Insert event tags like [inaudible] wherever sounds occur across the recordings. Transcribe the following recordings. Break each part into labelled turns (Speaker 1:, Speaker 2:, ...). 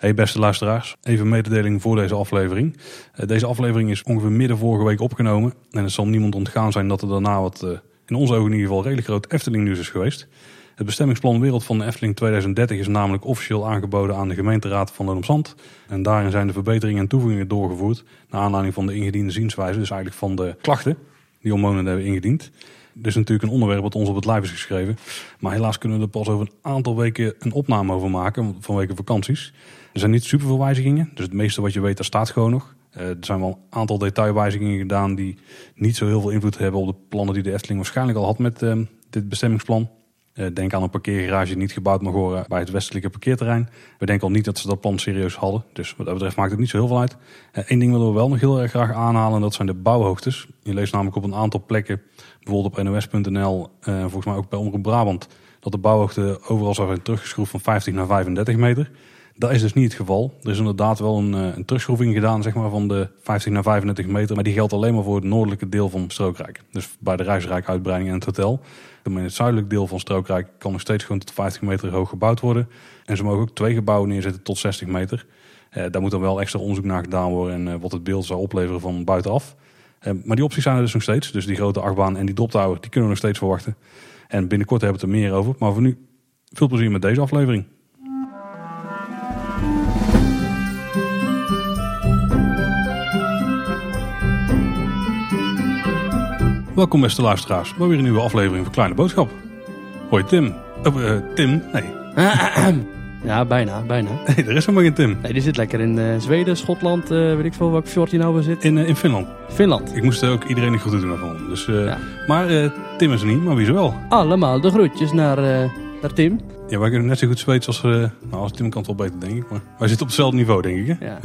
Speaker 1: Hey beste luisteraars, even een mededeling voor deze aflevering. Uh, deze aflevering is ongeveer midden vorige week opgenomen. En het zal niemand ontgaan zijn dat er daarna wat, uh, in onze ogen in ieder geval, redelijk groot Efteling nieuws is geweest. Het bestemmingsplan Wereld van de Efteling 2030 is namelijk officieel aangeboden aan de gemeenteraad van Zand. En daarin zijn de verbeteringen en toevoegingen doorgevoerd naar aanleiding van de ingediende zienswijze. Dus eigenlijk van de klachten die omwonenden hebben ingediend. Dus natuurlijk een onderwerp wat ons op het lijf is geschreven. Maar helaas kunnen we er pas over een aantal weken een opname over maken vanwege vakanties. Er zijn niet super veel wijzigingen. Dus het meeste wat je weet, daar staat gewoon nog. Uh, er zijn wel een aantal detailwijzigingen gedaan die niet zo heel veel invloed hebben op de plannen die de Efteling waarschijnlijk al had met uh, dit bestemmingsplan. Uh, denk aan een parkeergarage niet gebouwd mag worden bij het westelijke parkeerterrein. We denken al niet dat ze dat plan serieus hadden. Dus wat dat betreft maakt het niet zo heel veel uit. Eén ding willen we wel nog heel erg graag aanhalen en dat zijn de bouwhoogtes. Je leest namelijk op een aantal plekken, bijvoorbeeld op nos.nl, volgens mij ook bij Omroep Brabant, dat de bouwhoogte overal zou zijn teruggeschroefd van 50 naar 35 meter. Dat is dus niet het geval. Er is inderdaad wel een, eh, een terugschroeving gedaan zeg maar, van de 50 naar 35 meter. Maar die geldt alleen maar voor het noordelijke deel van Strookrijk. Dus bij de Reisrijk uitbreiding en het hotel. In het zuidelijk deel van Strookrijk kan nog steeds gewoon tot 50 meter hoog gebouwd worden. En ze mogen ook twee gebouwen neerzetten tot 60 meter. Eh, daar moet dan wel extra onderzoek naar gedaan worden en eh, wat het beeld zou opleveren van buitenaf. Eh, maar die opties zijn er dus nog steeds. Dus die grote achtbaan en die droptower, die kunnen we nog steeds verwachten. En binnenkort hebben we het er meer over. Maar voor nu, veel plezier met deze aflevering. Welkom beste luisteraars bij weer een nieuwe aflevering van Kleine Boodschap. Hoi Tim. Uh, Tim? Nee. [clears throat]
Speaker 2: Ja, bijna, bijna. [laughs]
Speaker 1: Nee, er is helemaal geen Tim.
Speaker 2: Nee, die zit lekker in uh, Zweden, Schotland, weet ik veel welke fjord hij nou weer zit.
Speaker 1: In, in Finland.
Speaker 2: Finland.
Speaker 1: Ik moest ook iedereen de groeten doen van. Dus, ja. Maar Tim is er niet, maar wie er wel?
Speaker 2: Allemaal de groetjes naar, naar Tim.
Speaker 1: Ja, wij kunnen net zo goed Zweeds als, nou, als Tim kan het wel beter, denk ik. Maar wij zitten op hetzelfde niveau, denk ik. Hè?
Speaker 2: Ja.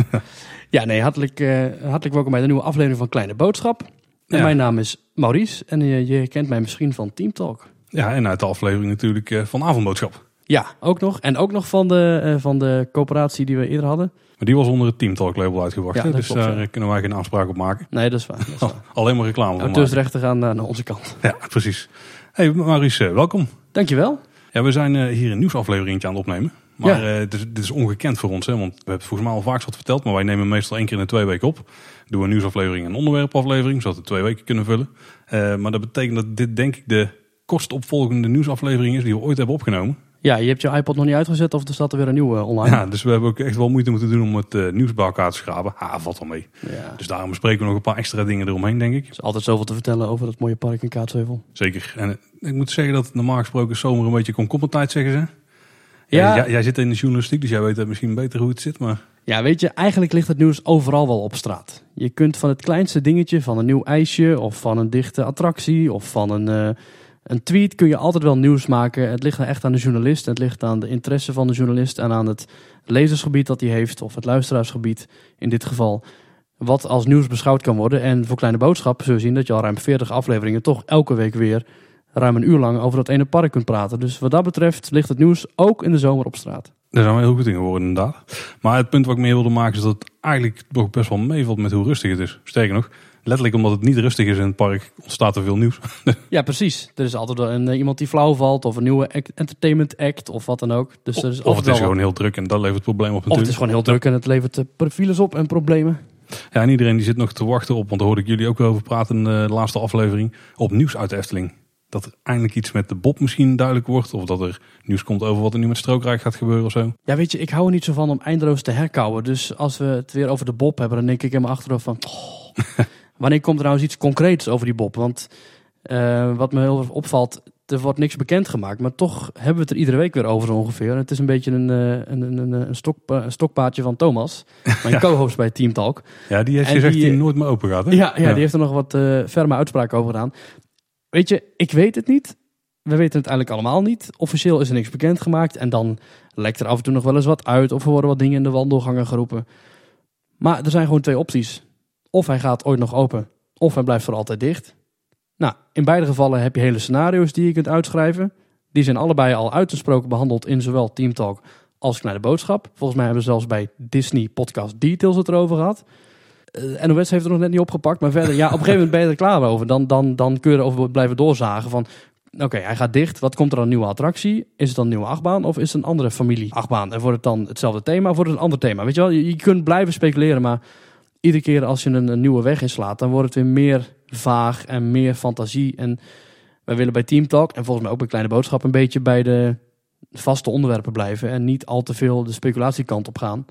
Speaker 2: ja, nee, hartelijk, hartelijk welkom bij de nieuwe aflevering van Kleine Boodschap. En ja. mijn naam is Maurice en je, je, kent mij misschien van Team Talk.
Speaker 1: Ja, en uit de aflevering natuurlijk uh, van Avondboodschap.
Speaker 2: Ja, ook nog. En ook nog van de, uh, van de coöperatie die we eerder hadden.
Speaker 1: Maar die was onder het Team Talk label uitgebracht. Ja, dus daar ja. kunnen wij geen aanspraak op maken.
Speaker 2: Nee, dat is waar. Dat is waar.
Speaker 1: Alleen maar reclame van
Speaker 2: Dus rechten gaan naar onze kant.
Speaker 1: Ja, precies. Hey Maurice, welkom.
Speaker 2: Dankjewel.
Speaker 1: Ja, we zijn hier een nieuwsaflevering aan het opnemen. Maar ja. uh, dit, is, dit, is, ongekend voor ons, hè? want we hebben het volgens mij al vaak wat verteld, maar wij nemen meestal één keer in de twee weken op. Doen we een nieuwsaflevering en een onderwerpaflevering, zodat we twee weken kunnen vullen. Uh, maar dat betekent dat dit denk ik de kortopvolgende nieuwsaflevering is die we ooit hebben opgenomen.
Speaker 2: Ja, je hebt je iPod nog niet uitgezet of er staat er weer een nieuwe online?
Speaker 1: Ja, dus we hebben ook echt wel moeite moeten doen om het uh, nieuws bij elkaar te schrapen. Ha, valt wel mee. Ja. Dus daarom bespreken we nog een paar extra dingen eromheen, denk ik. Er
Speaker 2: is altijd zoveel te vertellen over dat mooie park in Kaatsheuvel.
Speaker 1: Zeker. En ik moet zeggen dat normaal gesproken zomer een beetje komkommertijd zeggen ze. Ja. Jij, jij, zit in de journalistiek, dus jij weet misschien beter hoe het zit. Maar...
Speaker 2: Ja, weet je, eigenlijk ligt het nieuws overal wel op straat. Je kunt van het kleinste dingetje, van een nieuw ijsje of van een dichte attractie of van een, uh, een tweet, kun je altijd wel nieuws maken. Het ligt echt aan de journalist, het ligt aan de interesse van de journalist en aan het lezersgebied dat hij heeft of het luisteraarsgebied in dit geval. Wat als nieuws beschouwd kan worden. En voor Kleine Boodschap zul je zien dat je al ruim 40 afleveringen toch elke week weer ruim een uur lang over dat ene park kunt praten. Dus wat dat betreft ligt het nieuws ook in de zomer op straat.
Speaker 1: Daar zijn we heel goed in geworden inderdaad. Maar het punt wat ik meer wilde maken is dat het eigenlijk toch best wel meevalt met hoe rustig het is. Sterker nog, letterlijk omdat het niet rustig is in het park ontstaat er veel nieuws. [laughs]
Speaker 2: ja, precies. Er is altijd een, uh, iemand die flauw valt of een nieuwe entertainment act of wat dan ook. Dus er is
Speaker 1: of het is gewoon heel druk en dat levert problemen op natuurlijk.
Speaker 2: Of het is gewoon heel druk en het levert uh, files op en problemen.
Speaker 1: Ja, en iedereen die zit nog te wachten op, want daar hoorde ik jullie ook wel over praten in de laatste aflevering, op nieuws uit de Efteling dat er eindelijk iets met de Bob misschien duidelijk wordt. Of dat er nieuws komt over wat er nu met Strookrijk gaat gebeuren of zo.
Speaker 2: Ja, weet je, ik hou er niet zo van om eindeloos te herkauwen. Dus als we het weer over de Bob hebben, dan denk ik in mijn achterhoofd van... Oh, [laughs] wanneer komt er nou eens iets concreets over die Bob? Want uh, wat me heel erg opvalt, er wordt niks bekendgemaakt. Maar toch hebben we het er iedere week weer over ongeveer. Het is een beetje een, een, een, een, stok, een stokpaardje van Thomas. [laughs] Mijn ja. co-host bij Team Talk.
Speaker 1: Ja, die heeft gezegd die nooit meer open gaat. Hè?
Speaker 2: Ja, ja, ja, die heeft er nog wat uh, ferme uitspraken over gedaan. Weet je, ik weet het niet. We weten het eigenlijk allemaal niet. Officieel is er niks bekendgemaakt. En dan lekt er af en toe nog wel eens wat uit. Of er worden wat dingen in de wandelgangen geroepen. Maar er zijn gewoon twee opties. Of hij gaat ooit nog open. Of hij blijft voor altijd dicht. Nou, in beide gevallen heb je hele scenario's die je kunt uitschrijven. Die zijn allebei al uitgesproken behandeld in zowel Team Talk als Kleine Boodschap. Volgens mij hebben we zelfs bij Disney Podcast Details het erover gehad. Uh, NOS heeft er nog net niet opgepakt. Maar verder, ja, op een gegeven moment ben je er klaar over. Dan, dan, dan kun je erover blijven doorzagen van... oké, hij gaat dicht. Wat komt er dan een nieuwe attractie? Is het dan een nieuwe achtbaan of is het een andere familie achtbaan? En wordt het dan hetzelfde thema of wordt het een ander thema? Weet je wel, je, kunt blijven speculeren, maar iedere keer als je een, een nieuwe weg inslaat, dan wordt het weer meer vaag en meer fantasie. En wij willen bij Team Talk en volgens mij ook bij Kleine Boodschap een beetje bij de vaste onderwerpen blijven en niet al te veel de speculatiekant op gaan.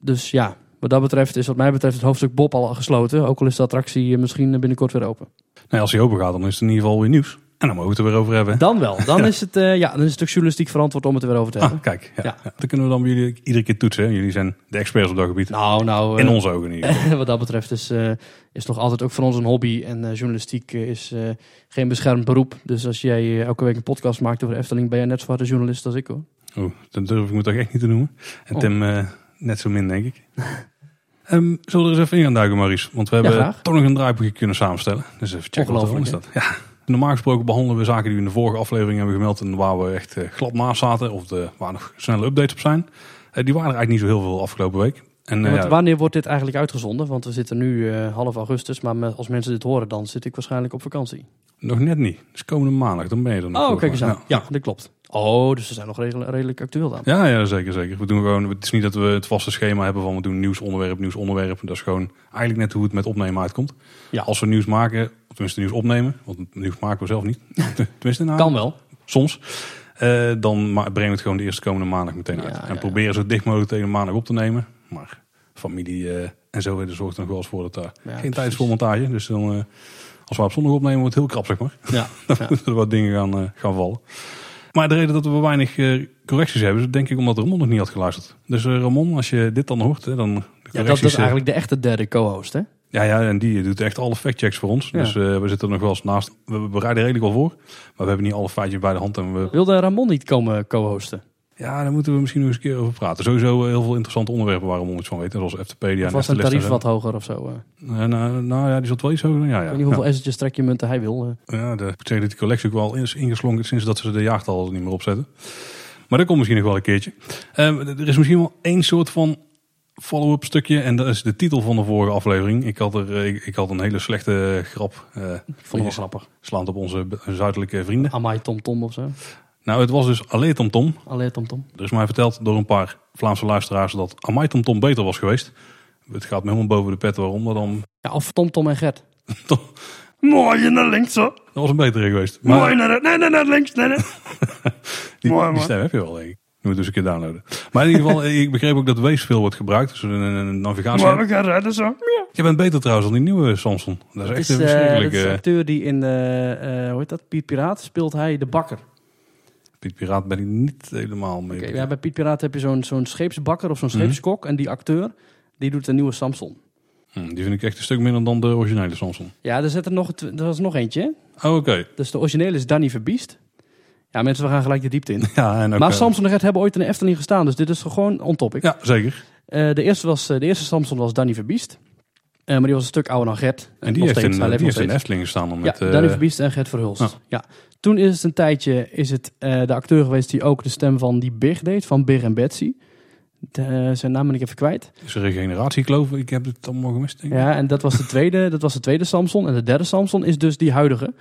Speaker 2: Dus ja, wat dat betreft is wat mij betreft het hoofdstuk Bob al gesloten. Ook al is de attractie misschien binnenkort weer open.
Speaker 1: Nou, als hij open gaat, dan is het in ieder geval weer nieuws. En dan mogen we het er weer over hebben.
Speaker 2: Dan wel. Dan [laughs] is het, eh, ja, dan is het ook journalistiek verantwoord om het er weer over te hebben.
Speaker 1: Ah, kijk. Ja,
Speaker 2: Ja.
Speaker 1: ja. Dan kunnen we dan bij jullie iedere keer toetsen. hè. Jullie zijn de experts op dat gebied.
Speaker 2: Nou, nou,
Speaker 1: In
Speaker 2: eh,
Speaker 1: onze ogen in geval. [laughs]
Speaker 2: wat dat betreft is, eh is nog altijd ook voor ons een hobby. En eh, journalistiek eh, is eh, geen beschermd beroep. Dus als jij eh, elke week een podcast maakt over Efteling, ben jij net zo harde journalist als ik hoor.
Speaker 1: Oh, dat durf ik me toch echt niet te noemen. En
Speaker 2: Oh.
Speaker 1: Tim eh, net zo min, denk ik. [laughs] Ehm zullen we er eens even in gaan duiken, Maurice? Want we hebben toch nog een draaiboekje kunnen samenstellen. Dus even checken wat er
Speaker 2: Ongelooflijk,
Speaker 1: is dat. Ja. Normaal gesproken behandelen we zaken die we in de vorige aflevering hebben gemeld en waar we echt eh, glad naast zaten of de, waar nog snelle updates op zijn. Eh, die waren er eigenlijk niet zo heel veel afgelopen week. En eh,
Speaker 2: Want wanneer wordt dit eigenlijk uitgezonden? Want we zitten nu eh, half augustus, maar me- als mensen dit horen, dan zit ik waarschijnlijk op vakantie.
Speaker 1: nog net niet. Dus komende maandag, dan ben je er nog.
Speaker 2: Oh, kijk eens aan. Ja, dat klopt. Oh, dus ze zijn nog redelijk, redelijk actueel dan.
Speaker 1: Ja, ja, zeker, zeker. We doen gewoon, het is niet dat we het vaste schema hebben van we doen nieuwsonderwerp, nieuwsonderwerp. Dat is gewoon eigenlijk net hoe het met opnemen uitkomt.
Speaker 2: Ja.
Speaker 1: Als we nieuws maken, of tenminste nieuws opnemen, want nieuws maken we zelf niet. [laughs] tenminste, nou,
Speaker 2: Kan wel.
Speaker 1: soms. eh, dan brengen we het gewoon de eerste komende maandag meteen uit.
Speaker 2: Ja,
Speaker 1: en
Speaker 2: ja,
Speaker 1: proberen zo dicht mogelijk tegen maandag op te nemen. Maar familie eh, en zo er zorgt er nog wel eens voor dat daar
Speaker 2: Ja,
Speaker 1: geen tijd is voor montage. Dus dan, eh, als we op zondag opnemen, wordt het heel krap, zeg maar.
Speaker 2: Ja. [laughs]
Speaker 1: Dan
Speaker 2: Ja.
Speaker 1: moeten er wat dingen gaan, eh, gaan vallen. Maar de reden dat we weinig correcties hebben, is denk ik omdat Ramon nog niet had geluisterd. Dus Ramon, als je dit dan hoort, hè, dan de
Speaker 2: Ja, dat is eigenlijk de echte derde co-host, hè?
Speaker 1: ja, ja, en die doet echt alle factchecks voor ons.
Speaker 2: Ja.
Speaker 1: Dus we zitten er nog wel eens naast. We bereiden redelijk wel voor, maar we hebben niet alle feitjes bij de hand. En we,
Speaker 2: Wilde Ramon niet komen co-hosten?
Speaker 1: Ja, daar moeten we misschien nog eens een keer over praten. Sowieso eh, heel veel interessante onderwerpen waar Ramon iets van weet. Zoals Eftepedia
Speaker 2: Of was zijn
Speaker 1: Eftelist en
Speaker 2: tarief wat hoger of zo? eh?
Speaker 1: Eh, nou, nou ja, die zat wel iets hoger. Ja,
Speaker 2: Ik
Speaker 1: ja.
Speaker 2: weet niet hoeveel
Speaker 1: ja.
Speaker 2: essetjes trekjemunten hij wil.
Speaker 1: Ja, de, ik zeg dat die collectie ook wel is ingeslonken sinds dat ze de jaartallen er niet meer opzetten. Maar dat komt misschien nog wel een keertje. Ehm, er is misschien wel één soort van follow-up stukje. En dat is de titel van de vorige aflevering. Ik had, er, ik, ik had een hele slechte grap.
Speaker 2: Ik vond wel grappig.
Speaker 1: slaand op onze zuidelijke vrienden.
Speaker 2: Amai Tom Tom of zo.
Speaker 1: Nou, het was dus Allee Tom Tom.
Speaker 2: Allee Tom Tom.
Speaker 1: Er is mij verteld door een paar Vlaamse luisteraars dat Amai Tom Tom beter was geweest. Het gaat me helemaal boven de pet waarom. Maar dan [laughs]
Speaker 2: Ja, of Tom Tom en Gert.
Speaker 3: Mooi naar links zo.
Speaker 1: dat was een betere geweest.
Speaker 3: Mooi naar, nee, nee, naar links. Nee, nee. [laughs]
Speaker 1: die,
Speaker 3: Mooi,
Speaker 1: die stem heb je wel, denk ik. Je moet dus een keer downloaden. Maar in ieder geval, [laughs] ik begreep ook dat Waze veel wordt gebruikt. Dus een, een navigatie.
Speaker 3: Maar we gaan rijden zo.
Speaker 1: Je bent beter trouwens dan die nieuwe Samson. Dat is echt
Speaker 2: is,
Speaker 1: een
Speaker 2: eh, dat
Speaker 1: verschrikkelijk.
Speaker 2: is de acteur die in, eh, eh, hoe heet dat, Piet Piraat speelt hij de bakker.
Speaker 1: Piet Piraat ben ik niet helemaal mee.
Speaker 2: Oké, ja, bij Piet Piraat heb je zo'n zo'n scheepsbakker of zo'n
Speaker 1: Mhm.
Speaker 2: scheepskok. En die acteur, die doet de nieuwe Samson.
Speaker 1: Hm, die vind ik echt een stuk minder dan de originele Samson.
Speaker 2: Ja, er, zit er, nog, er was nog eentje.
Speaker 1: Oh, oké.
Speaker 2: Dus de originele is Danny Verbiest. Ja, mensen, we gaan gelijk de diepte in. [laughs]
Speaker 1: Ja, en ook,
Speaker 2: maar
Speaker 1: eh,
Speaker 2: Samson en Gert hebben ooit in de Efteling gestaan. Dus dit is gewoon on topic.
Speaker 1: Ja, zeker.
Speaker 2: Eh, de, eerste was, eh, de eerste Samson was Danny Verbiest. Maar die was een stuk ouder dan Gert.
Speaker 1: En die
Speaker 2: Nog
Speaker 1: heeft,
Speaker 2: steeds,
Speaker 1: in, die heeft in. Efteling gestaan
Speaker 2: Ja,
Speaker 1: met...
Speaker 2: Danny Verbiest en Gert Verhulst.
Speaker 1: Ja.
Speaker 2: Ja. Toen is het een tijdje is het, eh, de acteur geweest die ook de stem van die Big deed, van Big en Betsy. De, eh, zijn naam ben ik even kwijt.
Speaker 1: is een regeneratie, geloof ik. Ik heb het allemaal gemist, denk ik.
Speaker 2: Ja, en dat was de tweede, dat was de tweede Samson. En de derde Samson is dus die huidige.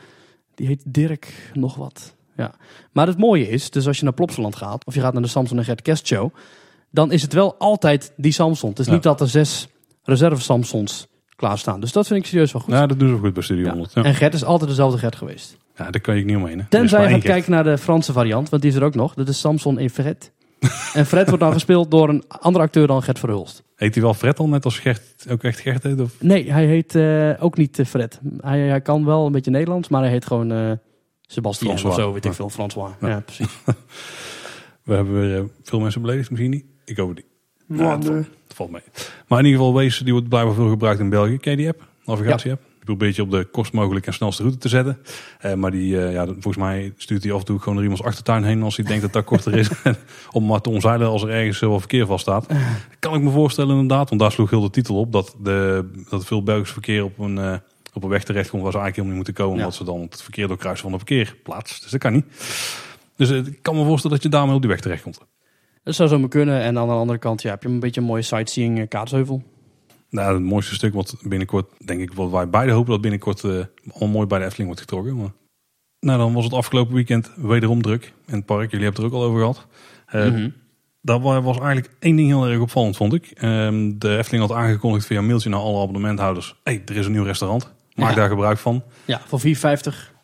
Speaker 2: Die heet Dirk nog wat. Ja. Maar het mooie is, dus als je naar Plopsaland gaat, of je gaat naar de Samson en Gert Kerstshow, dan is het wel altijd die Samson. Het is
Speaker 1: Ja.
Speaker 2: niet dat er zes reserve Samsons klaarstaan. Dus dat vind ik serieus wel goed.
Speaker 1: Ja, dat doen ze goed bij Studio
Speaker 2: Ja.
Speaker 1: 100. Ja.
Speaker 2: En Gert is altijd dezelfde Gert geweest.
Speaker 1: Ja, daar kan je niet omheen. hè.
Speaker 2: Tenzij je gaat kijken naar de Franse variant, want die is er ook nog. Dat is Samson en Fred. en Fred wordt dan gespeeld door een andere acteur dan Gert Verhulst.
Speaker 1: Heet hij wel Fred al, net als Gert, ook echt Gert heet? Of?
Speaker 2: Nee, hij heet eh, ook niet eh, Fred. Hij, hij kan wel een beetje Nederlands, maar hij heet gewoon eh Sebastien of
Speaker 1: François.
Speaker 2: zo, weet ik veel. François.
Speaker 1: Ja.
Speaker 2: Ja, precies. [laughs]
Speaker 1: We hebben weer veel mensen beledigd, misschien niet. Ik hoop het niet. Het,
Speaker 3: eh,
Speaker 1: valt, het valt mee. Maar in ieder geval, Waze, die wordt blijkbaar veel gebruikt in België. Ken je die app? Navigatie-app? Probeer een beetje op de kortst mogelijke en snelste route te zetten. Eh, maar die, eh, ja, volgens mij stuurt hij af en toe gewoon naar iemands achtertuin heen als hij denkt dat dat korter is. [laughs] om maar te omzeilen als er ergens wel verkeer vaststaat. Dat kan ik me voorstellen inderdaad, want daar sloeg heel de titel op. Dat, de, dat veel Belgisch verkeer op een, eh, op een weg terecht komt waar ze eigenlijk helemaal niet moeten komen.
Speaker 2: Ja.
Speaker 1: Omdat ze dan het verkeer doorkruisen van de parkeerplaats. Dus dat kan niet. Dus eh, ik kan me voorstellen dat je daarmee op die weg terecht komt.
Speaker 2: Dat zou zo maar kunnen. En aan de andere kant ja, heb je een beetje een mooie sightseeing eh, kaatsheuvel.
Speaker 1: Nou, het mooiste stuk wat binnenkort, denk ik, wat wij beide hopen dat binnenkort eh allemaal mooi bij de Efteling wordt getrokken. Maar Nou, dan was het afgelopen weekend wederom druk in het park. Jullie hebben het er ook al over gehad. Eh,
Speaker 2: Mhm.
Speaker 1: Dat wa- was eigenlijk één ding heel erg opvallend, vond ik. Ehm, de Efteling had aangekondigd via mailtje naar alle abonnementhouders. hey, er is een nieuw restaurant. Maak
Speaker 2: Ja.
Speaker 1: daar gebruik van.
Speaker 2: Ja, voor 4,50,
Speaker 1: Eh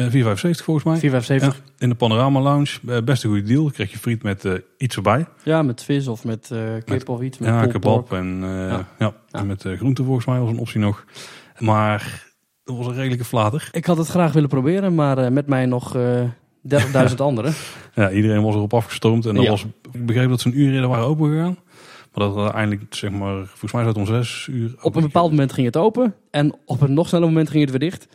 Speaker 1: 4,75 volgens mij.
Speaker 2: 4,75.
Speaker 1: Ja, in de Panorama Lounge. Eh, best een goede deal. Dan krijg je friet met eh, iets erbij.
Speaker 2: Ja, met vis of met eh kip
Speaker 1: Met-
Speaker 2: of iets. Met
Speaker 1: Ja, kebab en, eh,
Speaker 2: Ja.
Speaker 1: ja.
Speaker 2: Ja.
Speaker 1: en met eh, groenten volgens mij was een optie nog. Maar dat was een redelijke flater.
Speaker 2: Ik had het graag willen proberen, maar eh, met mij nog eh 30.000 [laughs] anderen.
Speaker 1: Ja, iedereen was erop afgestormd. En
Speaker 2: Ja.
Speaker 1: was, ik begreep dat ze een uur eerder waren opengegaan. Maar dat uiteindelijk, zeg maar, volgens mij zou het om zes uur...
Speaker 2: Op een bepaald moment ging het open en op een nog sneller moment ging het weer dicht.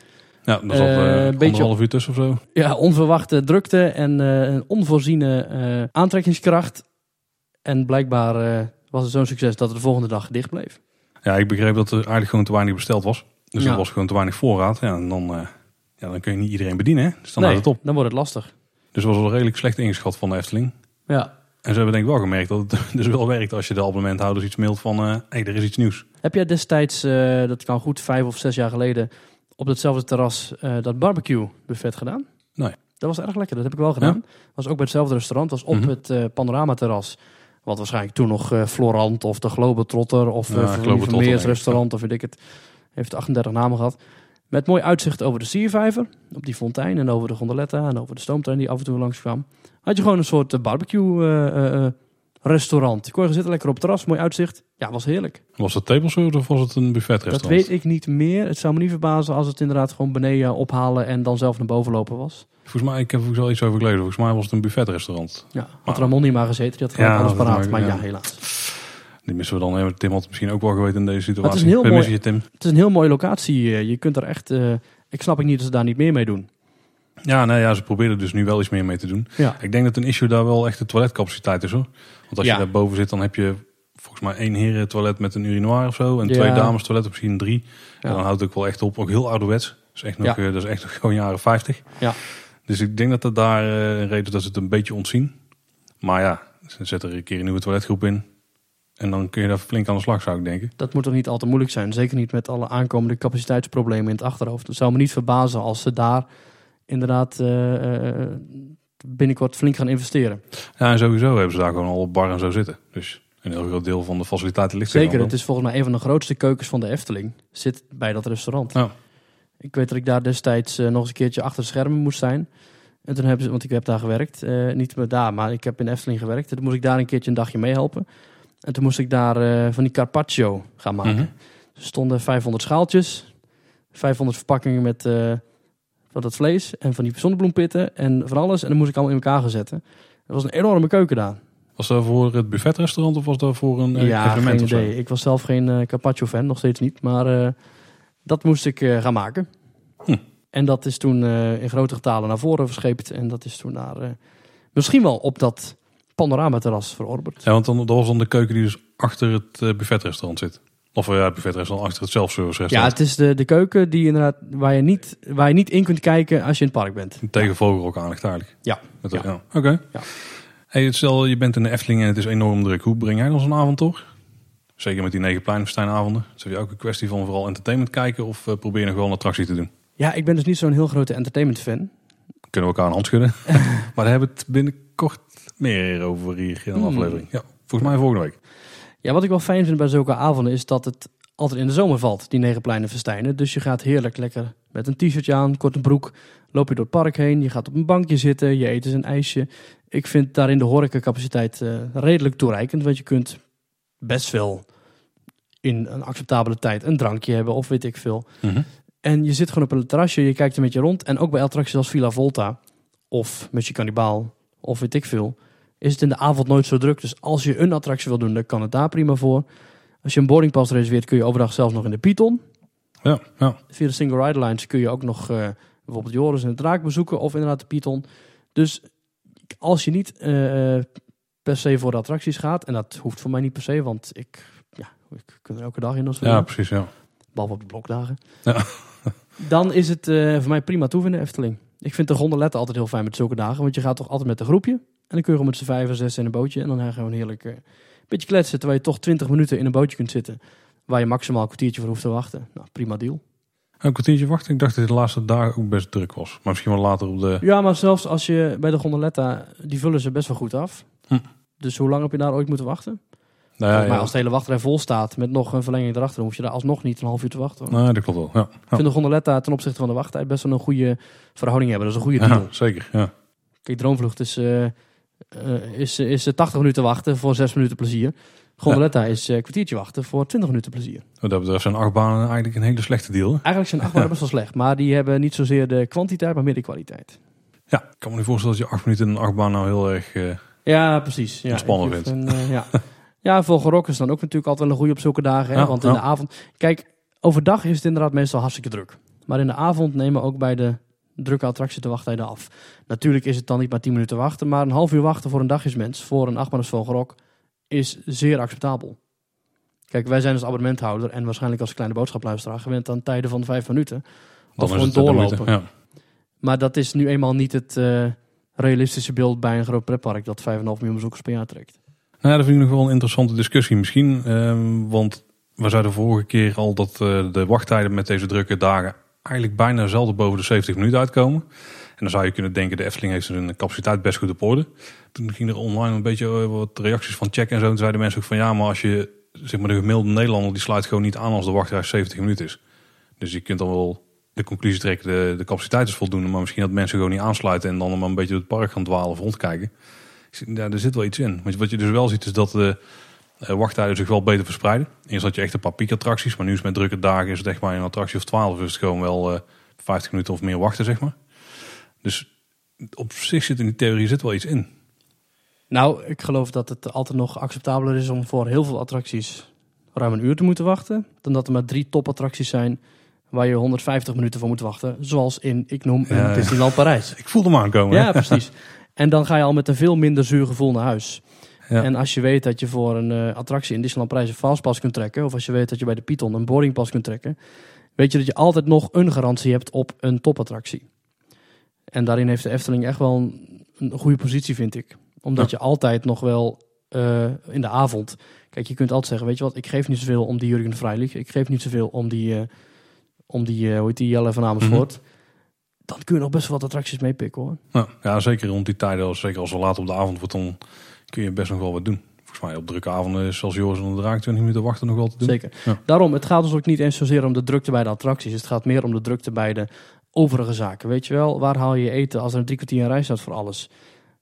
Speaker 1: Ja, zat
Speaker 2: Eh,
Speaker 1: eh
Speaker 2: een beetje-
Speaker 1: uur tussen of zo.
Speaker 2: Ja, onverwachte drukte en eh, een onvoorziene aantrekkingskracht. En blijkbaar was het zo'n succes dat het de volgende dag dicht bleef.
Speaker 1: Ja, ik begreep dat er eigenlijk gewoon te weinig besteld was. Dus
Speaker 2: Ja.
Speaker 1: er was gewoon te weinig voorraad. Ja, en dan, ja, dan kun je niet iedereen bedienen. Hè? Dus dan
Speaker 2: nee,
Speaker 1: houdt het op.
Speaker 2: dan wordt het lastig.
Speaker 1: Dus was wel redelijk slecht ingeschat van de Efteling.
Speaker 2: Ja.
Speaker 1: En ze hebben denk ik wel gemerkt dat het [laughs] dus wel werkt als je de abonnementhouders iets mailt van... hé, hey, er is iets nieuws.
Speaker 2: Heb jij destijds, eh, dat kan goed vijf of zes jaar geleden, op datzelfde terras eh, dat barbecue buffet gedaan?
Speaker 1: Nee.
Speaker 2: Dat was erg lekker, dat heb ik wel gedaan. Was ook bij hetzelfde restaurant, was op
Speaker 1: Mhm.
Speaker 2: het eh panorama terras. Wat waarschijnlijk toen nog eh, Florant of de Globetrotter of
Speaker 1: Ja, Globetrotter, ik,
Speaker 2: restaurant of weet ik het. Heeft 38 namen gehad. Met mooi uitzicht over de siervijver, op die fontein en over de gondoletta en over de stoomtrein die af en toe langs kwam. Had je gewoon een soort barbecue restaurant. Je kon zitten lekker op het terras, mooi uitzicht. Ja, was heerlijk.
Speaker 1: Was het tableshow of was het een
Speaker 2: Dat
Speaker 1: buffetrestaurant?
Speaker 2: weet ik niet meer. Het zou me niet verbazen als het inderdaad gewoon beneden ophalen en dan zelf naar boven lopen was.
Speaker 1: Volgens mij, ik heb volgens wel iets over gelezen. Volgens mij was het een buffetrestaurant.
Speaker 2: Ja, had Ramon niet maar gezeten, die had gelijk
Speaker 1: Ja,
Speaker 2: alles
Speaker 1: dat
Speaker 2: paraat. Maar ja,
Speaker 1: ja.
Speaker 2: helaas.
Speaker 1: Die missen we dan. hè. Tim had misschien ook wel geweten in deze situatie.
Speaker 2: Maar het is een heel mooi-
Speaker 1: je, Tim.
Speaker 2: Het is een heel mooie locatie. Je kunt er echt... eh, ik snap ik niet dat ze daar niet meer mee doen.
Speaker 1: Ja, nee, ja, ze proberen dus nu wel iets meer mee te doen.
Speaker 2: Ja,
Speaker 1: Ik denk dat een issue daar wel echt de toiletcapaciteit is hoor. Want als
Speaker 2: Ja.
Speaker 1: je daar boven zit, dan heb je volgens mij één heren toilet met een urinoir of zo. En
Speaker 2: Ja.
Speaker 1: twee dames toiletten, misschien drie.
Speaker 2: Ja.
Speaker 1: En dan houdt het ook wel echt op. Ook heel ouderwets. Dat is echt nog, eh, dat is echt nog gewoon jaren 50.
Speaker 2: Ja.
Speaker 1: Dus ik denk dat dat daar eh, een reden is dat ze het een beetje ontzien. Maar ja, ze zetten er een keer een nieuwe toiletgroep in. En dan kun je daar flink aan de slag, zou ik denken.
Speaker 2: dat moet toch niet al te moeilijk zijn. Zeker niet met alle aankomende capaciteitsproblemen in het achterhoofd. Het zou me niet verbazen als ze daar inderdaad eh, binnenkort flink gaan investeren.
Speaker 1: Ja, en sowieso hebben ze daar gewoon al op bar en zo zitten. Dus een heel groot deel van de faciliteiten ligt er
Speaker 2: Zeker, het is volgens mij een van de grootste keukens van de Efteling. Zit bij dat restaurant.
Speaker 1: Ja.
Speaker 2: Ik weet dat ik daar destijds eh, nog eens een keertje achter de schermen moest zijn. En toen hebben ze, want ik heb daar gewerkt, eh, niet met daar, maar ik heb in Efteling gewerkt. En toen moest ik daar een keertje een dagje meehelpen. En toen moest ik daar eh, van die carpaccio gaan maken.
Speaker 1: Mhm.
Speaker 2: Er stonden 500 schaaltjes, 500 verpakkingen met van dat vlees en van die zonnebloempitten en van alles. En dan moest ik allemaal in elkaar gaan zetten. Er was een enorme keuken daar.
Speaker 1: Was dat voor het buffetrestaurant of was dat voor een eh,
Speaker 2: ja,
Speaker 1: evenement
Speaker 2: geen idee. Ik was zelf geen eh carpaccio fan, nog steeds niet. Maar eh, dat moest ik gaan maken.
Speaker 1: Hm.
Speaker 2: En dat is toen in grote getalen naar voren verscheept. En dat is toen naar, misschien wel op dat panoramaterras verorberd.
Speaker 1: Ja, want dan, dat was dan de keuken die dus achter het buffetrestaurant zit. Of eh, ja, het buffetrestaurant achter het self-service
Speaker 2: Ja, het is de, de keuken die inderdaad, waar, je niet, waar je niet in kunt kijken als je in het park bent.
Speaker 1: Tegen Vogelrok aanligt eigenlijk.
Speaker 2: Ja.
Speaker 1: Met
Speaker 2: Ja.
Speaker 1: ja. Oké.
Speaker 2: Ja.
Speaker 1: Hey, stel je bent in de Efteling en het is enorm druk. Hoe breng jij dan zo'n avond door? Zeker met die negen pleinfestijnavonden. Is het ook een kwestie van vooral entertainment kijken of eh, probeer je nog wel een attractie te doen?
Speaker 2: Ja, ik ben dus niet zo'n heel grote entertainment fan.
Speaker 1: Kunnen we elkaar een hand schudden. [laughs] maar daar hebben we het binnenkort meer over hier in de
Speaker 2: Hmm.
Speaker 1: aflevering. Ja, volgens mij volgende week.
Speaker 2: Ja, wat ik wel fijn vind bij zulke avonden is dat het altijd in de zomer valt, die negen pleinen festijnen. Dus je gaat heerlijk lekker met een t-shirtje aan, korte broek, loop je door het park heen. Je gaat op een bankje zitten, je eet eens een ijsje. Ik vind daarin de horecacapaciteit eh redelijk toereikend, want je kunt best veel in een acceptabele tijd een drankje hebben of weet ik veel.
Speaker 1: Mhm.
Speaker 2: En je zit gewoon op een terrasje, je kijkt een beetje rond. En ook bij attracties als Villa Volta of Monsieur Cannibal of weet ik veel, is het in de avond nooit zo druk. Dus als je een attractie wil doen, dan kan het daar prima voor. Als je een boardingpass reserveert, kun je overdag zelfs nog in de Python.
Speaker 1: Ja, ja.
Speaker 2: Via de Single Rider Lines kun je ook nog eh, bijvoorbeeld Joris en de Draak bezoeken of inderdaad de Python. Dus als je niet eh, per se voor de attracties gaat, en dat hoeft voor mij niet per se, want ik, ja, ik kan er elke dag in als we
Speaker 1: ja, precies. Ja.
Speaker 2: Behalve op de blokdagen.
Speaker 1: Ja. [laughs]
Speaker 2: Dan is het eh, voor mij prima toe in de Efteling. Ik vind de gondoletten altijd heel fijn met zulke dagen. Want je gaat toch altijd met een groepje. En dan kun je gewoon met z'n vijf of zes in een bootje. En dan ga je gewoon heerlijk eh, een beetje kletsen. Terwijl je toch twintig minuten in een bootje kunt zitten. Waar je maximaal een kwartiertje voor hoeft te wachten. Nou, prima deal.
Speaker 1: Een kwartiertje wachten. Ik dacht dat het de laatste dagen ook best druk was. Maar misschien wel later op de...
Speaker 2: Ja, maar zelfs als je bij de gondoletta, die vullen ze best wel goed af.
Speaker 1: Hm.
Speaker 2: Dus hoe lang heb je daar ooit moeten wachten?
Speaker 1: Nou ja,
Speaker 2: maar
Speaker 1: ja.
Speaker 2: als de hele wachtrij vol staat met nog een verlenging erachter, dan hoef je daar alsnog niet een half uur te wachten. hoor.
Speaker 1: Nee, dat klopt wel. Ja,
Speaker 2: Ik vind de gondoletta ten opzichte van de wachttijd best wel een goede verhouding hebben. Dat is een goede deal.
Speaker 1: zeker. Ja.
Speaker 2: Kijk, Droomvlucht is, eh, eh, is, is eh, 80 minuten wachten voor 6 minuten plezier. Gondoletta is eh, een kwartiertje wachten voor 20 minuten plezier.
Speaker 1: Wat dat betreft zijn achtbanen eigenlijk een hele slechte deal. hè?
Speaker 2: Eigenlijk zijn achtbanen [laughs] best wel slecht, maar die hebben niet zozeer de kwantiteit, maar meer de kwaliteit.
Speaker 1: Ja, ik kan me niet voorstellen dat je acht minuten in een achtbaan nou heel erg... eh,
Speaker 2: Ja, precies. Ja,
Speaker 1: Ontspannen
Speaker 2: ik
Speaker 1: vindt.
Speaker 2: vind, ja. [laughs] ja, voor gerok is dan ook natuurlijk altijd wel een goede op zulke dagen. Hè?
Speaker 1: Ja,
Speaker 2: Want in de avond... Kijk, overdag is het inderdaad meestal hartstikke druk. Maar in de avond nemen ook bij de drukke attracties de wachttijden af. Natuurlijk is het dan niet maar 10 minuten wachten, maar een half uur wachten voor een dagjesmens, voor een Vogelrok, is zeer acceptabel. Kijk, wij zijn als abonnementhouder en waarschijnlijk als kleine boodschapluisteraar gewend aan tijden van vijf minuten.
Speaker 1: dan
Speaker 2: Of gewoon doorlopen.
Speaker 1: Ja.
Speaker 2: Maar dat is nu eenmaal niet het eh, realistische beeld bij een groot pretpark dat 5,5 miljoen bezoekers per jaar trekt.
Speaker 1: Nou, dat vind ik nog wel een interessante discussie misschien. ehm, want we zeiden vorige keer al dat eh, de wachttijden met deze drukke dagen eigenlijk bijna zelden boven de 70 minuten uitkomen. En dan zou je kunnen denken, de Efteling heeft zijn capaciteit best goed op orde. Toen ging er online een beetje eh, wat reacties van check en zo. Toen zeiden mensen ook van ja, maar als je, zeg maar de gemiddelde Nederlander, die sluit gewoon niet aan als de wachtrij 70 minuten is. Dus je kunt dan wel de conclusie trekken, de, capaciteit is voldoende. Maar misschien dat mensen gewoon niet aansluiten en dan maar een beetje door het park gaan dwalen of rondkijken. Ja, er zit wel iets in. Wat je dus wel ziet is dat de wachttijden zich wel beter verspreiden. Eerst had je echt een paar piekattracties, maar nu is met drukke dagen is het echt maar een attractie of 12 is het gewoon wel eh 50 minuten of meer wachten, zeg maar. Dus op zich zit in die theorie zit wel iets in.
Speaker 2: Nou, ik geloof dat het altijd nog acceptabeler is om voor heel veel attracties ruim een uur te moeten wachten. Dan dat er maar drie topattracties zijn waar je 150 minuten voor moet wachten. Zoals in, ik noem,
Speaker 1: Ja.
Speaker 2: Disneyland Parijs. [laughs]
Speaker 1: Ik voelde hem aankomen.
Speaker 2: Ja, precies. En dan ga je al met een veel minder zuur gevoel naar huis.
Speaker 1: Ja.
Speaker 2: En als je weet dat je voor een eh, attractie in Disneyland Parijs een fastpass kunt trekken, of als je weet dat je bij de Python een boardingpass kunt trekken, weet je dat je altijd nog een garantie hebt op een topattractie. En daarin heeft de Efteling echt wel een, een goede positie, vind ik. Omdat je altijd nog wel eh, in de avond... Kijk, je kunt altijd zeggen, weet je wat, ik geef niet zoveel om die Jurgen de Vrijlich. Ik geef niet zoveel om die, eh, om die hoe heet die, Jelle van Amersfoort. Dan kun je nog best wel wat attracties meepikken, hoor.
Speaker 1: Nou, ja, zeker rond die tijden, zeker als het laat op de avond wordt, dan kun je best nog wel wat doen. Volgens mij op drukke avonden is zoals Joris en de Draak 20 minuten wachten nog wel te doen.
Speaker 2: Zeker.
Speaker 1: Ja.
Speaker 2: Daarom, het gaat dus ook niet eens zozeer om de drukte bij de attracties. Het gaat meer om de drukte bij de overige zaken. Weet je wel, waar haal je eten als er een drie kwartier een rij staat voor alles?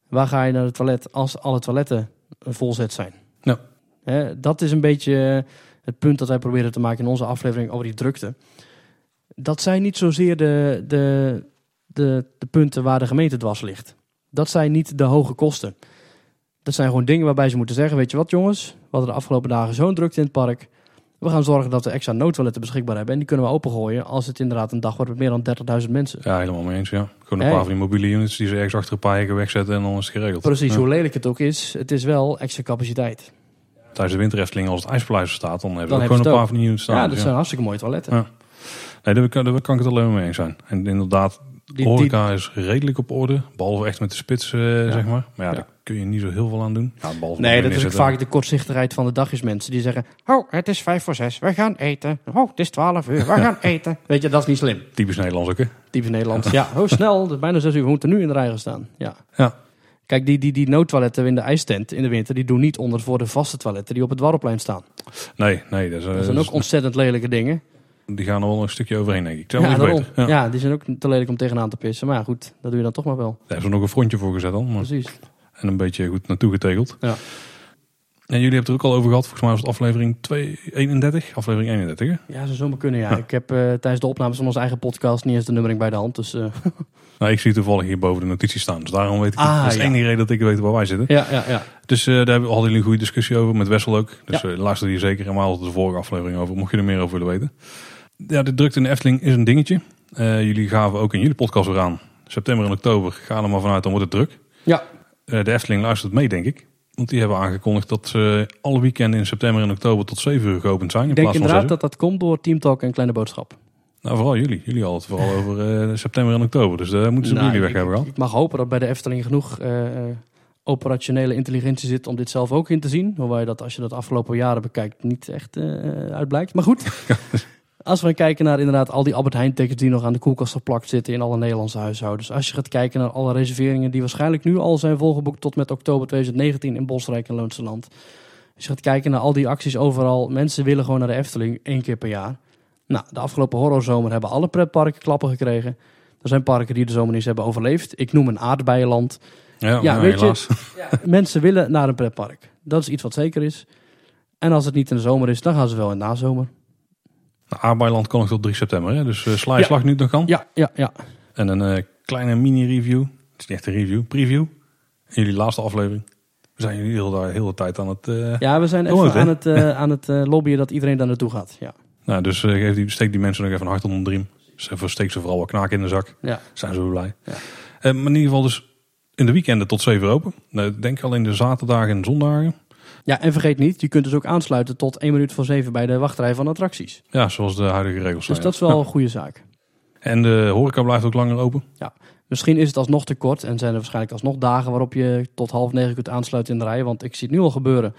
Speaker 2: Waar ga je naar het toilet als alle toiletten eh, volzet zijn? Hè, dat is een beetje eh, het punt dat wij proberen te maken in onze aflevering over die drukte. Dat zijn niet zozeer de, de, de, de punten waar de gemeente dwars ligt. Dat zijn niet de hoge kosten. Dat zijn gewoon dingen waarbij ze moeten zeggen: Weet je wat, jongens? We hadden de afgelopen dagen zo'n drukte in het park. We gaan zorgen dat we extra noodtoiletten beschikbaar hebben. En die kunnen we opengooien als het inderdaad een dag wordt met meer dan 30.000 mensen.
Speaker 1: Ja, helemaal mee eens. Ja. Gewoon een
Speaker 2: Hey.
Speaker 1: paar van die mobiele units die ze ergens achter een paar hekken wegzetten en dan is het geregeld.
Speaker 2: Precies,
Speaker 1: Ja.
Speaker 2: hoe lelijk het ook is, het is wel extra capaciteit.
Speaker 1: Tijdens de winterefteling, als het ijspaleis er staat, dan hebben
Speaker 2: Dan
Speaker 1: we gewoon een paar van die units staan.
Speaker 2: ja,
Speaker 1: Dus
Speaker 2: dat
Speaker 1: ja.
Speaker 2: zijn hartstikke mooie toiletten.
Speaker 1: Ja. Nee, daar kan, daar kan ik het alleen maar mee eens zijn. En inderdaad,
Speaker 2: Die-
Speaker 1: horeca is redelijk op orde. Behalve echt met de spits, eh, zeg maar. Maar ja, kun je niet zo heel veel aan doen. Ja, behalve
Speaker 2: Nee, dat is ook vaak de kortzichtigheid van de dagjesmensen. Die zeggen, oh, het is vijf voor zes, we gaan eten. Oh, het is twaalf uur, we gaan [laughs] eten. Weet je, dat is niet slim.
Speaker 1: Typisch Nederlands ook, hè?
Speaker 2: Typisch Nederland. Ja, oh, snel, het is bijna zes uur, we moeten nu in de rij gaan staan. Ja.
Speaker 1: Ja.
Speaker 2: Kijk, die, die, die noodtoiletten in de ijstent in de winter, die doen niet onder voor de vaste toiletten die op het Dwarrelplein staan.
Speaker 1: Nee, nee. Dat, is, eh,
Speaker 2: Dat zijn
Speaker 1: dat
Speaker 2: ook ontzettend lelijke dingen.
Speaker 1: die gaan er wel een stukje overheen, denk ik.
Speaker 2: Ja.
Speaker 1: Ja.
Speaker 2: Ja. die zijn ook te lelijk om tegenaan te pissen. Maar ja, goed, dat doe je dan toch maar wel.
Speaker 1: Daar hebben ze nog een frontje voor gezet dan. Maar,
Speaker 2: Precies.
Speaker 1: En een beetje goed naartoe getegeld.
Speaker 2: Ja.
Speaker 1: En jullie hebben het er ook al over gehad. Volgens mij was het aflevering 2, 31. Aflevering 31, hè?
Speaker 2: Ja, zou zomaar kunnen, ja.
Speaker 1: Ja.
Speaker 2: Ik heb eh, tijdens de opnames van onze eigen podcast niet eens de nummering bij de hand. Dus eh, [laughs]
Speaker 1: Nou, ik zie toevallig hier boven de notities staan. Dus daarom weet ik
Speaker 2: Ah,
Speaker 1: het. Dat is de
Speaker 2: ja.
Speaker 1: enige reden dat ik weet waar wij zitten.
Speaker 2: ja, ja, ja.
Speaker 1: Dus eh, daar hebben, hadden jullie een goede discussie over. Met Wessel ook. Dus
Speaker 2: Ja.
Speaker 1: luister hier zeker helemaal de vorige aflevering over. Mocht je er meer over willen weten. Ja, de drukte in de Efteling is een dingetje. Jullie gaven ook in jullie podcast weer aan. September en oktober. Ga er maar vanuit, dan wordt het druk.
Speaker 2: Ja,
Speaker 1: de Efteling luistert mee, denk ik. Want die hebben aangekondigd dat ze alle weekenden in september en oktober tot 7 uur geopend zijn. In
Speaker 2: ik denk
Speaker 1: plaats van
Speaker 2: inderdaad
Speaker 1: 6
Speaker 2: dat dat komt door Team Talk en Kleine Boodschap.
Speaker 1: Nou, vooral jullie. Jullie hadden het vooral over eh, september en oktober. Dus daar moeten ze
Speaker 2: Nou,
Speaker 1: jullie weg
Speaker 2: ik,
Speaker 1: hebben gehad.
Speaker 2: ik mag hopen dat bij de Efteling genoeg eh, eh, operationele intelligentie zit om dit zelf ook in te zien. Hoewel je dat als je dat afgelopen jaren bekijkt niet echt eh uitblijkt. Maar goed, [laughs] Als we gaan kijken naar inderdaad al die Albert Heijn tickets die nog aan de koelkast geplakt zitten in alle Nederlandse huishoudens. Als je gaat kijken naar alle reserveringen die waarschijnlijk nu al zijn volgeboekt tot met oktober 2019 in Bosrijk en Loonse Land. Als je gaat kijken naar al die acties overal. Mensen willen gewoon naar de Efteling één keer per jaar. Nou, de afgelopen horrorzomer hebben alle pretparken klappen gekregen. Er zijn parken die de zomer niet hebben overleefd. Ik noem een aardbeienland.
Speaker 1: Ja,
Speaker 2: Ja,
Speaker 1: nou,
Speaker 2: weet je-. [laughs] Mensen willen naar een pretpark. Dat is iets wat zeker is. En als het niet in de zomer is, dan gaan ze wel in de nazomer.
Speaker 1: Nou, Aardbeiland kan nog tot 3 september. Hè? Dus eh sla je
Speaker 2: Ja.
Speaker 1: slag nu nog kan.
Speaker 2: Ja, ja, ja.
Speaker 1: En een eh, kleine mini-review. Het is niet echt een review, preview. Jullie laatste aflevering. We zijn jullie heel, de hele tijd aan het... eh,
Speaker 2: Ja, we zijn even aan het, aan het lobbyen dat iedereen daar naartoe gaat. Ja.
Speaker 1: Nou, dus geef die, steek die mensen nog even een hart onder de riem. Even steek ze vooral wat knaken in de zak.
Speaker 2: Ja.
Speaker 1: Zijn ze blij.
Speaker 2: Ja.
Speaker 1: Maar in ieder geval dus in de weekenden tot 7 uur open. Nou, ik denk alleen de zaterdagen en zondagen.
Speaker 2: Ja, en vergeet niet, je kunt dus ook aansluiten tot 1 minuut voor 7 bij de wachtrij van attracties.
Speaker 1: Ja, zoals de huidige regels zijn.
Speaker 2: Dus dat is wel [laughs] een goede zaak.
Speaker 1: En de horeca blijft ook langer open.
Speaker 2: Misschien is het alsnog te kort en zijn er waarschijnlijk alsnog dagen waarop je tot half negen kunt aansluiten in de rij. Want ik zie het nu al gebeuren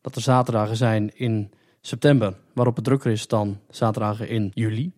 Speaker 2: dat er zaterdagen zijn in september waarop het drukker is dan zaterdagen in juli.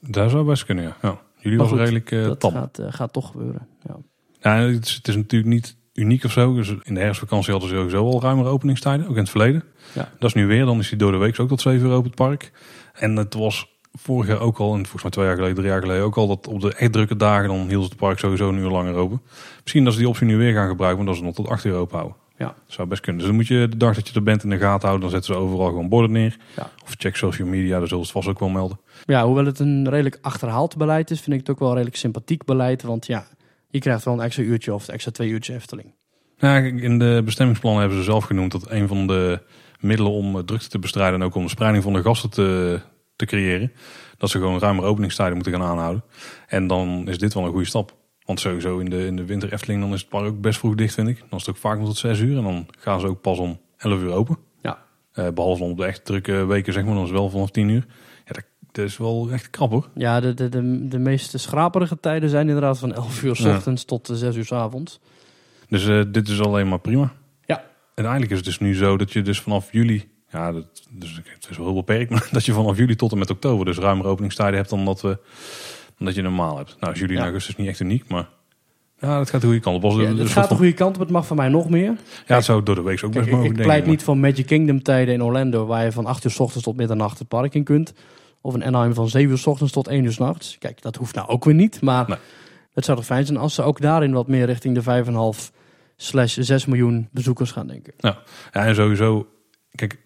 Speaker 1: Daar zou best kunnen, ja. ja. Jullie
Speaker 2: Maar
Speaker 1: was redelijk eh
Speaker 2: dat
Speaker 1: tam.
Speaker 2: gaat, eh, gaat toch gebeuren. Ja.
Speaker 1: Ja, het, is, het is natuurlijk niet uniek of zo. Dus in de herfstvakantie hadden ze sowieso al ruimere openingstijden. Ook in het verleden.
Speaker 2: Ja.
Speaker 1: Dat is nu weer. Dan is die door de week ook tot 7 uur open het park. En het was vorig jaar ook al, en volgens mij twee jaar geleden, drie jaar geleden ook al, dat op de echt drukke dagen dan hield het park sowieso een uur langer open. Misschien dat ze die optie nu weer gaan gebruiken, maar dat ze nog tot 8 uur open houden.
Speaker 2: Ja.
Speaker 1: Dat zou best kunnen. Dus dan moet je de dag dat je er bent in de gaten houden. Dan zetten ze overal gewoon borden neer.
Speaker 2: Ja.
Speaker 1: Of check social media, daar zullen ze het vast ook wel melden.
Speaker 2: ja, hoewel het een redelijk achterhaald beleid is, vind ik het ook wel redelijk sympathiek beleid. Want ja, je krijgt wel een extra uurtje of een extra twee uurtje Efteling.
Speaker 1: Ja, in de bestemmingsplannen hebben ze zelf genoemd dat een van de middelen om eh, drukte te bestrijden en ook om de spreiding van de gasten te, te creëren, dat ze gewoon ruimer openingstijden moeten gaan aanhouden. En dan is dit wel een goede stap. Want sowieso in de, in de winter Efteling, dan is het park ook best vroeg dicht, vind ik. Dan is het ook vaak nog tot 6 uur en dan gaan ze ook pas om 11 uur open.
Speaker 2: Ja.
Speaker 1: Eh, behalve dan op de echt drukke weken, zeg maar, dan is het wel vanaf 10 uur. Dat, is wel echt krap hoor.
Speaker 2: Ja, de, de, de, de meest schraperige tijden zijn inderdaad van 11 uur s
Speaker 1: Ja.
Speaker 2: ochtends tot eh, 6 uur s avonds.
Speaker 1: Dus eh, dit is alleen maar prima.
Speaker 2: Ja.
Speaker 1: En eigenlijk is het dus nu zo dat je dus vanaf juli, ja, dat, dus het is wel heel beperkt, [laughs] maar dat je vanaf juli tot en met oktober dus ruimer openingstijden hebt dan dat, we, dan dat je normaal hebt. Nou, is juli en
Speaker 2: Ja.
Speaker 1: augustus niet echt uniek, maar ja, dat gaat de goede kant op. Dus
Speaker 2: het gaat de goede kant op, het mag van mij nog meer.
Speaker 1: ja, het zou door de week ook best
Speaker 2: ik,
Speaker 1: mogelijk
Speaker 2: ik
Speaker 1: denken,
Speaker 2: pleit niet van Magic Kingdom tijden in Orlando, waar je van 8 uur s ochtends tot middernacht het park in kunt. Of een Anaheim van 7 uur s ochtends tot 1 uur s nachts. Kijk, dat hoeft nou ook weer niet, maar
Speaker 1: Nee.
Speaker 2: het zou toch fijn zijn als ze ook daarin wat meer richting de 5,5 slash 6 miljoen bezoekers gaan denken.
Speaker 1: Ja, en sowieso, kijk,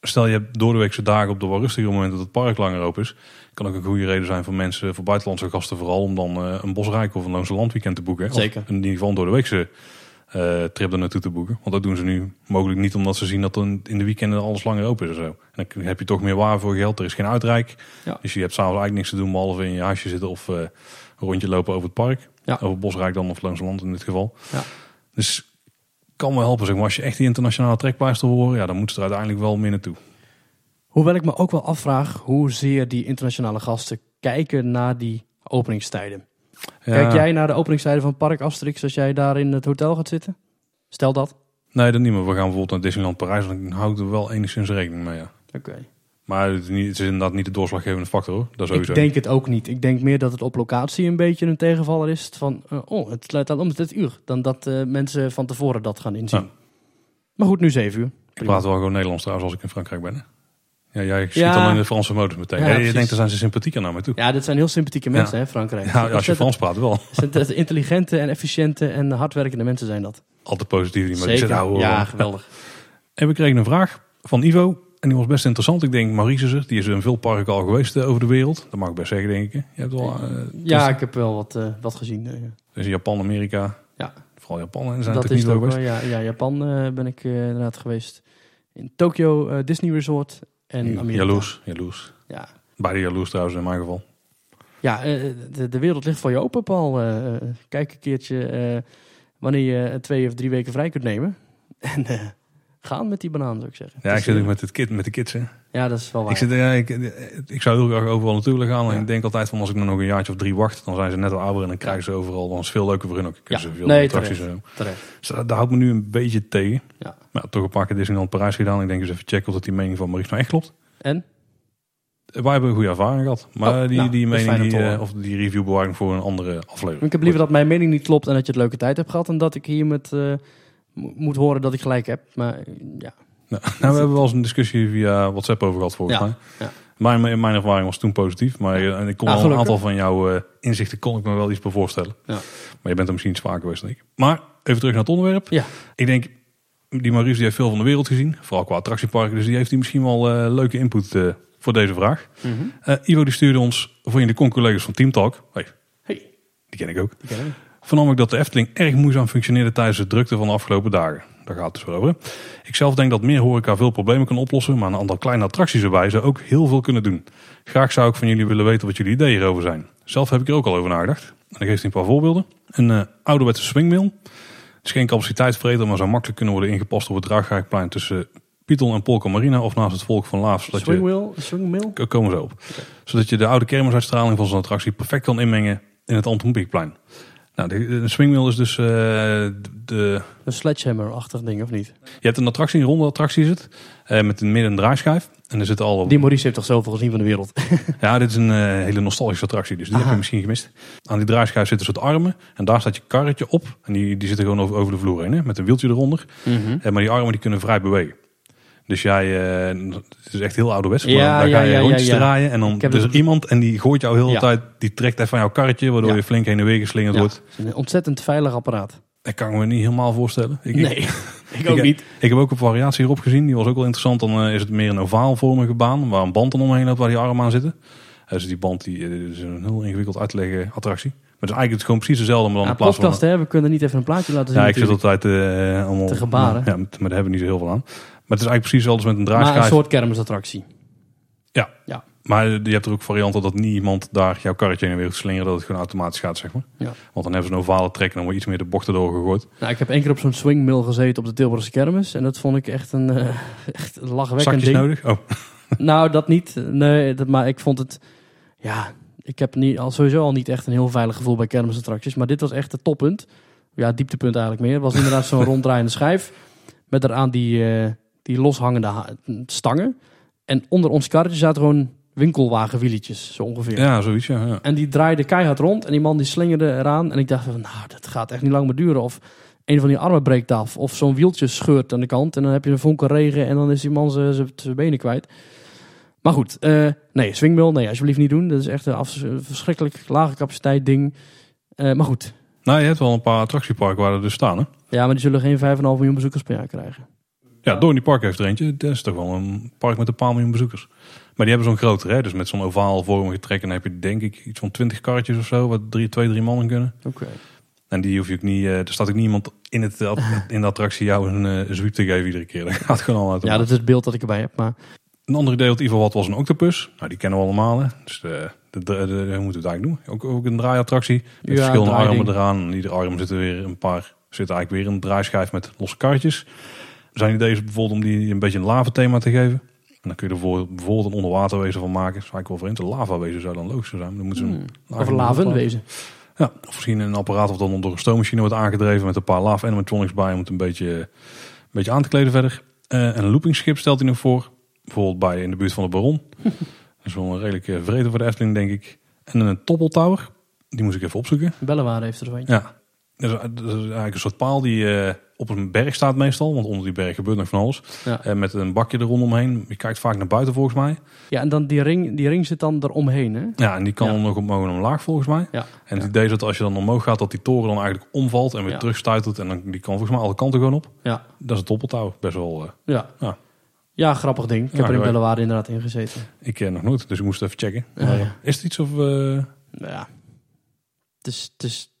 Speaker 1: stel je hebt door de weekse dagen op de wat rustigere momenten dat het park langer open is, kan ook een goede reden zijn voor mensen, voor buitenlandse gasten vooral, om dan eh, een Bosrijk of een Loonse Landweekend te boeken.
Speaker 2: Zeker.
Speaker 1: Of in ieder geval een door eh, trip er naartoe te boeken. Want dat doen ze nu mogelijk niet omdat ze zien dat er in de weekenden alles langer open is en zo. En dan heb je toch meer waar voor geld. Er is geen uitrijk.
Speaker 2: Ja.
Speaker 1: Dus je hebt s'avonds eigenlijk niks te doen behalve in je huisje zitten of eh, een rondje lopen over het park.
Speaker 2: Ja.
Speaker 1: Over Bosrijk dan of Loonse Land in dit geval.
Speaker 2: Ja.
Speaker 1: Dus kan wel helpen. Zeg maar. Als je echt die internationale trekpleister wil horen, ja, dan moeten ze er uiteindelijk wel meer naartoe.
Speaker 2: Hoewel ik me ook wel afvraag hoezeer die internationale gasten kijken naar die openingstijden. Kijk jij naar de openingstijden van Park Asterix als jij daar in het hotel gaat zitten? Stel dat.
Speaker 1: Nee, dat niet meer. We gaan bijvoorbeeld naar Disneyland Parijs. Dan hou ik er wel enigszins rekening mee, ja.
Speaker 2: Oké.
Speaker 1: Maar het is, inderdaad niet de doorslaggevende factor, hoor. Dat sowieso.
Speaker 2: Ik denk het ook niet. Ik denk meer dat het op locatie een beetje een tegenvaller is. Van, eh, oh, het sluit aan om dit uur. Dan dat eh, mensen van tevoren dat gaan inzien.
Speaker 1: Ja.
Speaker 2: Maar goed, nu zeven uur.
Speaker 1: Ik praat wel gewoon Nederlands trouwens als ik in Frankrijk ben. Hè? Ja, jij schiet
Speaker 2: Ja.
Speaker 1: dan in de Franse modus meteen.
Speaker 2: Ja,
Speaker 1: Ja, je denkt, daar zijn ze sympathieker naar mij toe.
Speaker 2: Ja, dit zijn heel sympathieke mensen, hè, Frankrijk.
Speaker 1: Ja, als je Frans praat wel. [laughs]
Speaker 2: Zijn intelligente en efficiënte en hardwerkende mensen zijn dat.
Speaker 1: Altijd positief. Die.
Speaker 2: Zeker. Ja, geweldig. [laughs]
Speaker 1: En we kregen een vraag van Ivo. En die was best interessant. Ik denk, Maurice is er. Die is in veel parken al geweest eh, over de wereld. Dat mag ik best zeggen, denk ik. Je hebt wel... eh,
Speaker 2: Ja, ik heb wel wat, eh, wat gezien. eh,
Speaker 1: Dus Japan, Amerika.
Speaker 2: Ja.
Speaker 1: Vooral Japan. En zijn
Speaker 2: dat is
Speaker 1: niet
Speaker 2: ook wel. Ja, ja, Japan ben ik inderdaad geweest. In Tokyo Disney Resort en Amerika.
Speaker 1: Jaloers. Jaloers.
Speaker 2: Ja,
Speaker 1: Beide jaloers trouwens in mijn geval.
Speaker 2: ja eh, de, de wereld ligt voor je open, Paul. Eh, eh, kijk een keertje wanneer je twee of drie weken vrij kunt nemen. [laughs] En eh, gaan met die banaan, zou ik zeggen.
Speaker 1: Ja, ik
Speaker 2: is,
Speaker 1: zit ook
Speaker 2: eh,
Speaker 1: met, het kid, met de kids. Hè.
Speaker 2: Ja, dat is wel waar.
Speaker 1: Ik, zit, ja, ik, ik zou heel graag overal naartoe willen gaan. En
Speaker 2: Ja.
Speaker 1: ik denk altijd van als ik nog een jaartje of drie wacht, dan zijn ze net al ouder en dan krijgen ze overal. Dan is veel leuker voor hun ook. Kunnen
Speaker 2: Ja.
Speaker 1: ze veel
Speaker 2: Nee,
Speaker 1: attracties en zo.
Speaker 2: Terecht.
Speaker 1: Dus daar, daar houdt me nu een beetje tegen.
Speaker 2: Ja.
Speaker 1: Maar toch een paar keer Disneyland Parijs gedaan. Ik denk eens even checken of dat die mening van Maurice nou echt klopt.
Speaker 2: En?
Speaker 1: Wij hebben een goede ervaring gehad. Maar
Speaker 2: Oh,
Speaker 1: die,
Speaker 2: nou,
Speaker 1: die
Speaker 2: dat
Speaker 1: mening die, eh, of die review bewaring voor een andere aflevering.
Speaker 2: Ik heb liever dat mijn mening niet klopt en dat je het leuke tijd hebt gehad. En dat ik hier met, eh, moet horen dat ik gelijk heb. Maar eh, ja,
Speaker 1: Nou, nou, we hebben wel eens een discussie via WhatsApp over gehad volgens
Speaker 2: Ja,
Speaker 1: mij.
Speaker 2: ja.
Speaker 1: Mijn, mijn ervaring was toen positief. Maar eh, en ik kon
Speaker 2: Ah,
Speaker 1: wel een aantal van jouw eh, inzichten kon ik me wel iets bij voorstellen.
Speaker 2: Ja.
Speaker 1: Maar je bent er misschien iets vaker geweest dan ik. Maar even terug naar het onderwerp.
Speaker 2: Ja.
Speaker 1: Ik denk, die Maurice die heeft veel van de wereld gezien. Vooral qua attractieparken. Dus die heeft hier misschien wel eh, leuke input eh, voor deze vraag. Eh, Ivo die stuurde ons, voor je de con-collega's van Team Talk. Hey,
Speaker 2: Hey.
Speaker 1: die ken ik ook.
Speaker 2: die ken ik.
Speaker 1: Vernam ik dat de Efteling erg moeizaam functioneerde tijdens de drukte van de afgelopen dagen. Daar gaat het dus over. Ik zelf denk dat meer horeca veel problemen kan oplossen, maar een aantal kleine attracties erbij zou ook heel veel kunnen doen. Graag zou ik van jullie willen weten wat jullie ideeën hierover zijn. Zelf heb ik er ook al over nagedacht. En dan geeft hij een paar voorbeelden. Een eh ouderwetse swingmill. Het is geen capaciteitsvreter, maar zou makkelijk kunnen worden ingepast op het Draagrijkplein tussen Python en Polka Marina of naast het volk van Laaf. Zodat je
Speaker 2: Swingwheel, swingmill.
Speaker 1: Komen zo op. Zodat je de oude kermisuitstraling van zo'n attractie perfect kan inmengen in het Anton Pieckplein. Nou, de, de swingmill is dus eh, de,
Speaker 2: Een sledgehammer-achtig ding, of niet?
Speaker 1: Je hebt een attractie, een ronde attractie is het. eh, met het midden een draaischijf. En er zitten al...
Speaker 2: Die Maurice heeft toch zoveel gezien van de wereld? [laughs]
Speaker 1: Ja, dit is een eh, hele nostalgische attractie. Dus die heb je misschien gemist. Aan die draaischijf zitten soort armen. En daar staat je karretje op. En die, die zitten gewoon over, over de vloer heen. Hè, met een wieltje eronder. Eh, maar die armen die kunnen vrij bewegen. Dus jij, eh, het is echt heel ouderwets.
Speaker 2: Ja,
Speaker 1: dan
Speaker 2: ja,
Speaker 1: ga je
Speaker 2: ja,
Speaker 1: rondjes draaien. En dan er
Speaker 2: het-
Speaker 1: iemand en die gooit jou heel de tijd. Die trekt even van jouw karretje. Waardoor je flink heen en weer geslingerd
Speaker 2: Ja,
Speaker 1: wordt.
Speaker 2: het is een ontzettend veilig apparaat.
Speaker 1: Dat kan ik me niet helemaal voorstellen. Ik,
Speaker 2: Nee,
Speaker 1: ik, [laughs]
Speaker 2: ik ook
Speaker 1: ik-
Speaker 2: niet.
Speaker 1: ik heb ook een variatie hierop gezien. Die was ook wel interessant. Dan eh, is het meer een ovaalvormige baan. Waar een band dan omheen loopt waar die armen aan zitten. Eh, dus die band die, is een heel ingewikkeld uit te leggen attractie. Maar het is eigenlijk gewoon precies dezelfde. Maar dan
Speaker 2: Ja,
Speaker 1: in plaats van...
Speaker 2: hè? We kunnen niet even een plaatje laten zien.
Speaker 1: Ja, ik zit altijd allemaal...
Speaker 2: Te gebaren.
Speaker 1: Ja, maar daar hebben we niet zo heel veel aan. Maar het is eigenlijk precies hetzelfde als met een
Speaker 2: maar een soort kermisattractie.
Speaker 1: Ja.
Speaker 2: Ja.
Speaker 1: Maar je hebt er ook varianten dat niemand daar jouw karretje en weer slingeren. Dat het gewoon automatisch gaat, zeg maar.
Speaker 2: Ja.
Speaker 1: Want dan hebben ze een ovale trek en dan wordt iets meer de bochten doorgegooid.
Speaker 2: Nou, ik heb één keer op zo'n swingmill gezeten op de Tilburgse kermis. En dat vond ik echt een, eh, [laughs] echt een lachwekkend
Speaker 1: Zakjes
Speaker 2: ding.
Speaker 1: nodig? Oh, [laughs]
Speaker 2: Nou, dat niet. Nee, dat, maar ik vond het... Ja, ik heb niet, al sowieso al niet echt een heel veilig gevoel bij kermisattracties. Maar dit was echt het toppunt. Ja, dieptepunt eigenlijk meer. Het was inderdaad zo'n [laughs] ronddraaiende schijf. Met daaraan die, eh, die loshangende ha- stangen. En onder ons karretje zaten gewoon winkelwagenwieltjes, zo ongeveer.
Speaker 1: ja, zoiets, ja. ja.
Speaker 2: En die draaide keihard rond. En die man die slingerde eraan. En ik dacht van, nou, dat gaat echt niet lang meer duren. Of een van die armen breekt af. Of zo'n wieltje scheurt aan de kant. En dan heb je een vonken regen. En dan is die man zijn- benen kwijt. Maar goed, eh, nee, swingmill, nee, alsjeblieft niet doen. Dat is echt een verschrikkelijk lage capaciteit ding. Eh, maar goed,
Speaker 1: Nou, je hebt wel een paar attractieparken waar er dus staan, hè?
Speaker 2: ja, maar die zullen geen 5,5 miljoen bezoekers per jaar krijgen.
Speaker 1: Ja, Dorney Park heeft er eentje. Dat is toch wel een park met een paar miljoen bezoekers. Maar die hebben zo'n grotere, hè? Dus met zo'n ovaalvormige trek. En dan heb je denk ik iets van 20 karretjes of zo. Wat drie, twee, drie mannen kunnen.
Speaker 2: Oké.
Speaker 1: En die hoef je ook niet... eh, er staat ook niet iemand in, het, in de attractie jou een eh, zwiep te geven iedere keer. [laughs] Dat gaat gewoon al uit.
Speaker 2: Ja, dat is het beeld dat ik erbij heb. Maar
Speaker 1: Een ander idee dat Ivo had was een octopus. Nou, die kennen we allemaal. Hè? Dus de, de, de, de- hoe moeten we het eigenlijk doen? Ook, ook een draaiattractie. Met
Speaker 2: Ja,
Speaker 1: verschillende armen eraan. En iedere arm zit er weer een paar... Zit eigenlijk weer een draaischijf met losse karretjes. Zijn ideeën bijvoorbeeld om die een beetje een lavathema te geven. En dan kun je er voor- bijvoorbeeld een onderwaterwezen van maken. Is eigenlijk wel vreemd. Een lavawezen zou dan logisch zijn. Dan moeten ze een
Speaker 2: Hmm. of laven wezen.
Speaker 1: Ja, of misschien een apparaat of dan door een stoommachine wordt aangedreven met een paar lava animatronics bij om het een beetje, een beetje aan te kleden verder. Eh, een loopingschip stelt hij nog voor. Bijvoorbeeld bij in de buurt van de Baron. [laughs] dat is wel een redelijk eh, vrede voor de Efteling, denk ik. En een toppeltower. Die moest ik even opzoeken.
Speaker 2: Bellewaarde heeft er zo eentje.
Speaker 1: Ja, dat is, dat is eigenlijk een soort paal die eh, op een berg staat meestal. Want onder die berg gebeurt nog van alles.
Speaker 2: Ja.
Speaker 1: Eh, met een bakje er rondomheen. Je kijkt vaak naar buiten volgens mij.
Speaker 2: Ja, en dan die ring, die ring zit dan eromheen, hè?
Speaker 1: Ja, en die kan
Speaker 2: Ja.
Speaker 1: nog omhoog en omlaag volgens mij.
Speaker 2: Ja.
Speaker 1: En het idee is dat als je dan omhoog gaat, dat die toren dan eigenlijk omvalt en weer terugstuitert. En dan, die kan volgens mij alle kanten gewoon op.
Speaker 2: Ja.
Speaker 1: Dat is een toppeltouw. Best wel. eh,
Speaker 2: Ja.
Speaker 1: Ja.
Speaker 2: Ja, grappig ding. Ik heb er in. Bellewaarde inderdaad in gezeten.
Speaker 1: ik ken nog nooit, dus ik moest even checken. Maar, Is het iets of.
Speaker 2: Nou Ja. Het is, het is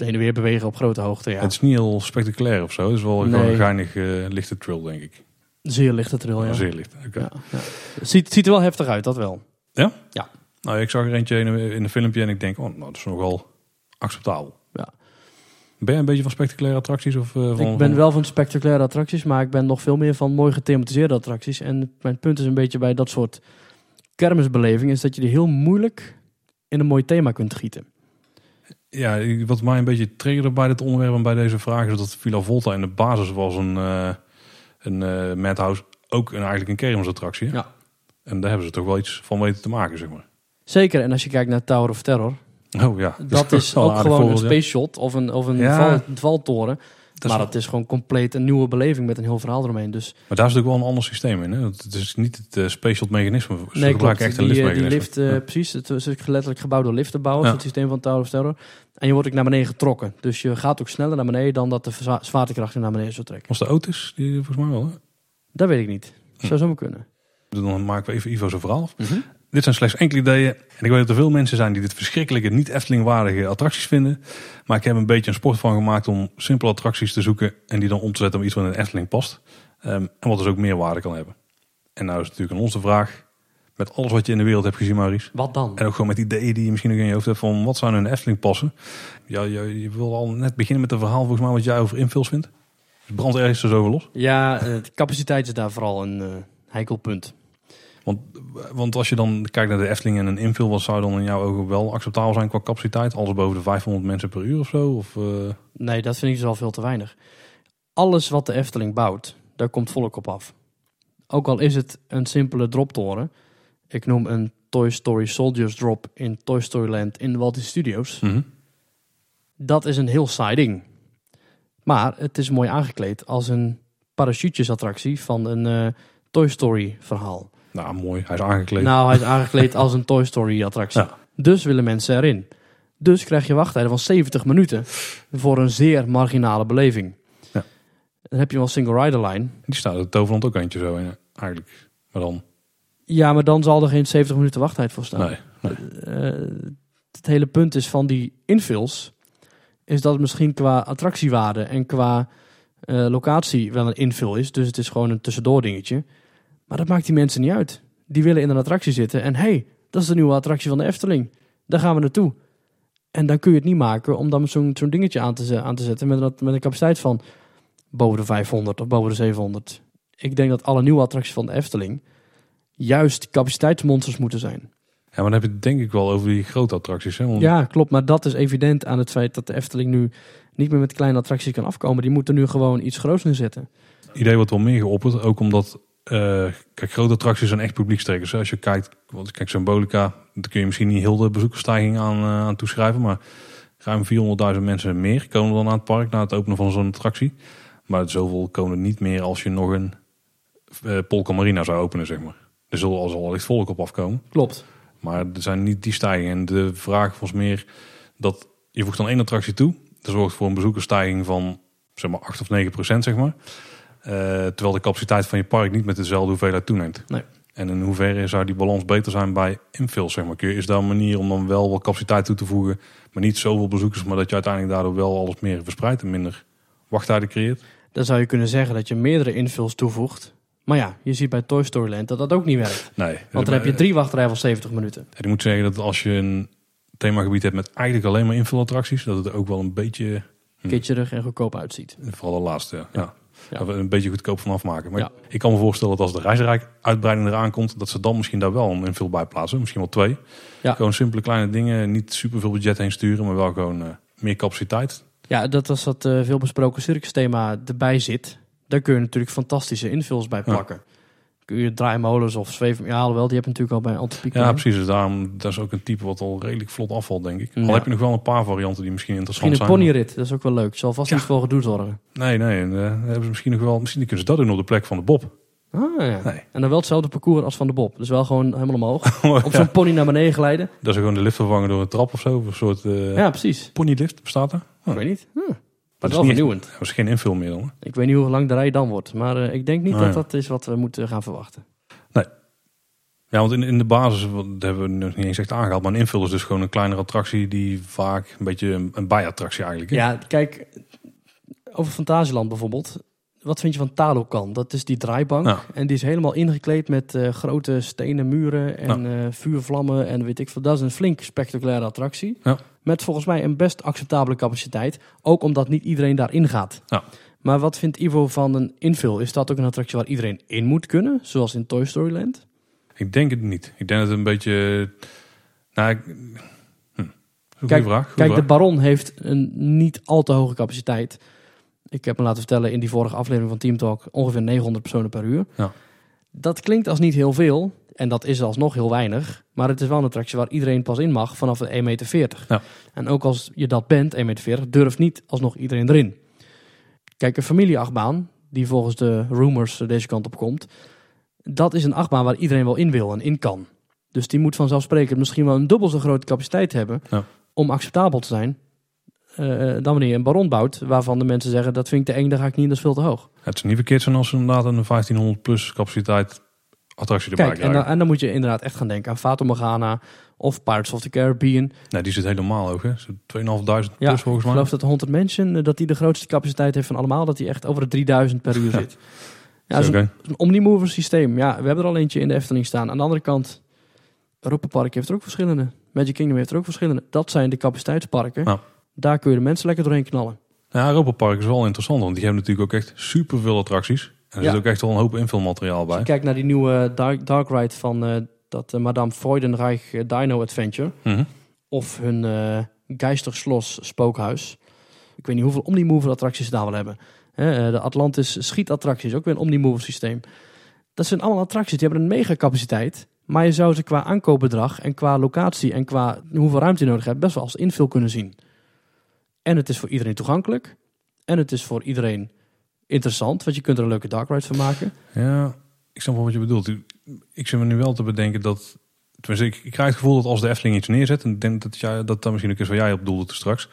Speaker 2: heen en weer bewegen op grote hoogte, ja.
Speaker 1: Het is niet heel spectaculair of zo. Het is wel
Speaker 2: Nee.
Speaker 1: een geinig eh, lichte trill, denk ik.
Speaker 2: Zeer lichte trill, ja.
Speaker 1: Zeer licht. Oké.
Speaker 2: Ja, ja. Ziet, ziet er wel heftig uit, dat wel.
Speaker 1: Nou, ik zag er eentje in een, in een filmpje en ik denk, oh, nou, dat is nogal acceptabel.
Speaker 2: Ja.
Speaker 1: Ben je een beetje van spectaculaire attracties? Of, eh, van,
Speaker 2: ik ben wel van spectaculaire attracties, maar ik ben nog veel meer van mooi gethematiseerde attracties. En mijn punt is een beetje bij dat soort kermisbeleving, is dat je die heel moeilijk in een mooi thema kunt gieten.
Speaker 1: Ja, wat mij een beetje triggerde bij dit onderwerp en bij deze vraag is dat Villa Volta in de basis was een, eh een eh, madhouse ook een, eigenlijk een kermisattractie.
Speaker 2: Ja.
Speaker 1: En daar hebben ze toch wel iets van weten te maken, zeg maar.
Speaker 2: Zeker, en als je kijkt naar Tower of Terror,
Speaker 1: Oh ja.
Speaker 2: dat [laughs] is ook gewoon een
Speaker 1: voorbeeld,
Speaker 2: space shot of een, of een
Speaker 1: Ja.
Speaker 2: val, valtoren.
Speaker 1: Dat
Speaker 2: maar het is gewoon compleet een nieuwe beleving met een heel verhaal eromheen. Dus
Speaker 1: Maar daar is natuurlijk wel een ander systeem in. Hè? Het is niet het uh, special mechanisme. Ze
Speaker 2: nee, klopt.
Speaker 1: echt een
Speaker 2: die, eh, die lift, eh,
Speaker 1: Ja.
Speaker 2: precies. Het is letterlijk gebouwd door liftenbouwers,
Speaker 1: Ja.
Speaker 2: het systeem van Tower of Terror. En je wordt ook naar beneden getrokken. Dus je gaat ook sneller naar beneden dan dat de zwa- zwaartekracht je naar beneden zou trekken.
Speaker 1: Was de Otis? Die volgens mij wel. Hè?
Speaker 2: Dat weet ik niet.
Speaker 1: Hm.
Speaker 2: Zou zomaar kunnen.
Speaker 1: Dan maken we even Ivo zijn verhaal af. Dit zijn slechts enkele ideeën. En ik weet dat er veel mensen zijn die dit verschrikkelijke, niet Efteling-waardige attracties vinden. Maar ik heb een beetje een sport van gemaakt om simpele attracties te zoeken. En die dan om te zetten op iets wat in een Efteling past. Ehm, en wat dus ook meer waarde kan hebben. En nou is het natuurlijk aan ons de vraag. Met alles wat je in de wereld hebt gezien, Maurice.
Speaker 2: Wat dan?
Speaker 1: En ook gewoon met ideeën die je misschien nog in je hoofd hebt van wat zou nu in de Efteling passen. Ja, je, je wil al net beginnen met een verhaal volgens mij wat jij over infills vindt. Dus brand ergens dus over los.
Speaker 2: Ja, eh, de capaciteit is daar vooral een eh heikel punt.
Speaker 1: Want, want als je dan kijkt naar de Efteling en een wat zou dan in jouw ogen wel acceptabel zijn qua capaciteit? Alles boven de 500 mensen per uur of zo? Of, eh,
Speaker 2: Nee, dat vind ik dus al veel te weinig. Alles wat de Efteling bouwt, daar komt volk op af. Ook al is het een simpele droptoren. Ik noem een Toy Story Soldiers drop in Toy Story Land in Walt Disney Studios.
Speaker 1: mhm.
Speaker 2: Dat is een heel saai ding. Maar het is mooi aangekleed als een parachutjesattractie van een eh, Toy Story verhaal.
Speaker 1: Nou, mooi. Hij is aangekleed.
Speaker 2: Nou, hij is aangekleed als een Toy Story attractie. [laughs]
Speaker 1: Ja.
Speaker 2: Dus willen mensen erin. Dus krijg je wachttijden van 70 minuten voor een zeer marginale beleving.
Speaker 1: Ja.
Speaker 2: Dan heb je wel single rider line.
Speaker 1: Die staat er Toverland ook eentje zo in, eigenlijk. Maar dan,
Speaker 2: Ja, maar dan zal er geen 70 minuten wachttijd voor staan.
Speaker 1: nee. nee.
Speaker 2: Eh, het hele punt is van die infills, is dat het misschien qua attractiewaarde en qua eh, locatie wel een infill is. Dus het is gewoon een tussendoor dingetje. Maar dat maakt die mensen niet uit. Die willen in een attractie zitten en hey, dat is de nieuwe attractie van de Efteling. Daar gaan we naartoe. En dan kun je het niet maken om dan zo'n zo'n dingetje aan te, aan te zetten met, een- met een capaciteit van boven de 500 of boven de 700. Ik denk dat alle nieuwe attracties van de Efteling juist capaciteitsmonsters moeten zijn.
Speaker 1: Ja, maar dan heb je het denk ik wel over die grote attracties. Hè? Want
Speaker 2: Ja, klopt. Maar dat is evident aan het feit dat de Efteling nu niet meer met kleine attracties kan afkomen. Die moeten nu gewoon iets groots neerzetten.
Speaker 1: Het idee wordt wel meer geopperd. Ook omdat, eh, kijk, grote attracties zijn echt publiekstrekkers. hè. Als je kijkt, want kijk, Symbolica, daar kun je misschien niet heel de bezoekersstijging aan, eh, aan toeschrijven. Maar ruim 400.000 mensen meer komen dan aan het park na het openen van zo'n attractie. Maar zoveel komen er niet meer als je nog een eh Polka Marina zou openen, zeg maar. Er zal al zal licht volk op afkomen.
Speaker 2: Klopt.
Speaker 1: Maar er zijn niet die stijgingen. En de vraag was meer dat je voegt dan één attractie toe. Dat zorgt voor een bezoekersstijging van zeg maar 8 of 9 procent, zeg maar. Eh, terwijl de capaciteit van je park niet met dezelfde hoeveelheid toeneemt.
Speaker 2: Nee.
Speaker 1: En in hoeverre zou die balans beter zijn bij zeg maar? Je- Is daar een manier om dan wel wat capaciteit toe te voegen, maar niet zoveel bezoekers, maar dat je uiteindelijk daardoor wel alles meer verspreidt en minder wachttijden creëert?
Speaker 2: Dan zou je kunnen zeggen dat je meerdere infills toevoegt. Maar ja, je ziet bij Toy Story Land dat dat ook niet werkt.
Speaker 1: Nee.
Speaker 2: Want dan heb je drie wachtrijen van 70 minuten.
Speaker 1: En ik moet zeggen dat als je een themagebied hebt met eigenlijk alleen maar invulattracties, dat het ook wel een beetje Hm.
Speaker 2: Kitscherig en goedkoop uitziet.
Speaker 1: Vooral de laatste, ja. ja.
Speaker 2: Ja.
Speaker 1: Dat we een beetje goedkoop van afmaken. Maar ik kan me voorstellen dat als de reisrijk uitbreiding eraan komt, dat ze dan misschien daar wel een invul bij plaatsen. Misschien wel twee. Gewoon simpele kleine dingen, niet super veel budget heen sturen, maar wel gewoon eh, meer capaciteit.
Speaker 2: Ja, dat als dat eh, veel besproken circus thema erbij zit, daar kun je natuurlijk fantastische infills bij plakken. Je draaimolens of zweven... Ja, alhoewel, die heb je natuurlijk al bij Antipico.
Speaker 1: Ja, precies. Dus daarom, dat is ook een type wat al redelijk vlot afvalt, denk ik. Al
Speaker 2: Ja.
Speaker 1: heb je nog wel een paar varianten die misschien interessant
Speaker 2: Misschien een
Speaker 1: zijn.
Speaker 2: ponyrit, dat is ook wel leuk. Zal vast
Speaker 1: Ja.
Speaker 2: niet voor gedoe zorgen.
Speaker 1: Nee, nee. En, eh, hebben ze misschien nog wel, misschien kunnen ze dat doen op de plek van de Bob.
Speaker 2: Ah, ja.
Speaker 1: Nee.
Speaker 2: En dan wel hetzelfde parcours als van de Bob. Dus wel gewoon helemaal omhoog. [laughs]
Speaker 1: Ja.
Speaker 2: Op zo'n pony naar beneden glijden.
Speaker 1: Dat ze gewoon de lift vervangen door een trap of zo. Of een soort eh
Speaker 2: Ja, precies.
Speaker 1: ponylift bestaat er.
Speaker 2: Ik weet niet. Hm. Dat
Speaker 1: dat
Speaker 2: is wel vernieuwend.
Speaker 1: Dat is geen invul meer dan.
Speaker 2: Ik weet niet hoe lang de rij dan wordt. Maar eh, ik denk niet dat
Speaker 1: ja.
Speaker 2: dat is wat we moeten gaan verwachten.
Speaker 1: Ja, want in, in de basis, wat- dat hebben we nog niet eens echt aangehaald, maar een invul is dus gewoon een kleinere attractie die vaak een beetje een, een bijattractie eigenlijk is.
Speaker 2: Ja, kijk. Over Fantasieland bijvoorbeeld. Wat vind je van Talokan? Dat is die draaibank.
Speaker 1: Ja.
Speaker 2: En die is helemaal ingekleed met eh, grote stenen muren en eh, vuurvlammen en weet ik veel. Dat is een flink spectaculaire attractie.
Speaker 1: Ja.
Speaker 2: Met volgens mij een best acceptabele capaciteit. Ook omdat niet iedereen daarin gaat.
Speaker 1: Ja.
Speaker 2: Maar wat vindt Ivo van een infill? Is dat ook een attractie waar iedereen in moet kunnen? Zoals in Toy Story Land?
Speaker 1: Ik denk het niet. Ik denk dat het een beetje... Nou, ik, hm.
Speaker 2: Kijk,
Speaker 1: vraag.
Speaker 2: Kijk, de. Baron heeft een niet al te hoge capaciteit. Ik heb me laten vertellen in die vorige aflevering van Team Talk ongeveer 900 personen per uur.
Speaker 1: Ja.
Speaker 2: Dat klinkt als niet heel veel. En dat is alsnog heel weinig. Maar het is wel een attractie waar iedereen pas in mag vanaf de 1,40 meter.
Speaker 1: Ja.
Speaker 2: En ook als je dat bent, 1,40 meter, durft niet alsnog iedereen erin. Kijk, een familieachtbaan, die volgens de rumors deze kant op komt, dat is een achtbaan waar iedereen wel in wil en in kan. Dus die moet vanzelfsprekend misschien wel een dubbel zo grote capaciteit hebben
Speaker 1: Ja.
Speaker 2: om acceptabel te zijn. eh, dan wanneer je een baron bouwt, waarvan de mensen zeggen dat vind ik te eng, daar ga ik niet, in, dat is veel te hoog.
Speaker 1: Het is niet verkeerd zijn als ze inderdaad een 1500 plus capaciteit attractie erbij
Speaker 2: Kijk, en dan, en dan moet je inderdaad echt gaan denken aan Fata Morgana of Pirates of the Caribbean.
Speaker 1: Nee, die zit helemaal hoog, hè? Zo 2500
Speaker 2: Ja,
Speaker 1: plus volgens
Speaker 2: Ik
Speaker 1: mij.
Speaker 2: geloof dat de Haunted Mansion, eh, dat die de grootste capaciteit heeft van allemaal, dat die echt over de 3000 per uur [laughs] zit. Ja, dat
Speaker 1: Zo,
Speaker 2: is een, een omnimover systeem. Ja, we hebben er al eentje in de Efteling staan. Aan de andere kant, Europa Park heeft er ook verschillende. Magic Kingdom heeft er ook verschillende. Dat zijn de capaciteitsparken.
Speaker 1: Ja.
Speaker 2: Daar kun je de mensen lekker doorheen knallen.
Speaker 1: Ja, Europa Park is wel interessant, want die hebben natuurlijk ook echt superveel attracties. Er zit ook echt wel een hoop invulmateriaal
Speaker 2: Als
Speaker 1: bij.
Speaker 2: je kijkt naar die nieuwe Dark, dark Ride van eh, dat eh, Madame Freudenreich eh, Dino Adventure.
Speaker 1: Mhm.
Speaker 2: Of hun Geisterschloss spookhuis. Ik weet niet hoeveel Omnimover attracties ze daar wel hebben. De Atlantis schietattracties, ook weer een Omnimover systeem. Dat zijn allemaal attracties, die hebben een mega capaciteit. Maar je zou ze qua aankoopbedrag en qua locatie en qua hoeveel ruimte je nodig hebt, best wel als invul kunnen zien. En het is voor iedereen toegankelijk. En het is voor iedereen interessant, want je kunt er een leuke dark ride van maken.
Speaker 1: Ja, ik snap wel wat je bedoelt. Ik zit me nu wel te bedenken dat... Tenminste, ik, ik krijg het gevoel dat als de Efteling iets neerzet... en ik denk dat jij, dat, dat misschien ook is waar jij op doelde straks...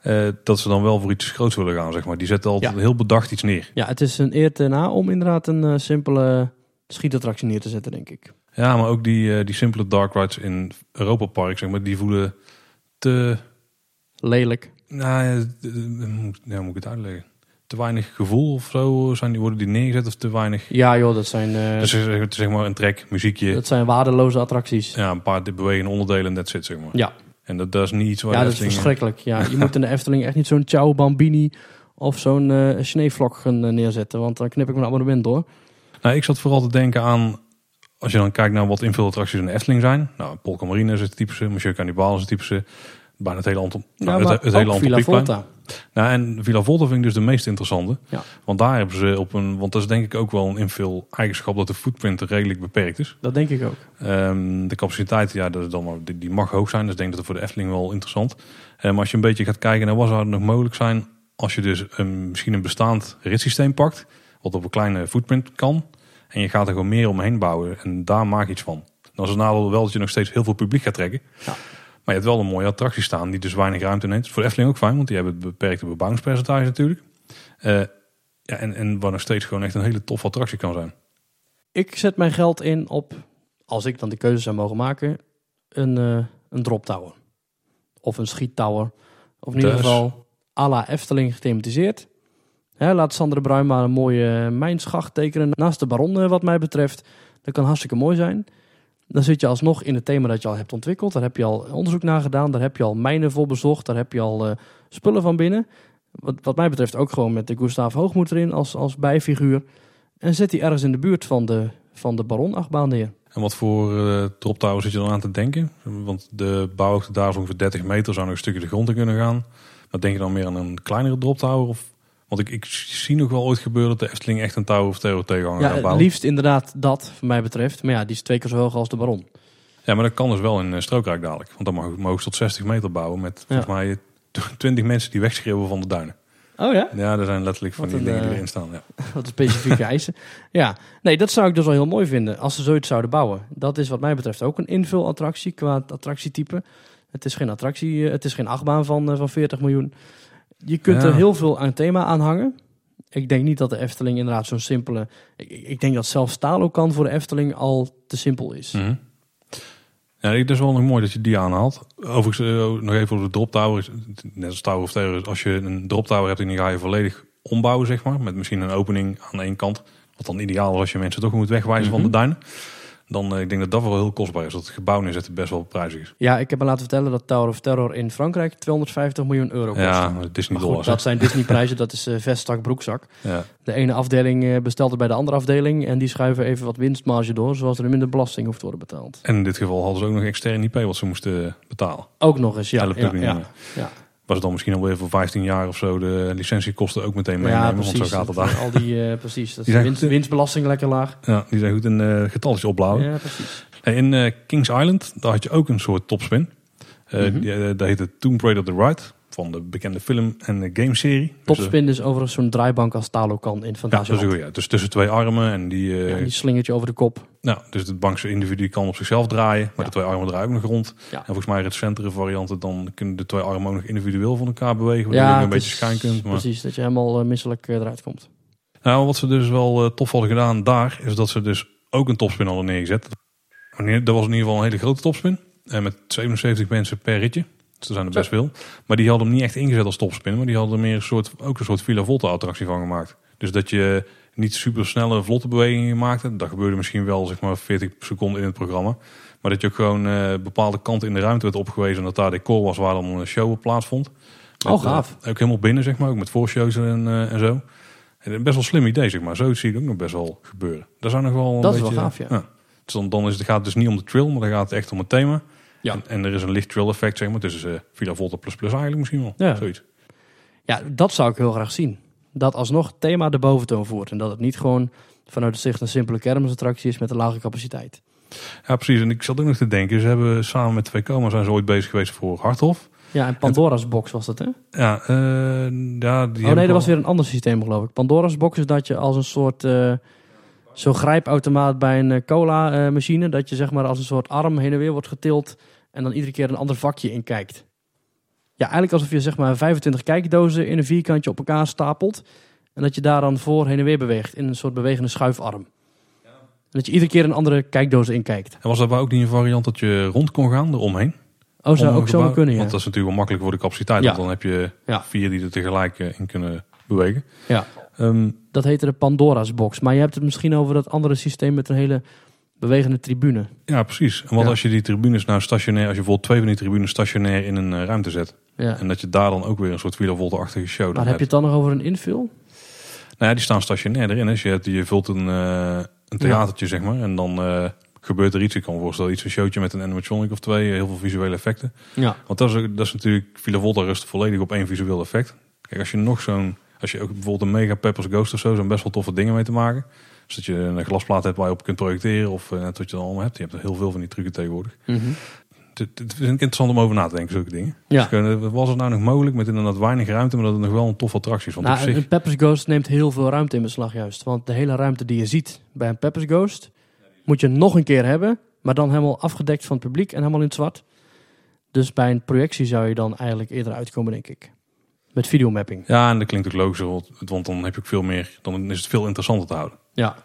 Speaker 1: eh, dat ze dan wel voor iets groots willen gaan, zeg maar. Die zetten altijd
Speaker 2: Ja.
Speaker 1: heel bedacht iets neer.
Speaker 2: Ja, het is een eer te na om inderdaad een eh, simpele schietattractie neer te zetten, denk ik.
Speaker 1: Ja, maar ook die, eh, die simpele dark rides in Europa Park, zeg maar... die voelen te...
Speaker 2: Lelijk.
Speaker 1: Nou, ja, moet ik het uitleggen? Te weinig gevoel of zo zijn die, worden die neergezet of te weinig...
Speaker 2: Ja joh, dat zijn, eh,
Speaker 1: Dus zeg, het is zeg maar een trek, muziekje,
Speaker 2: dat zijn waardeloze attracties.
Speaker 1: ja, een paar bewegende onderdelen en dat zit zeg maar.
Speaker 2: Ja,
Speaker 1: En dat, dat is niet iets waar
Speaker 2: ja dat is verschrikkelijk. Ja, je [laughs] moet in de Efteling echt niet zo'n Ciao Bambini of zo'n eh sneeuwvlok gaan eh, neerzetten, want dan knip ik mijn abonnement door.
Speaker 1: Nou, ik zat vooral te denken aan, als je dan kijkt naar wat invulattracties in de Efteling zijn. Nou, Polka Marine is het typische, Monsieur Cannibal is het typische. Bijna het hele Anton, nou,
Speaker 2: ja,
Speaker 1: het, hele
Speaker 2: Villa
Speaker 1: Anton
Speaker 2: Volta.
Speaker 1: Nou, en Villa Volta vind ik dus de meest interessante.
Speaker 2: Ja.
Speaker 1: Want daar hebben ze op een, want dat is denk ik ook wel een invul eigenschap dat de footprint redelijk beperkt is.
Speaker 2: Dat denk ik ook.
Speaker 1: Ehm, de capaciteit, ja, dat is dan die, die mag hoog zijn. Dus ik denk dat het voor de Efteling wel interessant. Maar als je een beetje gaat kijken naar wat zou er nog mogelijk zijn... als je dus misschien een bestaand ritssysteem pakt... wat op een kleine footprint kan... en je gaat er gewoon meer omheen bouwen en daar maak je iets van. Dan is het nadeel wel dat je nog steeds heel veel publiek gaat trekken.
Speaker 2: Ja.
Speaker 1: Maar je hebt wel een mooie attractie staan die dus weinig ruimte neemt. Voor de Efteling ook fijn, want die hebben het beperkte bebouwingspercentage natuurlijk. Eh, ja, en, en waar nog steeds gewoon echt een hele toffe attractie kan zijn.
Speaker 2: Ik zet mijn geld in op, als ik dan die keuze zou mogen maken, een, eh een drop tower. Of een schiettower. Of in ieder
Speaker 1: Dus?
Speaker 2: geval à la Efteling gethematiseerd. Hè, laat Sander Bruin maar een mooie mijnschacht tekenen naast de baron eh, wat mij betreft. Dat kan hartstikke mooi zijn. Dan zit je alsnog in het thema dat je al hebt ontwikkeld. Daar heb je al onderzoek naar gedaan. Daar heb je al mijnen voor bezocht. Daar heb je al eh, spullen van binnen. Wat, wat mij betreft ook gewoon met de Gustav Hoogmoed erin als, als bijfiguur. En zet die ergens in de buurt van de, van de baron-achtbaan neer.
Speaker 1: En wat voor eh drop zit je dan aan te denken? Want de bouwhoogte daar is ongeveer 30 meter, zou nog een stukje de grond in kunnen gaan. Maar denk je dan meer aan een kleinere drop tower? Of, want ik, ik zie nog wel ooit gebeuren dat de Efteling echt een tower of terror tegenhanger
Speaker 2: Ja,
Speaker 1: gaat bouwen.
Speaker 2: liefst inderdaad dat, wat mij betreft. Maar ja, die is twee keer zo hoog als de baron.
Speaker 1: Ja, maar dat kan dus wel in eh, Strookrijk dadelijk. Want dan mogen ze tot 60 meter bouwen met volgens mij 20 mensen die wegschreeuwen van de duinen.
Speaker 2: Oh ja?
Speaker 1: Ja, er zijn letterlijk van
Speaker 2: Wat
Speaker 1: die
Speaker 2: een,
Speaker 1: dingen die
Speaker 2: eh,
Speaker 1: erin staan. Ja. [laughs]
Speaker 2: Wat specifieke [laughs] eisen. Ja, nee, dat zou ik dus wel heel mooi vinden als ze zoiets zouden bouwen. Dat is wat mij betreft ook een invulattractie qua attractietype. Het is geen attractie, eh, het is geen achtbaan van, van 40 miljoen. Je kunt
Speaker 1: Ja.
Speaker 2: er heel veel aan thema aan hangen. Ik denk niet dat de Efteling inderdaad zo'n simpele... Ik, ik denk dat zelfs Stalo kan voor de Efteling al te simpel is.
Speaker 1: Mhm. Ja, het is wel nog mooi dat je die aanhaalt. Overigens, eh, nog even over de drop tower. Net als Tower of Terror. Als je een drop tower hebt, dan ga je volledig ombouwen, zeg maar. Met misschien een opening aan één kant. Wat dan ideaal is als je mensen toch moet wegwijzen van de duinen. Dan, eh, ik denk dat dat wel heel kostbaar is. Dat het gebouw neerzetten best wel prijzig is.
Speaker 2: Ja, ik heb me laten vertellen dat Tower of Terror in Frankrijk 250 miljoen euro kost.
Speaker 1: Ja, maar het is niet
Speaker 2: Maar goed,
Speaker 1: dollars.
Speaker 2: dat zijn Disney-prijzen, dat is eh vestzak, broekzak.
Speaker 1: Ja.
Speaker 2: De ene afdeling eh, bestelt het bij de andere afdeling en die schuiven even wat winstmarge door, zoals er minder belasting hoeft te worden betaald.
Speaker 1: En in dit geval hadden ze ook nog extern IP wat ze moesten betalen.
Speaker 2: Ook nog eens, ja. Ja, ja, ja.
Speaker 1: Waar ze dan misschien alweer voor 15 jaar of zo de licentiekosten ook meteen meenemen.
Speaker 2: ja,
Speaker 1: want
Speaker 2: precies.
Speaker 1: zo gaat het daar.
Speaker 2: Al die, eh, precies. Dat is
Speaker 1: Die
Speaker 2: de winst,
Speaker 1: goed,
Speaker 2: winstbelasting lekker laag.
Speaker 1: Ja, die zijn goed in eh getalletjes opbouwen.
Speaker 2: Ja, precies.
Speaker 1: Hey, In eh, Kings Island, daar had je ook een soort topspin. Eh
Speaker 2: Mhm.
Speaker 1: die, eh, dat heette Tomb Raider The Ride. Van de bekende film- en eh, gameserie. Dus, eh,
Speaker 2: Topspin is overigens zo'n draaibank als Talo kan in
Speaker 1: ja,
Speaker 2: Fantasieland.
Speaker 1: goed, ja. Dus tussen twee armen. En die, eh,
Speaker 2: Ja, die slingert je over de kop.
Speaker 1: nou, dus het bankse individu kan op zichzelf draaien. Maar
Speaker 2: Ja.
Speaker 1: de twee armen draaien ook nog rond.
Speaker 2: Ja.
Speaker 1: En volgens mij recentere varianten, dan kunnen de twee armen ook nog individueel van elkaar bewegen. Waardoor
Speaker 2: Ja,
Speaker 1: je een
Speaker 2: het
Speaker 1: beetje schijn kunt. Maar...
Speaker 2: Precies, dat je helemaal eh, misselijk eh, eruit komt.
Speaker 1: Nou, wat ze dus wel eh, tof hadden gedaan daar, is dat ze dus ook een topspin hadden neergezet. Dat was in ieder geval een hele grote topspin. En met 77 mensen per ritje. Dus er zijn er best veel. Maar die hadden hem niet echt ingezet als topspin. Maar die hadden er meer een soort, ook een soort Villa Volta attractie van gemaakt. Dus dat je niet super snelle, vlotte bewegingen maakte. Dat gebeurde misschien wel zeg maar 40 seconden in het programma. Maar dat je ook gewoon eh, bepaalde kanten in de ruimte werd opgewezen. En dat daar decor was waar dan een show op plaatsvond.
Speaker 2: Oh,
Speaker 1: Met,
Speaker 2: gaaf.
Speaker 1: eh, ook helemaal binnen zeg maar. Ook met voorshows en, eh, en zo. En best wel slim idee, zeg maar. Zo zie je het ook nog best wel gebeuren. Daar zou nog wel een
Speaker 2: Dat is
Speaker 1: beetje,
Speaker 2: wel gaaf, ja.
Speaker 1: Dus dan, dan is het, gaat het dus niet om de trill, maar dan gaat het echt om het thema.
Speaker 2: Ja.
Speaker 1: En, en er is een licht trill effect, zeg maar. Dus eh Villa Volta plus plus eigenlijk misschien wel.
Speaker 2: Ja.
Speaker 1: Zoiets.
Speaker 2: Ja, dat zou ik heel graag zien. Dat alsnog het thema de boventoon voert. En dat het niet gewoon vanuit de zicht een simpele kermisattractie is met een lage capaciteit.
Speaker 1: Ja, precies. En ik zat ook nog te denken. Ze hebben samen met twee Coma zijn ze ooit bezig geweest voor Harthof.
Speaker 2: Ja, en Pandora's box was dat, hè?
Speaker 1: Ja, eh, ja die
Speaker 2: oh nee, dat was weer een ander systeem, geloof ik. Pandora's box is dat je als een soort... eh zo'n grijpautomaat bij een cola-machine... dat je zeg maar als een soort arm heen en weer wordt getild... en dan iedere keer een ander vakje in kijkt. Ja, eigenlijk alsof je zeg maar 25 kijkdozen in een vierkantje op elkaar stapelt... en dat je daar dan voor heen en weer beweegt in een soort bewegende schuifarm. En dat je iedere keer een andere kijkdoos in kijkt.
Speaker 1: En was dat wel ook niet een variant dat je rond kon gaan, eromheen?
Speaker 2: Oh, zou
Speaker 1: Om
Speaker 2: ook zo kunnen, ja.
Speaker 1: Want dat is natuurlijk wel makkelijk voor de capaciteit.
Speaker 2: Ja.
Speaker 1: Want dan heb je
Speaker 2: Ja.
Speaker 1: vier die er tegelijk eh, in kunnen bewegen.
Speaker 2: Ja.
Speaker 1: Ehm,
Speaker 2: Dat heette de Pandora's box. Maar je hebt het misschien over dat andere systeem met een hele bewegende tribune.
Speaker 1: ja, precies. En wat
Speaker 2: Ja.
Speaker 1: als je die tribunes nou stationair... als je bijvoorbeeld twee van die tribunes stationair in een eh, ruimte zet...
Speaker 2: Ja.
Speaker 1: en dat je daar dan ook weer een soort Villa Volta-achtige show dan
Speaker 2: Maar heb je het dan nog over een infill?
Speaker 1: Nou ja, die staan stationair erin. Dus je, hebt, je vult een, eh, een theatertje, zeg maar. En dan eh, gebeurt er iets. Ik kan me voorstellen, iets een showtje met een animatronic of twee. Heel veel visuele effecten.
Speaker 2: Ja.
Speaker 1: Want dat is, dat is natuurlijk... Villa Volta rust volledig op één visueel effect. Kijk, als je nog zo'n... Als je ook bijvoorbeeld een Mega Peppers Ghost of zo... zijn best wel toffe dingen mee te maken. Dus dat je een glasplaat hebt waar je op kunt projecteren. Of eh, net wat je dan allemaal hebt. Je hebt er heel veel van die trucken tegenwoordig.
Speaker 2: Mhm.
Speaker 1: Het, het ik interessant om over na te denken, zulke dingen.
Speaker 2: Ja.
Speaker 1: Dus, kunnen- was het nou nog mogelijk met inderdaad weinig ruimte... maar dat het nog wel een toffe attractie is? Want
Speaker 2: Nou,
Speaker 1: zich...
Speaker 2: een Peppers Ghost neemt heel veel ruimte in beslag juist. Want de hele ruimte die je ziet bij een Peppers Ghost... moet je nog een keer hebben... maar dan helemaal afgedekt van het publiek en helemaal in het zwart. Dus bij een projectie zou je dan eigenlijk eerder uitkomen, denk ik. Met videomapping.
Speaker 1: Ja, en dat klinkt ook logischer, want, dan heb je ook veel meer, dan is het veel interessanter te houden.
Speaker 2: Ja.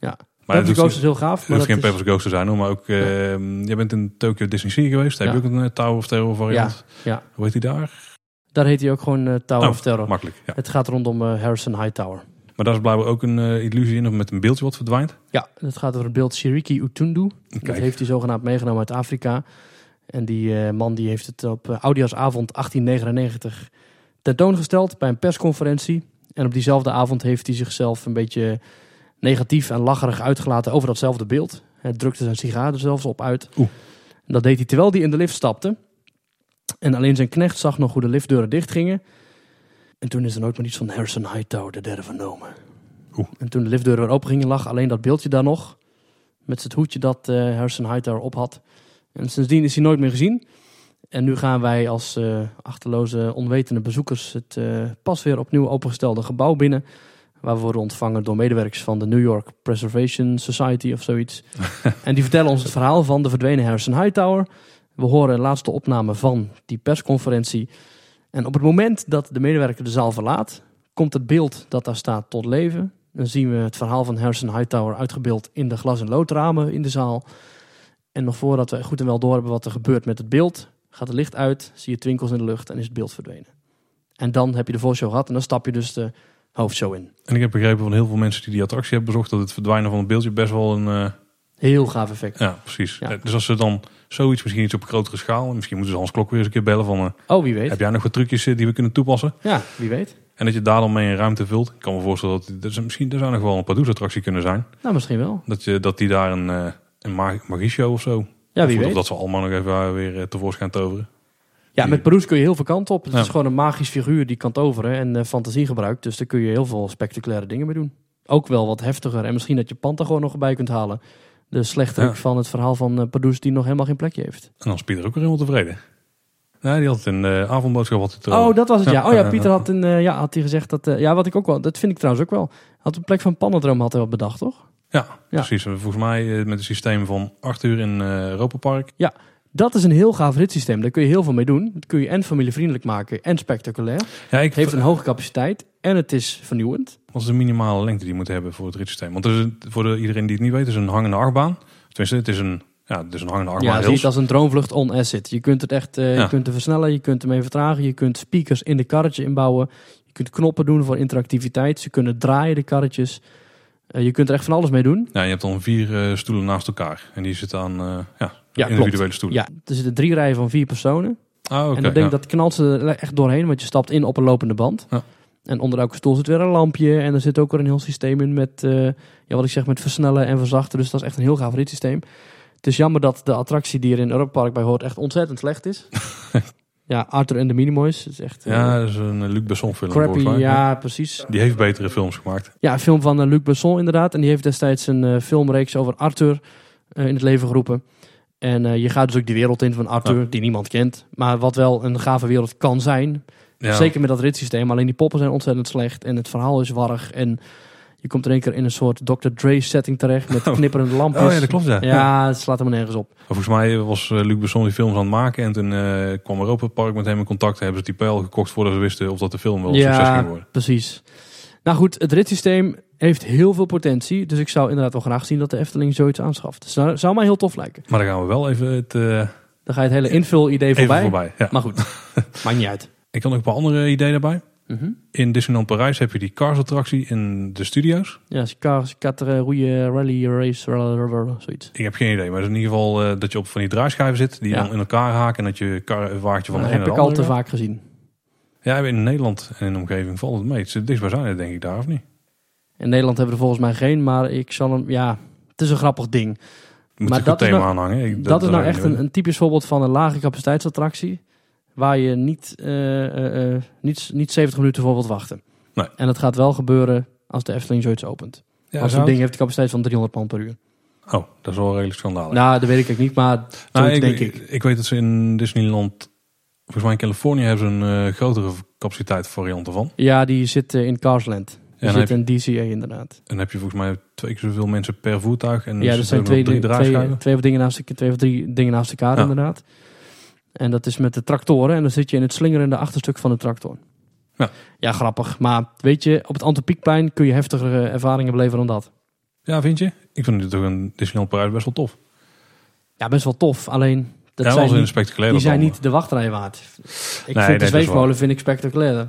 Speaker 2: ja.
Speaker 1: Maar het
Speaker 2: Peppers
Speaker 1: hoeft,
Speaker 2: Ghost is heel gaaf.
Speaker 1: het
Speaker 2: Maar
Speaker 1: hoeft
Speaker 2: dat
Speaker 1: geen
Speaker 2: is-
Speaker 1: Peppers Ghost te zijn hoor, maar ook, eh, jij bent in Tokyo Disney Sea geweest, heb
Speaker 2: Ja.
Speaker 1: je ook een eh, Tower of Terror variant?
Speaker 2: ja.
Speaker 1: Hoe heet die daar?
Speaker 2: Daar heet hij ook gewoon eh, Tower
Speaker 1: Oh,
Speaker 2: of Terror.
Speaker 1: Makkelijk, ja.
Speaker 2: Het gaat rondom eh, Harrison Hightower.
Speaker 1: Maar daar is blijkbaar ook een illusie in, of met een beeldje wat verdwijnt.
Speaker 2: Ja, het gaat over het beeld Shiriki Utundu. Dat
Speaker 1: Kijk.
Speaker 2: heeft hij zogenaamd meegenomen uit Afrika. En die man die heeft het op uh, Oudejaarsavond 1899 tentoongesteld bij een persconferentie. En op diezelfde avond heeft hij zichzelf een beetje negatief en lacherig uitgelaten over datzelfde beeld. Hij drukte zijn sigaar er zelfs op uit.
Speaker 1: Oeh.
Speaker 2: En dat deed hij terwijl hij in de lift stapte. En alleen zijn knecht zag nog hoe de liftdeuren dichtgingen. En toen is er nooit meer iets van Harrison Hightower de derde vernomen.
Speaker 1: Oeh.
Speaker 2: En toen de liftdeuren weer open gingen, lag alleen dat beeldje daar nog. Met het hoedje dat eh Harrison Hightower op had. En sindsdien is hij nooit meer gezien. En nu gaan wij als eh, achterloze, onwetende bezoekers het eh, pas weer opnieuw opengestelde gebouw binnen. Waar we worden ontvangen door medewerkers van de New York Preservation Society of zoiets. [laughs] en die vertellen ons het verhaal van de verdwenen Harrison Hightower. We horen de laatste opname van die persconferentie. En op het moment dat de medewerker de zaal verlaat, komt het beeld dat daar staat tot leven. Dan zien we het verhaal van Harrison Hightower uitgebeeld in de glas- en loodramen in de zaal. En nog voordat we goed en wel doorhebben wat er gebeurt met het beeld, gaat het licht uit, zie je twinkels in de lucht en is het beeld verdwenen. En dan heb je de voorshow gehad en dan stap je dus de hoofdshow in.
Speaker 1: En ik heb begrepen van heel veel mensen die die attractie hebben bezocht... dat het verdwijnen van het beeldje best wel een... eh,
Speaker 2: Heel gaaf effect.
Speaker 1: ja, precies.
Speaker 2: Ja.
Speaker 1: Eh, Dus als ze dan zoiets, misschien iets op grotere schaal... misschien moeten ze Hans Klok weer eens een keer bellen van... eh,
Speaker 2: Oh, wie weet.
Speaker 1: heb jij nog wat trucjes die we kunnen toepassen?
Speaker 2: Ja, wie weet.
Speaker 1: En dat je daar dan mee een ruimte vult. Ik kan me voorstellen dat... is misschien er zou nog wel een Pardoes-attractie kunnen zijn.
Speaker 2: Nou, misschien wel.
Speaker 1: Dat, je, dat die daar een, een ma- magie show of zo...
Speaker 2: Ja, wie
Speaker 1: of
Speaker 2: weet.
Speaker 1: dat ze allemaal nog even eh, weer eh, tevoorschijn toveren.
Speaker 2: Ja, met Peroes kun je heel veel kanten op. Het
Speaker 1: Ja.
Speaker 2: is gewoon een magisch figuur die kan toveren en eh, fantasie gebruikt. Dus daar kun je heel veel spectaculaire dingen mee doen. Ook wel wat heftiger. En misschien dat je Panta gewoon nog bij kunt halen. De slechterik
Speaker 1: Ja.
Speaker 2: van het verhaal van uh, Pardoes die nog helemaal geen plekje heeft.
Speaker 1: En dan is Pieter ook weer helemaal tevreden. Nee, die had het in de avondboodschap had het
Speaker 2: Oh, dat was het ja. Oh ja, Pieter had, een, ja, had hij gezegd dat... ja, wat ik ook wel... Dat vind ik trouwens ook wel. Had een plek van Pannendroom had hij wat bedacht, toch?
Speaker 1: Ja, precies. Volgens mij eh, met het systeem van Arthur in eh Europa Park.
Speaker 2: Dat is een heel gaaf ritssysteem. Daar kun je heel veel mee doen. Dat kun je en familievriendelijk maken en spectaculair.
Speaker 1: Ja, ik
Speaker 2: Het heeft een hoge capaciteit en het is vernieuwend.
Speaker 1: Wat is de minimale lengte die je moet hebben voor het ritssysteem? Want is een- voor de, iedereen die het niet weet, is een hangende achtbaan. Tenminste, het is een, ja, het is een hangende achtbaan.
Speaker 2: Ja, het als een droomvlucht on acid. Je kunt het echt
Speaker 1: Ja.
Speaker 2: je kunt het versnellen, je kunt ermee vertragen, je kunt speakers in de karretje inbouwen. Je kunt knoppen doen voor interactiviteit. Ze kunnen draaien, de karretjes. Eh, je kunt er echt van alles mee doen.
Speaker 1: Ja, je hebt dan vier eh, stoelen naast elkaar. En die zitten aan eh, ja,
Speaker 2: Ja,
Speaker 1: individuele
Speaker 2: klopt.
Speaker 1: stoelen.
Speaker 2: Ja, er zitten drie rijen van vier personen.
Speaker 1: Ah, oké.
Speaker 2: en dan denk ik
Speaker 1: ja.
Speaker 2: dat knalt ze er echt doorheen, want je stapt in op een lopende band.
Speaker 1: Ja.
Speaker 2: En onder elke stoel zit weer een lampje. En er zit ook weer een heel systeem in met, ja, wat ik zeg, met versnellen en verzachten. Dus dat is echt een heel gaaf ritssysteem. Het is jammer dat de attractie die er in Europa Park bij hoort echt ontzettend slecht is. [laughs] ja, Arthur en de Minimoys. Is echt eh,
Speaker 1: Ja, dat is een eh, Luc Besson film
Speaker 2: crappy.
Speaker 1: mij.
Speaker 2: Ja, precies.
Speaker 1: Die heeft betere films gemaakt.
Speaker 2: Ja, een film van eh, Luc Besson inderdaad. En die heeft destijds een eh, filmreeks over Arthur eh, in het leven geroepen. En eh, je gaat dus ook die wereld in van Arthur, die niemand kent. Maar wat wel een gave wereld kan zijn.
Speaker 1: Ja,
Speaker 2: Zeker met dat ritssysteem. Alleen die poppen zijn ontzettend slecht. En het verhaal is warrig. En je komt in één keer in een soort Dr. Dre setting terecht. Met
Speaker 1: Oh.
Speaker 2: knipperende lampjes.
Speaker 1: Oh ja, dat klopt ja.
Speaker 2: Ja, het slaat helemaal nergens op.
Speaker 1: Volgens mij was eh, Luc Besson die films aan het maken. En toen eh, kwam Europa Park met hem in contact. Hebben ze die pijl gekocht voordat ze wisten of dat de film wel een succes ging worden.
Speaker 2: precies. Nou goed, het ritssysteem heeft heel veel potentie. Dus ik zou inderdaad wel graag zien dat de Efteling zoiets aanschaft. Dus zou, zou mij heel tof lijken.
Speaker 1: Maar dan gaan we wel even het eh,
Speaker 2: Dan ga je het hele invul-idee
Speaker 1: even
Speaker 2: voorbij.
Speaker 1: voorbij. Ja.
Speaker 2: Maar goed, [laughs] maakt niet uit.
Speaker 1: Ik had nog een paar andere ideeën daarbij.
Speaker 2: Mhm.
Speaker 1: In Disneyland Parijs heb je die Cars attractie in de studio's.
Speaker 2: Ja, Cars, Quatre, Roeie, Rally, Race, zoiets.
Speaker 1: Ik heb geen idee, maar het is in ieder geval eh, dat je op van die draaischijven zit. Die
Speaker 2: Ja.
Speaker 1: dan in elkaar haken en dat je kar, een wagentje van
Speaker 2: Dat
Speaker 1: de ene
Speaker 2: heb ik al te vaak gezien.
Speaker 1: Ja, in Nederland en in de omgeving valt het mee. Het dichtstbijzijnde denk ik daar, of niet?
Speaker 2: In Nederland hebben we er volgens mij geen, maar ik zal hem, ja, het is een grappig ding.
Speaker 1: Moet
Speaker 2: Maar dat is
Speaker 1: thema
Speaker 2: nou-
Speaker 1: aanhangen. Ik-
Speaker 2: Dat, is nou echt een typisch voorbeeld van een lage capaciteitsattractie. Waar je niet, eh, eh, eh, niet, niet 70 minuten voor wilt wachten.
Speaker 1: Nee.
Speaker 2: En dat gaat wel gebeuren als de Efteling zoiets opent.
Speaker 1: Ja,
Speaker 2: als zo'n ding heeft de capaciteit van 300 man per uur.
Speaker 1: Oh, dat is wel redelijk schandalig.
Speaker 2: Nou, dat weet ik eigenlijk niet, maar
Speaker 1: Nou, ik,
Speaker 2: denk ik.
Speaker 1: ik weet dat ze in Disneyland, volgens mij in Californië, hebben ze een eh, grotere capaciteit variant ervan.
Speaker 2: Ja, die zit in Carsland. Die
Speaker 1: Ja, dan,
Speaker 2: zit in DCA inderdaad.
Speaker 1: en heb je volgens mij twee keer zoveel mensen per voertuig. En
Speaker 2: Ja,
Speaker 1: er
Speaker 2: dat zijn twee, twee, twee, of dingen naast, twee of drie dingen naast elkaar
Speaker 1: Ja.
Speaker 2: inderdaad. En dat is met de tractoren. En dan zit je in het slingerende achterstuk van de tractor.
Speaker 1: Ja.
Speaker 2: ja, grappig. Maar weet je, op het Antropiekplein kun je heftigere ervaringen beleven dan dat.
Speaker 1: Ja, vind je? Ik vind het toch een Disneyland Parijs best wel tof.
Speaker 2: Ja, best wel tof. Alleen, dat
Speaker 1: ja,
Speaker 2: zijn,
Speaker 1: in spectaculair.
Speaker 2: die zijn niet de wachtrij waard. Ik
Speaker 1: nee,
Speaker 2: vind de zweefmolen vind ik spectaculair.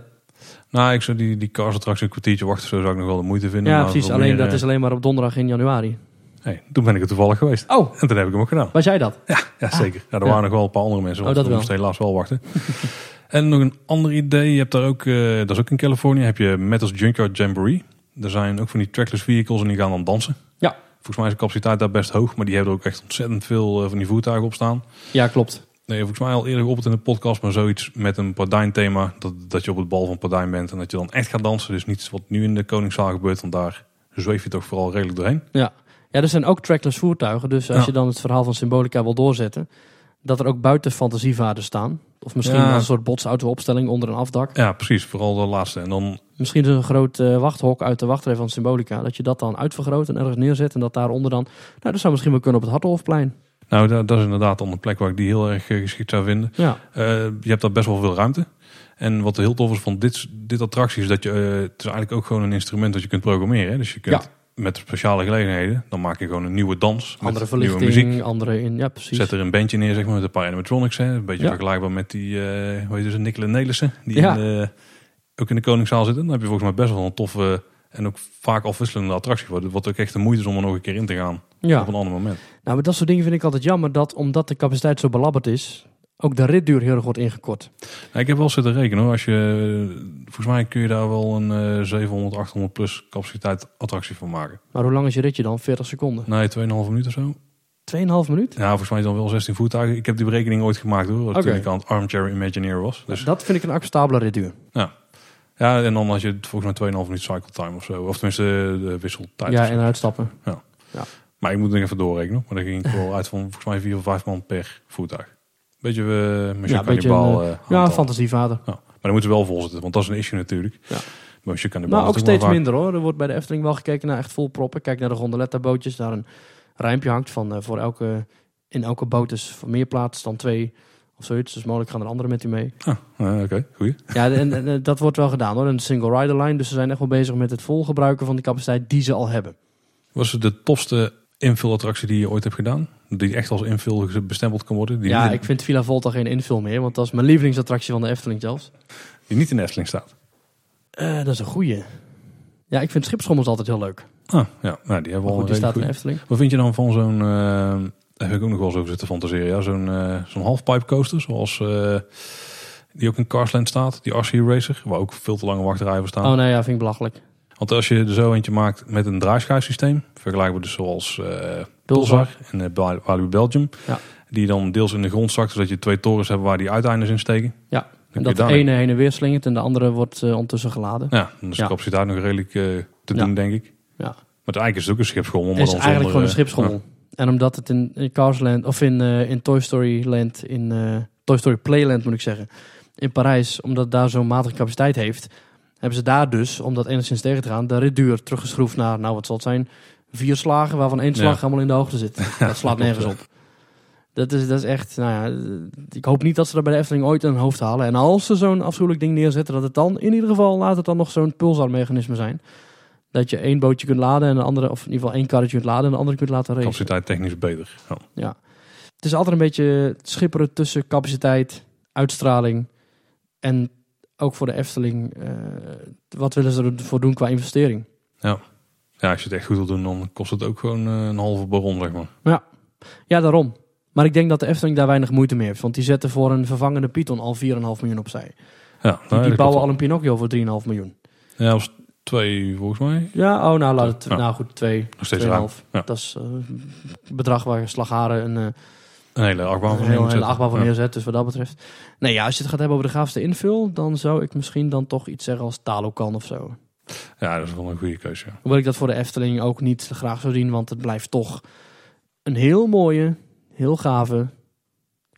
Speaker 1: Nou, ik zou die, die cars attractie een kwartiertje wachten, zo zou ik nog wel de moeite vinden.
Speaker 2: Ja, precies. Alleen
Speaker 1: meer,
Speaker 2: dat
Speaker 1: eh,
Speaker 2: is alleen maar op donderdag in januari.
Speaker 1: Hey, toen ben ik er toevallig geweest.
Speaker 2: Oh,
Speaker 1: En toen heb ik hem ook gedaan.
Speaker 2: was jij dat?
Speaker 1: Ja, zeker. Ja, er
Speaker 2: Ja.
Speaker 1: waren nog wel een paar andere mensen, want
Speaker 2: Oh, dat
Speaker 1: moesten helaas wel wachten. [laughs] en nog een ander idee. Je hebt daar ook, eh, dat is ook in Californië, heb je Metals Junkyard Jamboree. Er zijn ook van die trackless vehicles en die gaan dan dansen.
Speaker 2: Ja.
Speaker 1: Volgens mij is de capaciteit daar best hoog, maar die hebben er ook echt ontzettend veel eh, van die voertuigen op staan.
Speaker 2: Ja, klopt.
Speaker 1: Nee, volgens mij al eerder geopperd in de podcast, maar zoiets met een pardijnthema. Dat, dat je op het bal van pardijn bent en dat je dan echt gaat dansen. Dus niet wat nu in de Koningszaal gebeurt, want daar zweef je toch vooral redelijk doorheen.
Speaker 2: Ja. Ja, er zijn ook trackless voertuigen. Dus als
Speaker 1: Ja.
Speaker 2: je dan het verhaal van Symbolica wil doorzetten, dat er ook buiten fantasievaarden staan. Of misschien
Speaker 1: Ja.
Speaker 2: een soort botsauto-opstelling onder een afdak.
Speaker 1: Ja, precies. Vooral de laatste. En dan
Speaker 2: Misschien is een groot eh, wachthok uit de wachtrij van Symbolica. Dat je dat dan uitvergroot en ergens neerzet. En dat daaronder dan... Nou, dat zou misschien wel kunnen op het Hartolfplein.
Speaker 1: Nou, dat, dat is inderdaad dan een plek waar ik die heel erg eh, geschikt zou vinden.
Speaker 2: Ja,
Speaker 1: Eh, je hebt daar best wel veel ruimte. En wat heel tof is van dit, dit attractie is dat je, het is eigenlijk ook gewoon een instrument dat je kunt programmeren. hè. Dus je kunt met speciale gelegenheden, dan maak je gewoon een nieuwe dans
Speaker 2: andere
Speaker 1: met nieuwe muziek.
Speaker 2: andere in... Ja, precies.
Speaker 1: Zet er een bandje neer, zeg maar, met een paar animatronics. Hè. Een beetje
Speaker 2: Ja.
Speaker 1: vergelijkbaar met die, eh hoe heet ze, Nicola Nelissen. Die
Speaker 2: Ja.
Speaker 1: in de- ook in de Koningszaal zitten. Dan heb je volgens mij best wel een toffe en ook vaak afwisselende attractie. Wat, wat ook echt de moeite is om er nog een keer in te gaan.
Speaker 2: Ja,
Speaker 1: Op een ander moment.
Speaker 2: nou, maar dat soort dingen vind ik altijd jammer. Dat omdat de capaciteit zo belabberd is, ook de ritduur heel erg wordt ingekort.
Speaker 1: Ja, ik heb wel zitten rekenen hoor. Als je, volgens mij kun je daar wel een eh 700, 800 plus capaciteit attractie van maken.
Speaker 2: Maar hoe lang is je ritje dan? 40 seconden.
Speaker 1: Nee, 2,5 minuten of zo.
Speaker 2: 2,5 minuut?
Speaker 1: Ja, volgens mij is dan wel 16 voertuigen. Ik heb die berekening ooit gemaakt hoor.
Speaker 2: Oké.
Speaker 1: Toen ik aan het Armchair Imagineer was. Dus
Speaker 2: Dat vind ik een acceptabele ritduur.
Speaker 1: ja, en dan had je volgens mij 2,5 minuut cycle time of zo. Of tenminste de wisseltijd.
Speaker 2: Ja, en uitstappen.
Speaker 1: Maar ik moet nog even doorrekenen. Maar dan ging ik wel uit van volgens mij 4 of 5 man per voertuig. Beetje uh,
Speaker 2: Ja, beetje een,
Speaker 1: eh,
Speaker 2: Ja, fantasievader.
Speaker 1: Ja. Maar dan moeten ze wel vol zitten, want dat is een issue natuurlijk.
Speaker 2: Ja.
Speaker 1: Maar Mission Cannibal
Speaker 2: Nou, ook steeds minder hoor. Er wordt bij de Efteling wel gekeken naar echt vol proppen. Kijk naar de gondoletta bootjes. Daar een rijmpje hangt van voor elke... In elke boot is voor meer plaats dan twee of zoiets. Dus mogelijk gaan er anderen met u mee.
Speaker 1: Ah, Oké, goeie.
Speaker 2: Ja, en, en, dat wordt wel gedaan hoor. Een single rider line. Dus ze zijn echt wel bezig met het volgebruiken van die capaciteit die ze al hebben.
Speaker 1: Was het de tofste invulattractie die je ooit hebt gedaan? Die echt als invul bestempeld kan worden? Die,
Speaker 2: ja, ik vind Villa Volta geen invul meer. Want dat is mijn lievelingsattractie van de Efteling zelfs.
Speaker 1: die niet in de Efteling staat.
Speaker 2: Eh, dat is een goeie. Ja, ik vind Schipschommels altijd heel leuk.
Speaker 1: Ah, ja, nou, die hebben we al
Speaker 2: goed, die staat in. Efteling.
Speaker 1: Wat vind je dan van zo'n... eh, daar heb ik ook nog wel eens over zitten fantaseren. Ja, zo'n zo'n halfpipe coaster, zoals... die ook in Carsland staat, die RC Racer, waar ook veel te lange wachtrijen voor staan.
Speaker 2: Oh nee, ja, vind ik belachelijk.
Speaker 1: Want als je er zo eentje maakt met een draaischuifsysteem, vergelijken we dus zoals eh
Speaker 2: Pulsar.
Speaker 1: En uh, Walibi Belgium,
Speaker 2: Ja.
Speaker 1: die dan deels in de grond zakt, zodat je twee torens hebt waar die uiteindes in steken.
Speaker 2: Ja, En dat de ene heen en weer slingert en de andere wordt eh, ondertussen geladen.
Speaker 1: Ja, dan is de
Speaker 2: Ja.
Speaker 1: capaciteit nog redelijk te
Speaker 2: Ja.
Speaker 1: doen, denk ik.
Speaker 2: Ja.
Speaker 1: Maar eigenlijk is het ook een schipschommel.
Speaker 2: Het is eigenlijk gewoon een schipschommel. En omdat het in, in Cars Land, of in, in Toy Story Land, in Toy Story Playland moet ik zeggen, in Parijs, omdat daar zo'n matige capaciteit heeft, hebben ze daar dus, om dat enigszins tegen te gaan, de ritduur teruggeschroefd naar, nou wat zal het zijn, vier slagen, waarvan één slag
Speaker 1: Ja.
Speaker 2: helemaal in de hoogte zit. [laughs] Dat slaat nergens op. Dat is, dat is echt, nou ja, ik hoop niet dat ze er bij de Efteling ooit een hoofd halen. En als ze zo'n afschuwelijk ding neerzetten, dat het dan, in ieder geval, laat het dan nog zo'n pulsarmechanisme zijn. Dat je één bootje kunt laden en de andere, of in ieder geval één karretje kunt laden en de andere kunt laten racen.
Speaker 1: Capaciteit technisch beter. Ja.
Speaker 2: Het is altijd een beetje schipperen tussen capaciteit, uitstraling en ook voor de Efteling. eh, wat willen ze ervoor doen qua investering?
Speaker 1: ja, als je het echt goed wil doen, dan kost het ook gewoon eh, een halve baron, zeg maar.
Speaker 2: Ja, daarom. Maar ik denk dat de Efteling daar weinig moeite mee heeft. Want die zetten voor een vervangende Python al 4,5 miljoen opzij.
Speaker 1: Ja,
Speaker 2: Die,
Speaker 1: nee,
Speaker 2: die bouwen al een Pinocchio voor 3,5 miljoen.
Speaker 1: Ja, was twee volgens mij.
Speaker 2: Ja, oh nou, laat het,
Speaker 1: Ja.
Speaker 2: nou goed, 2,
Speaker 1: Nog steeds ruim.
Speaker 2: 2,5.
Speaker 1: Ja.
Speaker 2: Dat is een bedrag waar Slagharen een, eh,
Speaker 1: Een hele achtbaan
Speaker 2: een
Speaker 1: van
Speaker 2: heel, hele
Speaker 1: neerzetten.
Speaker 2: achtbaan van
Speaker 1: Ja.
Speaker 2: neerzet. Dus wat dat betreft. Nee, ja, als je het gaat hebben over de gaafste invul, dan zou ik misschien dan toch iets zeggen als Talokan of zo.
Speaker 1: Ja, dat is wel een goede keuze. ja.
Speaker 2: Hoewel ik dat voor de Efteling ook niet graag zou zien, want het blijft toch een heel mooie, heel gave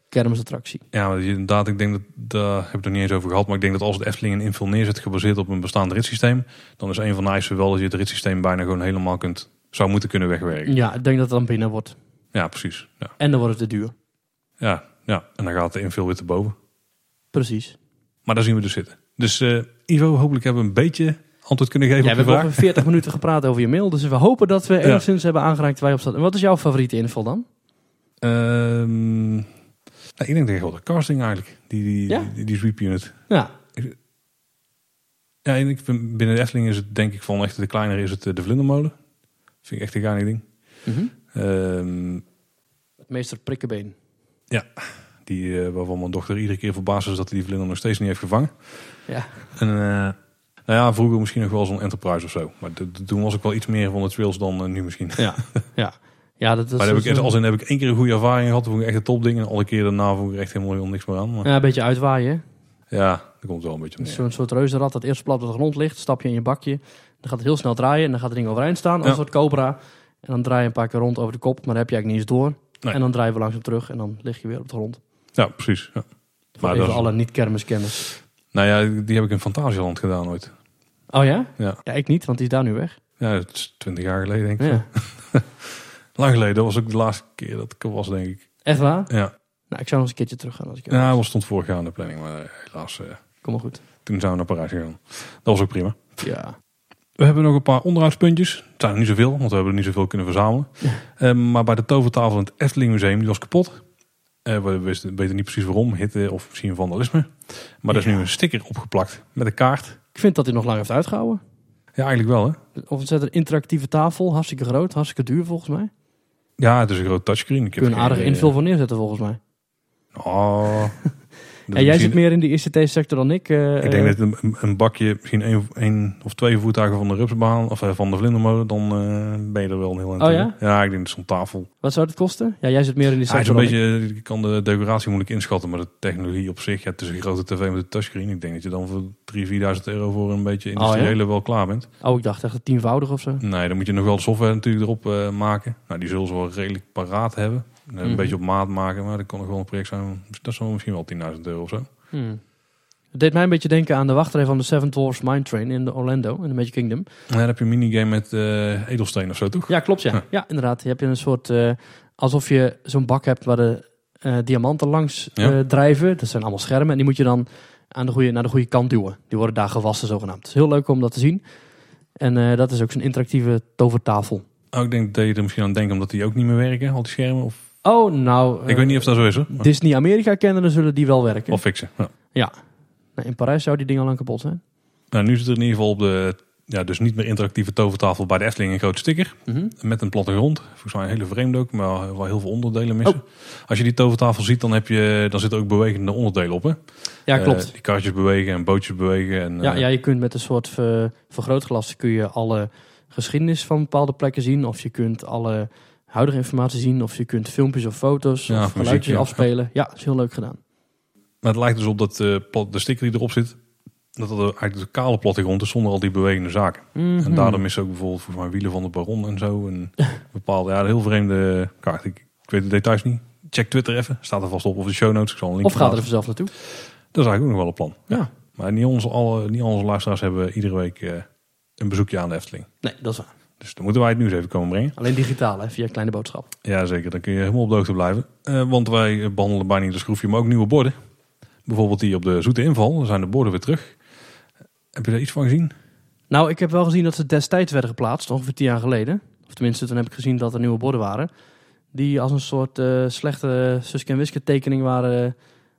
Speaker 2: kermisattractie.
Speaker 1: Ja, maar inderdaad, ik denk dat, daar heb ik het nog niet eens over gehad, maar ik denk dat als de Efteling een invul neerzet gebaseerd op een bestaand ritssysteem, dan is een van de eisen wel dat je het ritssysteem bijna gewoon helemaal kunt, zou moeten kunnen wegwerken.
Speaker 2: Ja, ik denk dat het dan binnen wordt.
Speaker 1: Ja, precies. Ja,
Speaker 2: En dan wordt het te duur.
Speaker 1: ja, ja. en dan gaat de invul weer te boven.
Speaker 2: Precies.
Speaker 1: Maar daar zien we dus zitten. Dus eh, Ivo, hopelijk hebben we een beetje antwoord kunnen geven
Speaker 2: Ja,
Speaker 1: op
Speaker 2: we
Speaker 1: je
Speaker 2: hebben
Speaker 1: vraag.
Speaker 2: over 40 minuten [laughs] gepraat over je mail, dus we hopen dat we enigszins hebben aangeraakt waar je op staat. En wat is jouw favoriete invul dan?
Speaker 1: Ehm, nou, ik denk wel de casting eigenlijk, die, die,
Speaker 2: Ja?
Speaker 1: die, die sweep unit.
Speaker 2: Ja,
Speaker 1: Ja, en ik vind, binnen de Efteling is het denk ik van echt de kleinere is het eh, de vlindermolen. Vind ik echt een geinig ding.
Speaker 2: Mhm.
Speaker 1: Ehm,
Speaker 2: meester Prikkenbeen.
Speaker 1: die, eh, waarvan mijn dochter iedere keer verbaasd is dat hij die vlinder nog steeds niet heeft gevangen.
Speaker 2: Ja.
Speaker 1: En, eh, nou ja, vroeger misschien nog wel zo'n Enterprise of zo. Maar toen was ik wel iets meer van de trails dan eh, nu misschien.
Speaker 2: Ja, ja. Ja, dat is,
Speaker 1: maar heb ik,
Speaker 2: dat
Speaker 1: als in heb ik één keer een goede ervaring gehad. Toen vond ik echt een topding. En alle keer daarna vond ik echt helemaal, niks meer aan. Maar
Speaker 2: ja, een beetje uitwaaien.
Speaker 1: ja, daar komt het wel een beetje.
Speaker 2: Zo'n soort reuzenrad dat eerst plat op de grond ligt. Stap je in je bakje. Dan gaat het heel snel draaien. En dan gaat het ding overeind staan als
Speaker 1: Ja.
Speaker 2: een soort cobra. En dan draai je een paar keer rond over de kop. Maar dan heb je eigenlijk niet eens door.
Speaker 1: Nee.
Speaker 2: En dan draaien we langzaam terug. En dan lig je weer op de grond.
Speaker 1: Ja, precies. Ja.
Speaker 2: Voor
Speaker 1: Maar
Speaker 2: even
Speaker 1: dat is-
Speaker 2: alle niet-kermiskenners.
Speaker 1: Nou ja, die heb ik in Fantasieland gedaan ooit.
Speaker 2: Oh ja?
Speaker 1: Ja.
Speaker 2: Ja, ik niet, want die is daar nu weg.
Speaker 1: Ja, het is twintig jaar geleden denk ik.
Speaker 2: Ja. [laughs]
Speaker 1: Lang geleden. Dat was ook de laatste keer dat ik er was denk ik.
Speaker 2: Echt waar?
Speaker 1: Ja,
Speaker 2: Nou, ik zou nog eens een keertje terug gaan als ik
Speaker 1: ja was stond vorig jaar in de planning. Maar helaas, eh,
Speaker 2: Kom maar goed.
Speaker 1: toen zijn we naar Parijs gegaan. Dat was ook prima.
Speaker 2: Ja.
Speaker 1: We hebben nog een paar onderhoudspuntjes. Het zijn er niet zoveel, want we hebben er niet zoveel kunnen verzamelen. Eh, maar bij de tovertafel in het Efteling Museum, die was kapot. Eh, we wisten, weten niet precies waarom, hitte of misschien vandalisme. Maar er is
Speaker 2: Ja.
Speaker 1: nu een sticker opgeplakt met een kaart.
Speaker 2: Ik vind dat hij nog lang heeft uitgehouden.
Speaker 1: Ja, eigenlijk wel hè.
Speaker 2: Of het zet een interactieve tafel. Hartstikke groot. Hartstikke duur volgens mij.
Speaker 1: Ja, het is een groot touchscreen. Ik heb
Speaker 2: Kun je een aardige invul voor neerzetten volgens mij.
Speaker 1: Oh, [laughs]
Speaker 2: En jij
Speaker 1: misschien-
Speaker 2: zit meer in de ICT-sector dan ik. eh,
Speaker 1: Ik denk
Speaker 2: eh,
Speaker 1: dat een, een- een bakje, misschien één, één of twee voertuigen van de rupsbaan of eh, van de vlindermolen, dan ben je er wel een heel eind
Speaker 2: Oh ja?
Speaker 1: Ja, ik denk dat zo'n tafel.
Speaker 2: Wat zou het kosten? Ja, jij zit meer in die sector
Speaker 1: een
Speaker 2: dan ik.
Speaker 1: beetje, ik kan de decoratie moeilijk inschatten, maar de technologie op zich, ja, het is een grote tv met een touchscreen. Ik denk dat je dan voor 3.000, 4.000 euro voor een beetje
Speaker 2: Oh, ja?
Speaker 1: industriële wel klaar bent.
Speaker 2: Oh, ik dacht echt tienvoudig of zo.
Speaker 1: Nee, dan moet je nog wel de software natuurlijk erop maken. Nou, die zullen ze wel redelijk paraat hebben. Een
Speaker 2: Mhm.
Speaker 1: beetje op maat maken, maar dat nog wel een project zijn. Dat zal misschien wel 10.000 euro of zo.
Speaker 2: Hmm. Het deed mij een beetje denken aan de wachtrij van de Seven Dwarfs Mine Train in de Orlando, in de Magic Kingdom.
Speaker 1: Dan heb je een minigame met eh edelsteen of zo, toch?
Speaker 2: Ja, klopt ja.
Speaker 1: Ja.
Speaker 2: Ja, inderdaad. Je hebt een soort, eh, alsof je zo'n bak hebt waar de eh, diamanten langs
Speaker 1: Ja.
Speaker 2: drijven. Dat zijn allemaal schermen en die moet je dan aan de goede, naar de goede kant duwen. Die worden daar gewassen zogenaamd. Het is heel leuk om dat te zien. En dat is ook zo'n interactieve tovertafel.
Speaker 1: Oh, ik denk dat je er misschien aan denkt omdat die ook niet meer werken, al die schermen. Of,
Speaker 2: Oh, nou...
Speaker 1: ik
Speaker 2: eh,
Speaker 1: weet niet of dat zo is hoor. Maar-
Speaker 2: Disney Amerika kennen, dan zullen die wel werken.
Speaker 1: Of fixen. Ja.
Speaker 2: Nee, in Parijs zou die ding al lang kapot zijn.
Speaker 1: Nou, nu zit er in ieder geval op de, ja, dus niet meer interactieve tovertafel bij de Efteling een grote sticker.
Speaker 2: Mhm.
Speaker 1: Met een plattegrond. Volgens mij een hele vreemde ook, maar wel heel veel onderdelen missen. Als je die tovertafel ziet, dan, heb je, dan zitten ook bewegende onderdelen op. Hè?
Speaker 2: Ja,
Speaker 1: Eh,
Speaker 2: klopt.
Speaker 1: die karretjes bewegen en bootjes bewegen. En,
Speaker 2: Ja,
Speaker 1: eh,
Speaker 2: ja, je kunt met een soort ver- vergrootglas kun je alle geschiedenis van bepaalde plekken zien. Of je kunt alle huidige informatie zien. Of je kunt filmpjes of foto's
Speaker 1: Ja,
Speaker 2: of
Speaker 1: of muziek,
Speaker 2: geluidjes
Speaker 1: ja.
Speaker 2: afspelen. Ja, is heel leuk gedaan.
Speaker 1: Maar het lijkt dus op dat plat- de sticker die erop zit, dat dat eigenlijk de kale plattegrond is zonder al die bewegende zaken. En
Speaker 2: Mhm.
Speaker 1: daardoor missen ook bijvoorbeeld volgens mij wielen van de Baron en zo. En [laughs] bepaalde, ja, een heel vreemde kaart. Ik, ik weet de details niet. Check Twitter even. Staat er vast op. Of de show notes. Ik zal een link
Speaker 2: Of ga er
Speaker 1: plaatsen.
Speaker 2: even zelf naartoe.
Speaker 1: Dat is eigenlijk ook nog wel een plan.
Speaker 2: Ja.
Speaker 1: Maar niet onze, alle, niet onze luisteraars hebben iedere week eh, een bezoekje aan de Efteling.
Speaker 2: Nee, dat is waar.
Speaker 1: Dus dan moeten wij het nieuws even komen brengen.
Speaker 2: Alleen digitaal, hè, via kleine boodschap.
Speaker 1: Ja, zeker. Dan kun je helemaal op de hoogte blijven. Eh, want wij behandelen bijna niet de schroefje, maar ook nieuwe borden. Bijvoorbeeld die op de Zoete Inval. Dan zijn de borden weer terug. Heb je daar iets van gezien?
Speaker 2: Nou, ik heb wel gezien dat ze destijds werden geplaatst, ongeveer tien jaar geleden. Of tenminste, toen heb ik gezien dat er nieuwe borden waren. Die als een soort eh, slechte Suske en Wiske tekening waren eh,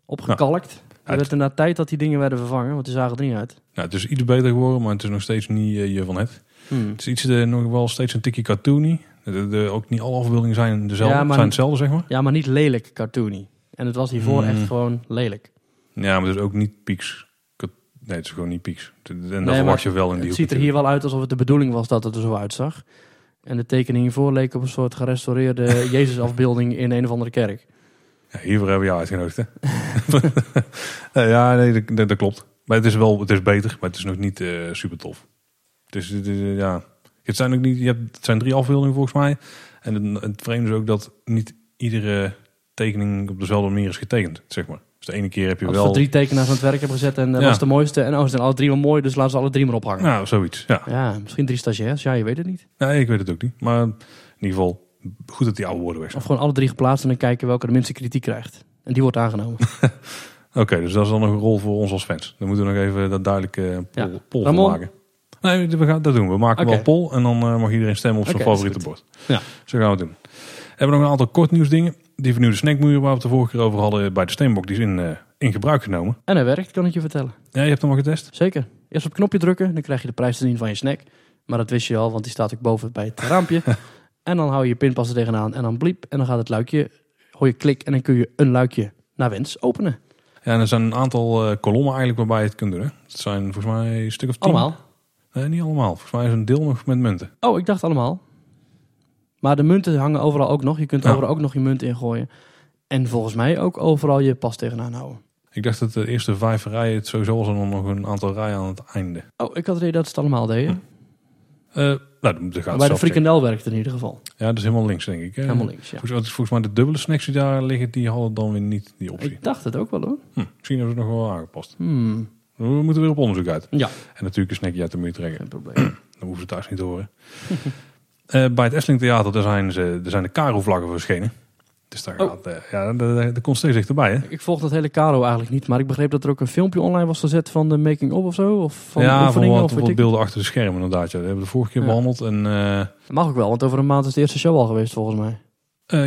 Speaker 2: opgekalkt.
Speaker 1: het-
Speaker 2: Er werd er na tijd dat die dingen werden vervangen, want die zagen er niet uit.
Speaker 1: Nou, het is iets beter geworden, maar het is nog steeds niet eh, je van het.
Speaker 2: Hmm.
Speaker 1: Het is iets eh, nog wel steeds een tikje cartoony. De, de- ook niet alle afbeeldingen zijn dezelfde.
Speaker 2: Ja, maar-
Speaker 1: zijn hetzelfde, zeg maar.
Speaker 2: Ja, maar niet lelijk cartoony. En het was hiervoor
Speaker 1: Hmm.
Speaker 2: echt gewoon lelijk.
Speaker 1: Ja, maar het is ook niet pieks. Nee, het is gewoon niet pieks. En dat verwacht je wel in die
Speaker 2: Het
Speaker 1: hoek
Speaker 2: ziet er hier wel uit alsof het de bedoeling was dat het er zo uitzag. En de tekening hiervoor leek op een soort gerestaureerde [laughs] Jezusafbeelding in een of andere kerk.
Speaker 1: Ja, hiervoor hebben we jou uitgenodigd, hè? [laughs] Eh, ja, nee, dat, klopt. Maar het is wel, het is beter, maar het is nog niet eh, super tof. Eh, ja... Het zijn ook niet, je hebt, het zijn drie afbeeldingen volgens mij. En het, het vreemde is ook dat niet iedere tekening op dezelfde manier is getekend, zeg maar. Dus de ene keer heb je
Speaker 2: Als
Speaker 1: wel...
Speaker 2: we drie tekenaars aan het werk hebben gezet en dat
Speaker 1: Ja.
Speaker 2: was de mooiste. En oh, ze zijn alle drie wel mooi, dus laten ze alle drie maar ophangen.
Speaker 1: Nou, zoiets, ja.
Speaker 2: Ja, misschien drie stagiairs. Ja, je weet het niet.
Speaker 1: Nee, ik weet het ook niet. Maar in ieder geval, goed dat die oude woorden weg zijn.
Speaker 2: Of gewoon alle drie geplaatst en dan kijken welke de minste kritiek krijgt. En die wordt aangenomen. [laughs]
Speaker 1: Oké, dus dat is dan nog een rol voor ons als fans. Dan moeten we nog even dat duidelijke uh,
Speaker 2: Ja.
Speaker 1: poll, poll
Speaker 2: Ramon?
Speaker 1: van maken. Nee, we gaan dat doen. We maken
Speaker 2: Oké.
Speaker 1: wel een poll en dan eh, mag iedereen stemmen op zijn favoriete bord.
Speaker 2: Ja.
Speaker 1: Zo gaan we het doen. We hebben nog een aantal kort nieuwsdingen. Die vernieuwde snackmuur waar we het de vorige keer over hadden bij de Steenbok, die is in, eh, in gebruik genomen.
Speaker 2: En hij werkt, kan ik je vertellen.
Speaker 1: Ja, je hebt hem al getest?
Speaker 2: Zeker. Eerst op het knopje drukken, dan krijg je de prijs te zien van je snack. Maar dat wist je al, want die staat ook boven bij het raampje. [laughs] en dan hou je je pinpas er tegenaan en dan bliep. En dan gaat het luikje, hoor je klik en dan kun je een luikje naar wens openen.
Speaker 1: Ja, en er zijn een aantal eh, kolommen eigenlijk waarbij je het kunt doen. Hè? Het zijn volgens mij een stuk of tien.
Speaker 2: Allemaal.
Speaker 1: Nee, niet allemaal. Volgens mij is een deel nog met munten.
Speaker 2: Oh, ik dacht allemaal. Maar de munten hangen overal ook nog. Je kunt
Speaker 1: Ja.
Speaker 2: overal ook nog je munt ingooien. En volgens mij ook overal je pas tegenaan houden.
Speaker 1: Ik dacht dat de eerste vijf rijen het sowieso was en dan nog een aantal rijen aan het einde.
Speaker 2: Oh, ik had het idee dat ze het allemaal deden.
Speaker 1: Nou, dan gaat het
Speaker 2: Bij de frikandel werkt in ieder geval.
Speaker 1: Ja, dat is helemaal links denk ik. hè?
Speaker 2: Helemaal links, ja.
Speaker 1: Volgens, volgens mij de dubbele snacks die daar liggen, die hadden dan weer niet die optie.
Speaker 2: Ik dacht het ook wel hoor.
Speaker 1: Hm, misschien hebben ze het nog wel aangepast.
Speaker 2: Hmm.
Speaker 1: We moeten weer op onderzoek uit.
Speaker 2: Ja,
Speaker 1: En natuurlijk een snackje uit de muur trekken.
Speaker 2: geen probleem. [clears throat]
Speaker 1: Dan hoeven ze thuis niet te horen. [laughs] Eh, bij het Efteling Theater daar zijn, ze, er zijn de Karo-vlaggen verschenen. Dus daar
Speaker 2: Oh.
Speaker 1: gaat, eh, ja, daar, daar komt steeds dichterbij. Hè?
Speaker 2: Ik volg dat hele Caro eigenlijk niet, maar ik begreep dat er ook een filmpje online was gezet van de making-of of zo. Of van
Speaker 1: ja,
Speaker 2: de
Speaker 1: van wat,
Speaker 2: of
Speaker 1: wat beelden achter de schermen inderdaad. Ja. Dat hebben we de vorige keer
Speaker 2: Ja.
Speaker 1: behandeld. En eh,
Speaker 2: Dat mag ook wel, want over een maand is de eerste show al geweest volgens mij.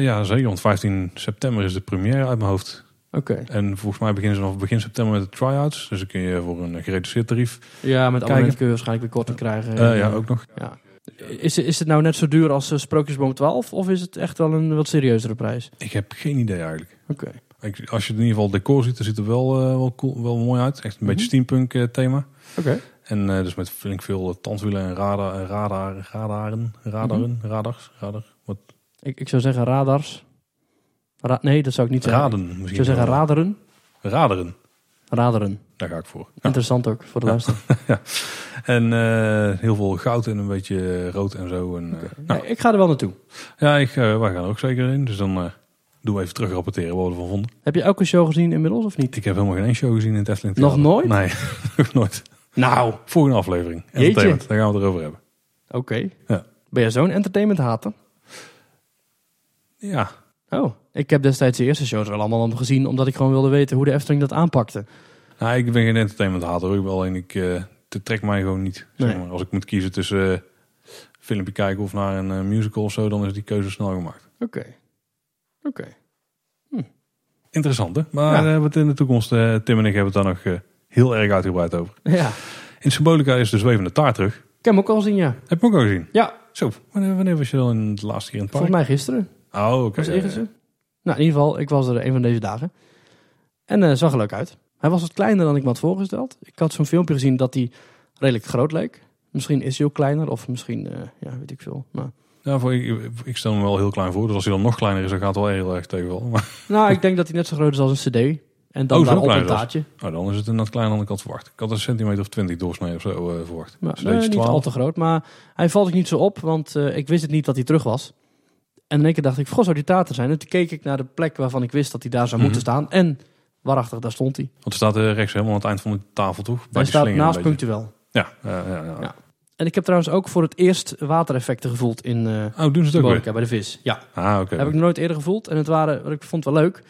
Speaker 1: ja, zeker. Want 15 september is de première uit mijn hoofd.
Speaker 2: Oké.
Speaker 1: En volgens mij beginnen ze vanaf begin september met de try-outs. Dus dan kun je voor een gereduceerd tarief.
Speaker 2: Ja, met
Speaker 1: Kijken.
Speaker 2: abonnement kun je waarschijnlijk weer korting krijgen.
Speaker 1: Eh, ja, ook nog.
Speaker 2: Ja. Is, is het nou net zo duur als eh, Sprookjesboom 12 of is het echt wel een wat serieuzere prijs?
Speaker 1: Ik heb geen idee eigenlijk.
Speaker 2: Oké.
Speaker 1: Als je in ieder geval decor ziet, dan ziet het er wel, eh, wel, cool, wel mooi uit. Echt een beetje steampunk eh, thema.
Speaker 2: Oké.
Speaker 1: En dus met flink veel tandwielen en radar, radar, radaren, radaren, radars, radar. Wat
Speaker 2: Ik, ik zou zeggen radars. Ra- nee, dat zou ik niet zeggen.
Speaker 1: raden
Speaker 2: Ik
Speaker 1: misschien.
Speaker 2: zou zeggen raderen.
Speaker 1: Raderen,
Speaker 2: Raderen.
Speaker 1: daar ga ik voor. Ja.
Speaker 2: Interessant ook voor de
Speaker 1: Ja.
Speaker 2: luisteraar. [laughs]
Speaker 1: En eh, heel veel goud en een beetje rood en zo. En, eh, nou,
Speaker 2: Nee, ik ga er wel naartoe.
Speaker 1: ja, ik, eh, wij gaan er ook zeker in. Dus dan eh, doen we even terug rapporteren wat we ervan vonden.
Speaker 2: Heb je elke show gezien inmiddels of niet?
Speaker 1: Ik heb helemaal geen één show gezien in het Efteling
Speaker 2: Nog nooit?
Speaker 1: Nee, [laughs] nog nooit.
Speaker 2: Nou,
Speaker 1: Volgende aflevering. Entertainment, daar gaan we het erover hebben.
Speaker 2: oké.
Speaker 1: Ja.
Speaker 2: Ben jij zo'n entertainment hater?
Speaker 1: Ja,
Speaker 2: Oh, ik heb destijds de eerste shows wel allemaal gezien, omdat ik gewoon wilde weten hoe de Efteling dat aanpakte.
Speaker 1: nou, ik ben geen entertainment hater. Ik alleen, ik, eh het trekt mij gewoon niet. Zeg
Speaker 2: Nee.
Speaker 1: maar. Als ik moet kiezen tussen eh filmpje kijken of naar een eh, musical of zo, dan is die keuze snel gemaakt.
Speaker 2: Oké. Oké.
Speaker 1: Interessant hè? Maar
Speaker 2: Ja.
Speaker 1: het in de toekomst, Tim en ik hebben het daar nog heel erg uitgebreid over.
Speaker 2: Ja.
Speaker 1: In Symbolica is de zwevende taart terug.
Speaker 2: Ik heb hem ook al gezien, ja.
Speaker 1: Heb je hem ook al gezien?
Speaker 2: Ja,
Speaker 1: Zo, wanneer, wanneer was je dan in de laatste keer in het park?
Speaker 2: volgens mij gisteren.
Speaker 1: Oh, oké.
Speaker 2: Was Nou, in ieder geval, ik was er een van deze dagen. En eh zag er leuk uit. Hij was wat kleiner dan ik me had voorgesteld. Ik had zo'n filmpje gezien dat hij redelijk groot leek. Misschien is hij ook kleiner, of misschien, eh, ja, weet ik veel. Maar,
Speaker 1: Ja, voor, ik, ik stel hem wel heel klein voor. Dus als hij dan nog kleiner is, dan gaat het wel heel erg tegenvallen. [laughs] Maar
Speaker 2: nou, ik denk dat hij net zo groot is als een cd. En dan
Speaker 1: Oh,
Speaker 2: daarop een taartje.
Speaker 1: oh, dan is het inderdaad kleiner dan ik had verwacht. Ik had een centimeter of twintig doorsnee of zo eh, verwacht.
Speaker 2: Maar, nee, niet
Speaker 1: 12.
Speaker 2: al te groot, maar hij valt ook niet zo op, want ik wist het niet dat hij terug was. En in één keer dacht ik, goh, zou die taart er zijn? En toen keek ik naar de plek waarvan ik wist dat hij daar zou moeten
Speaker 1: Mhm.
Speaker 2: staan. En waarachtig, daar stond hij.
Speaker 1: Want er staat er rechts helemaal aan het eind van de tafel toch? Bij
Speaker 2: Hij staat naast punctueel.
Speaker 1: Ja, ja, ja, ja.
Speaker 2: Ja. En ik heb trouwens ook voor het eerst watereffecten gevoeld in eh
Speaker 1: Oh, doen ze het ook
Speaker 2: bij de vis. Ja,
Speaker 1: Ah, oké.
Speaker 2: heb ik nog nooit eerder gevoeld. En het waren, wat ik vond wel leuk.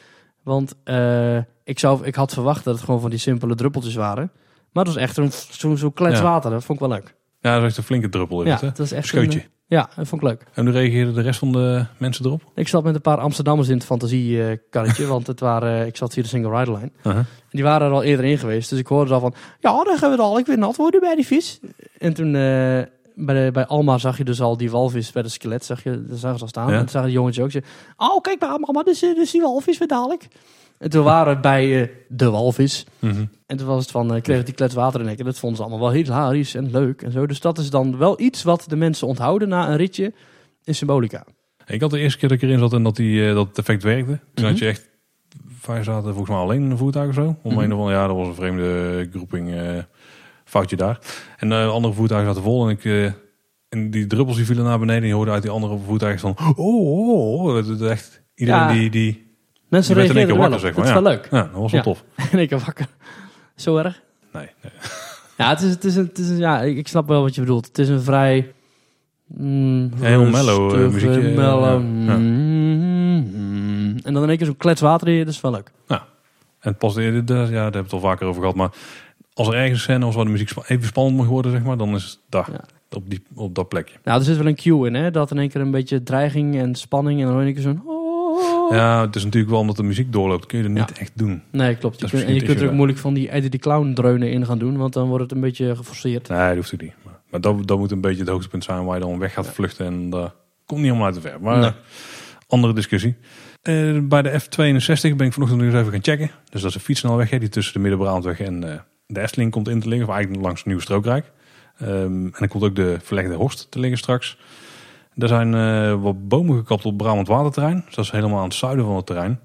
Speaker 2: Want eh, ik, zou, ik had verwacht dat het gewoon van die simpele druppeltjes waren. Maar het was echt zo'n zo, zo klets water. Dat vond ik wel leuk.
Speaker 1: Ja, dat is echt een flinke druppel in
Speaker 2: Ja,
Speaker 1: het, hè?
Speaker 2: dat is echt
Speaker 1: Scheutje.
Speaker 2: een, eh, ja, dat vond ik leuk.
Speaker 1: En hoe reageerden de rest van de mensen erop?
Speaker 2: Ik zat met een paar Amsterdammers in het fantasiekarretje. [laughs] want het waren, ik zat via de single ride line. En die waren er al eerder in geweest. Dus ik hoorde al van, ja, dan gaan we al. Ik weer nat worden bij die vis. En toen eh, bij, de, bij Alma zag je dus al die walvis bij de skelet. Zag je, daar zagen ze al staan.
Speaker 1: Ja.
Speaker 2: En toen zagen de jongetjes ook. Ze, oh, kijk maar, mama, dus, eh, dus die walvis weer dadelijk. En toen waren we bij eh, de walvis.
Speaker 1: Mhm.
Speaker 2: En toen was het van, eh kreeg die klets water in. En dat vonden ze allemaal wel hilarisch en leuk en zo. Dus dat is dan wel iets wat de mensen onthouden na een ritje in Symbolica.
Speaker 1: Ik had de eerste keer dat ik erin zat en dat, die, eh, dat het effect werkte. Toen
Speaker 2: Mhm.
Speaker 1: had je echt... Wij zaten volgens mij alleen in een voertuig of zo. Om
Speaker 2: Mhm.
Speaker 1: een of andere, ja, dat was een vreemde groeping. foutje daar. En eh andere voertuigen zaten vol. En, ik, en die druppels die vielen naar beneden. En je hoorde uit die andere voertuigen van... Oh, oh, oh. Het is echt... Iedereen
Speaker 2: Ja.
Speaker 1: die... die
Speaker 2: Mensen
Speaker 1: Je in één
Speaker 2: reageerden
Speaker 1: keer
Speaker 2: er wel
Speaker 1: wakker,
Speaker 2: op.
Speaker 1: zeg
Speaker 2: Dat
Speaker 1: maar,
Speaker 2: is wel leuk.
Speaker 1: ja, dat was wel
Speaker 2: Ja.
Speaker 1: tof. [laughs]
Speaker 2: En ik wakker. Zo erg?
Speaker 1: Nee, nee.
Speaker 2: Ja, het is, het is, een, het is een, ja, ik snap wel wat je bedoelt. Het is een vrij... Mm,
Speaker 1: Ja, heel mellow, eh,
Speaker 2: rustige,
Speaker 1: muziekje,
Speaker 2: mellow.
Speaker 1: ja. Ja.
Speaker 2: mm, En dan in één keer zo'n klets water in, dat is wel leuk.
Speaker 1: En pas de, ja, daar hebben we het al vaker over gehad. Maar als er ergens een scène was waar de muziek even spannend mag worden, zeg maar, dan is het daar.
Speaker 2: Ja.
Speaker 1: Op, die, op dat plekje.
Speaker 2: Nou, er zit wel een cue in, hè. Dat in één keer een beetje dreiging en spanning en dan in één keer zo'n... oh.
Speaker 1: Ja, het is natuurlijk wel omdat de muziek doorloopt. Kun je er niet echt doen.
Speaker 2: Nee, klopt. Je
Speaker 1: Dat
Speaker 2: kunt, en je kunt er ook moeilijk van die Eddie de Clown dreunen in gaan doen, want dan wordt het een beetje geforceerd.
Speaker 1: Nee, dat hoeft ook niet. Maar, maar dat, dat moet een beetje het hoogtepunt zijn waar je dan weg gaat vluchten. En dat komt niet helemaal uit de ver. Maar
Speaker 2: Nee.
Speaker 1: andere discussie. Eh, bij de F62 ben ik vanochtend nog eens even gaan checken. Dus dat is een fietssnelweg hè, die tussen de Middenbrandweg en eh, de Efteling komt in te liggen. Of eigenlijk langs Nieuw Strookrijk. Ehm, en dan komt ook de verlegde Horst te liggen straks. Er zijn eh, wat bomen gekapt op Brabant Waterterrein. Dus dat is helemaal aan het zuiden van het terrein.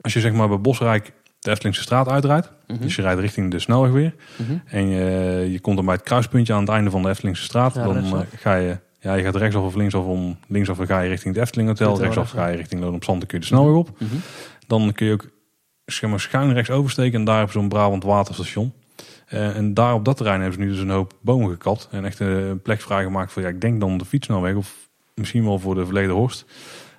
Speaker 1: Als je zeg maar bij Bosrijk de Eftelingse straat uitrijdt.
Speaker 2: Mhm.
Speaker 1: Dus je rijdt richting de snelweg weer.
Speaker 2: Mhm.
Speaker 1: En je, je komt dan bij het kruispuntje aan het einde van de Eftelingse straat.
Speaker 2: Ja,
Speaker 1: dan eh, ga je, ja, je gaat rechtsaf of linksaf om. Linksaf ga je richting het Efteling Hotel.
Speaker 2: Hotel, rechtsaf
Speaker 1: ga je richting Loon op Zand. Dan kun je de snelweg op.
Speaker 2: Mhm.
Speaker 1: Dan kun je ook zeg maar, schuin rechts oversteken. En daar heb je zo'n Brabant waterstation. Eh, en daar op dat terrein hebben ze nu dus een hoop bomen gekapt. En echt een plek vrijgemaakt voor, ja, ik denk dan de fietsnelweg. Of misschien wel voor de verleden Horst.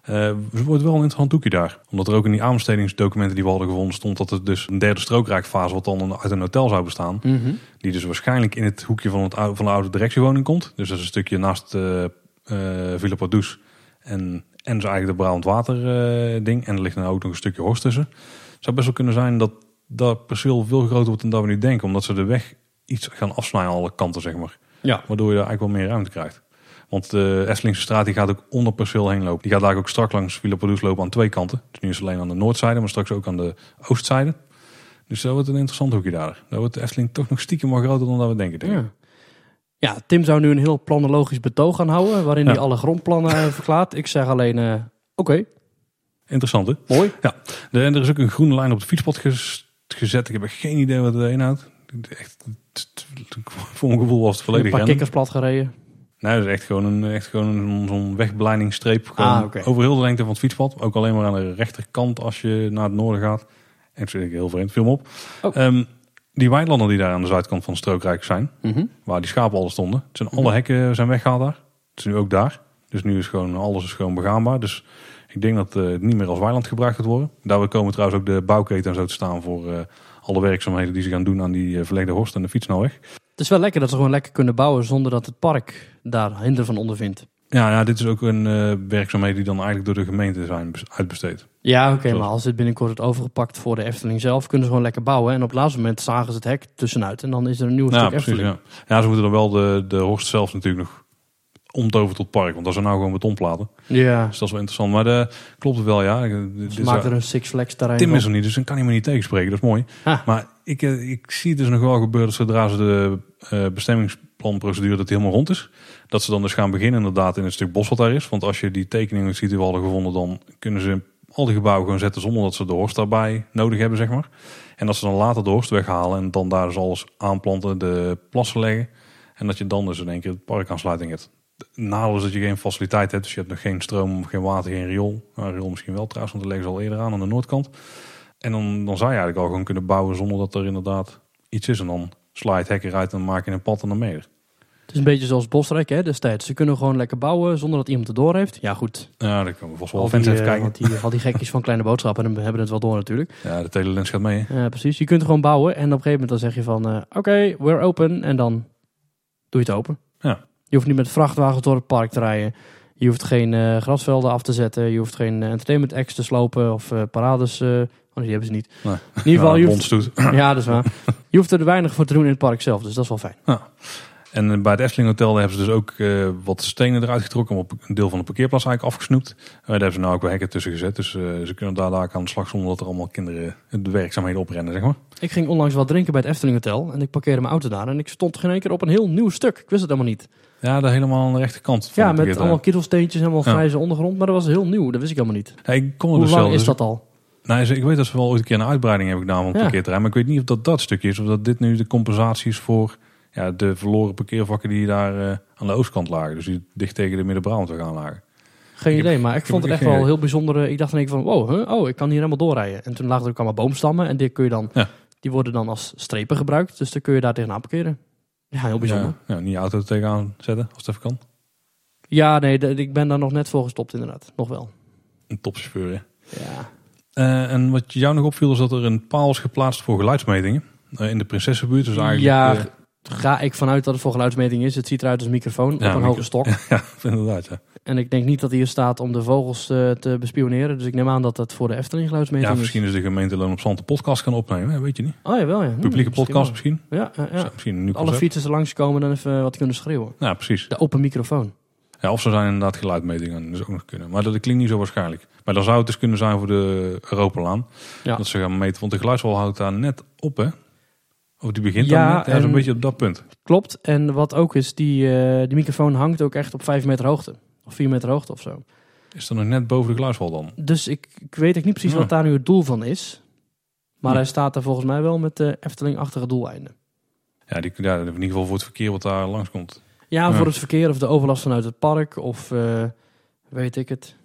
Speaker 1: Het wordt wel een interessant hoekje daar. Omdat er ook in die aanbestedingsdocumenten die we hadden gevonden stond dat het dus een derde strookrijkfase wat dan uit een hotel zou bestaan.
Speaker 2: Mhm.
Speaker 1: Die dus waarschijnlijk in het hoekje van, het, van de oude directiewoning komt. Dus dat is een stukje naast uh, Villa Pardoes en, en dus eigenlijk de Brabant Water ding. En er ligt dan ook nog een stukje horst tussen. Het zou best wel kunnen zijn dat dat perceel veel groter wordt dan dat we nu denken. Omdat ze de weg iets gaan afsnijden aan alle kanten, zeg maar.
Speaker 2: Ja.
Speaker 1: Waardoor je daar eigenlijk wel meer ruimte krijgt. Want de Esselingse straat die gaat ook onder perceel heen lopen. Die gaat daar ook strak langs Villa lopen aan twee kanten. Dus nu is het alleen aan de noordzijde, maar straks ook aan de oostzijde. Dus dat wordt een interessant hoekje daar. Daar wordt de Efteling toch nog stiekem wat groter dan dat we denken. denk.
Speaker 2: Ja. ja, Tim zou nu een heel planologisch betoog gaan houden, waarin
Speaker 1: Ja.
Speaker 2: hij alle grondplannen eh, verklaart. Ik zeg alleen, eh, oké,
Speaker 1: Interessant hè?
Speaker 2: mooi.
Speaker 1: De, en er is ook een groene lijn op het fietspad ges- gezet. Ik heb echt geen idee wat het inhoudt. Echt, voor mijn gevoel was het
Speaker 2: Een
Speaker 1: volledig
Speaker 2: paar
Speaker 1: random.
Speaker 2: kikkers plat gereden.
Speaker 1: Nee, dat is echt gewoon een, echt gewoon een, zo'n wegbeleidingstreep. Gewoon
Speaker 2: Ah.
Speaker 1: Over heel de lengte van het fietspad. Ook alleen maar aan de rechterkant als je naar het noorden gaat. En dat vind ik heel vreemd. Film op.
Speaker 2: Oh.
Speaker 1: Ehm, die weilanden die daar aan de zuidkant van strookrijk zijn.
Speaker 2: Mhm.
Speaker 1: Waar die schapen al stonden. Zijn alle hekken zijn weggehaald daar. Het is nu ook daar. Dus nu is gewoon alles is gewoon begaanbaar. Dus ik denk dat eh, het niet meer als weiland gebruikt gaat worden. Daar komen trouwens ook de bouwketen en zo te staan voor eh, alle werkzaamheden die ze gaan doen aan die eh, verlegde horst en de fietsnelweg.
Speaker 2: Het is wel lekker dat ze gewoon lekker kunnen bouwen zonder dat het park daar hinder van ondervindt.
Speaker 1: Ja, ja, dit is ook een eh werkzaamheden die dan eigenlijk door de gemeente zijn bes- uitbesteed.
Speaker 2: Ja, oké, maar als dit binnenkort wordt overgepakt voor de Efteling zelf, kunnen ze gewoon lekker bouwen. En op het laatste moment zagen ze het hek tussenuit en dan is er een nieuw
Speaker 1: Ja,
Speaker 2: stuk
Speaker 1: precies.
Speaker 2: Efteling.
Speaker 1: Ja. ja, ze moeten dan wel de, de horst zelf natuurlijk nog omtoveren tot park. Want dat zijn nou gewoon betonplaten.
Speaker 2: Ja,
Speaker 1: Dus dat is wel interessant. Maar de, klopt het wel, ja. Dit
Speaker 2: maakt er een Six Flags terrein
Speaker 1: Tim is er niet, dus dan kan hij me niet tegenspreken. Dat is mooi. Maar ik, eh, ik zie het dus nog wel gebeuren zodra ze de eh, bestemmingsplanprocedure dat helemaal rond is. Dat ze dan dus gaan beginnen inderdaad in het stuk bos wat daar is. Want als je die tekeningen ziet die we hadden gevonden, dan kunnen ze al die gebouwen gewoon zetten zonder dat ze de horst daarbij nodig hebben, zeg maar. En dat ze dan later de horst weghalen en dan daar dus alles aanplanten, de plassen leggen. En dat je dan dus in één keer het parkaansluiting hebt. Nadeel dat je geen faciliteit hebt, dus je hebt nog geen stroom, geen water, geen riool. Nou, riool misschien wel trouwens, want dat leggen ze al eerder aan aan de noordkant. En dan, dan zou je eigenlijk al gewoon kunnen bouwen zonder dat er inderdaad iets is. En dan sla het hek eruit en maak je een pad en dan mee.
Speaker 2: Het is een beetje zoals Bosrijk hè, destijds. Ze kunnen gewoon lekker bouwen zonder dat iemand het door heeft. Ja goed,
Speaker 1: Ja, daar komen we vast wel fans even
Speaker 2: eh,
Speaker 1: kijken.
Speaker 2: want die, al die gekjes van kleine boodschappen hebben het wel door natuurlijk. [laughs]
Speaker 1: Ja, de telelens gaat mee.
Speaker 2: Ja, precies. Je kunt gewoon bouwen en op een gegeven moment dan zeg je van... eh, Oké, we're open. En dan doe je het open.
Speaker 1: Ja.
Speaker 2: Je hoeft niet met vrachtwagens door het park te rijden. Je hoeft geen eh, grasvelden af te zetten. Je hoeft geen entertainment acts te slopen of parades. Eh, oh, die hebben ze niet.
Speaker 1: Nee.
Speaker 2: In ieder geval, [laughs]
Speaker 1: Ja,
Speaker 2: je hoeft, [laughs] ja, dat is waar. Je hoeft er weinig voor te doen in het park zelf. Dus dat is wel fijn.
Speaker 1: En eh, bij het Efteling Hotel hebben ze dus ook eh, wat stenen eruit getrokken. Om op een deel van de parkeerplaats eigenlijk afgesnoept. Eh, daar hebben ze nou ook wel hekken tussen gezet. Dus ze kunnen daar, daar aan de slag zonder dat er allemaal kinderen de werkzaamheden oprennen, zeg maar.
Speaker 2: Ik ging onlangs wat drinken bij het Efteling Hotel. En ik parkeerde mijn auto daar. En ik stond geen één keer op een heel nieuw stuk. Ik wist het helemaal niet.
Speaker 1: Ja, daar helemaal aan de rechterkant. Van
Speaker 2: Ja, met allemaal kittelsteentjes, helemaal
Speaker 1: Ja.
Speaker 2: grijze ondergrond. Maar dat was heel nieuw. Dat wist ik helemaal niet.
Speaker 1: Ja, ik er
Speaker 2: Hoe
Speaker 1: dus
Speaker 2: lang
Speaker 1: zelf.
Speaker 2: is
Speaker 1: dus-
Speaker 2: dat al?
Speaker 1: Nou, ze- ik weet dat ze wel ooit een keer een uitbreiding hebben gedaan van het
Speaker 2: Ja.
Speaker 1: parkeerterrein. Maar ik weet niet of dat dat stukje is. Of dat dit nu de compensatie is voor ja, de verloren parkeervakken die daar eh, aan de oostkant lagen. Dus die dicht tegen de Midden-Brabant gaan lagen.
Speaker 2: Geen idee, maar ik, vond het echt wel heel bijzonder. Ik dacht in één keer van, wow, huh? oh, ik kan hier helemaal doorrijden. En toen lagen er ook allemaal boomstammen en die kun je dan,
Speaker 1: Ja.
Speaker 2: die worden dan als strepen gebruikt. Dus dan kun je daar tegenaan parkeren. Ja, heel bijzonder.
Speaker 1: Ja, ja, niet je auto tegenaan zetten als het even kan.
Speaker 2: Ja, nee, ik ben daar nog net voor gestopt inderdaad. Nog wel.
Speaker 1: Een topchauffeur, hè.
Speaker 2: Ja.
Speaker 1: Eh, en wat jou nog opviel is dat er een paal is geplaatst voor geluidsmetingen. eh, in de Prinsessenbuurt. Dus eigenlijk,
Speaker 2: ja,
Speaker 1: eh,
Speaker 2: ga ik vanuit dat het voor geluidsmeting is. Het ziet eruit als een microfoon
Speaker 1: Ja,
Speaker 2: op een
Speaker 1: micro-
Speaker 2: hoge stok. [laughs]
Speaker 1: ja, inderdaad, ja.
Speaker 2: En ik denk niet dat hij hier staat om de vogels te bespioneren. Dus ik neem aan dat dat voor de Efteling geluidsmeting
Speaker 1: Ja,
Speaker 2: is.
Speaker 1: misschien is de gemeente Loon op Zand een podcast gaan opnemen, weet je niet.
Speaker 2: Oh ja, wel ja. Hm,
Speaker 1: Publieke
Speaker 2: misschien
Speaker 1: podcast
Speaker 2: wel.
Speaker 1: misschien.
Speaker 2: Ja, ja, ja.
Speaker 1: Misschien
Speaker 2: Alle fietsers er langskomen en even wat kunnen schreeuwen.
Speaker 1: Ja, precies.
Speaker 2: De open microfoon.
Speaker 1: Ja, of ze zijn inderdaad geluidmetingen, dus ook nog kunnen. Maar dat klinkt niet zo waarschijnlijk. Maar dan zou het dus kunnen zijn voor de Europalaan.
Speaker 2: Ja.
Speaker 1: Dat ze gaan meten, want de geluidswal houdt daar net op, hè? Of die begint
Speaker 2: Ja,
Speaker 1: dan net. Ja, zo'n
Speaker 2: en-
Speaker 1: beetje op dat punt.
Speaker 2: Klopt. En wat ook is, die, eh, die microfoon hangt ook echt op 5 meter hoogte. Of 4 meter hoogte of zo.
Speaker 1: Is er nog net boven de geluidswal dan?
Speaker 2: Dus ik, ik weet ook niet precies
Speaker 1: Ja.
Speaker 2: wat daar nu het doel van is. Maar hij staat er volgens mij wel met de Efteling-achtige doeleinden.
Speaker 1: Ja, die, ja, in ieder geval voor het verkeer wat daar langskomt.
Speaker 2: Ja, voor het verkeer of de overlast vanuit het park of eh, weet ik het.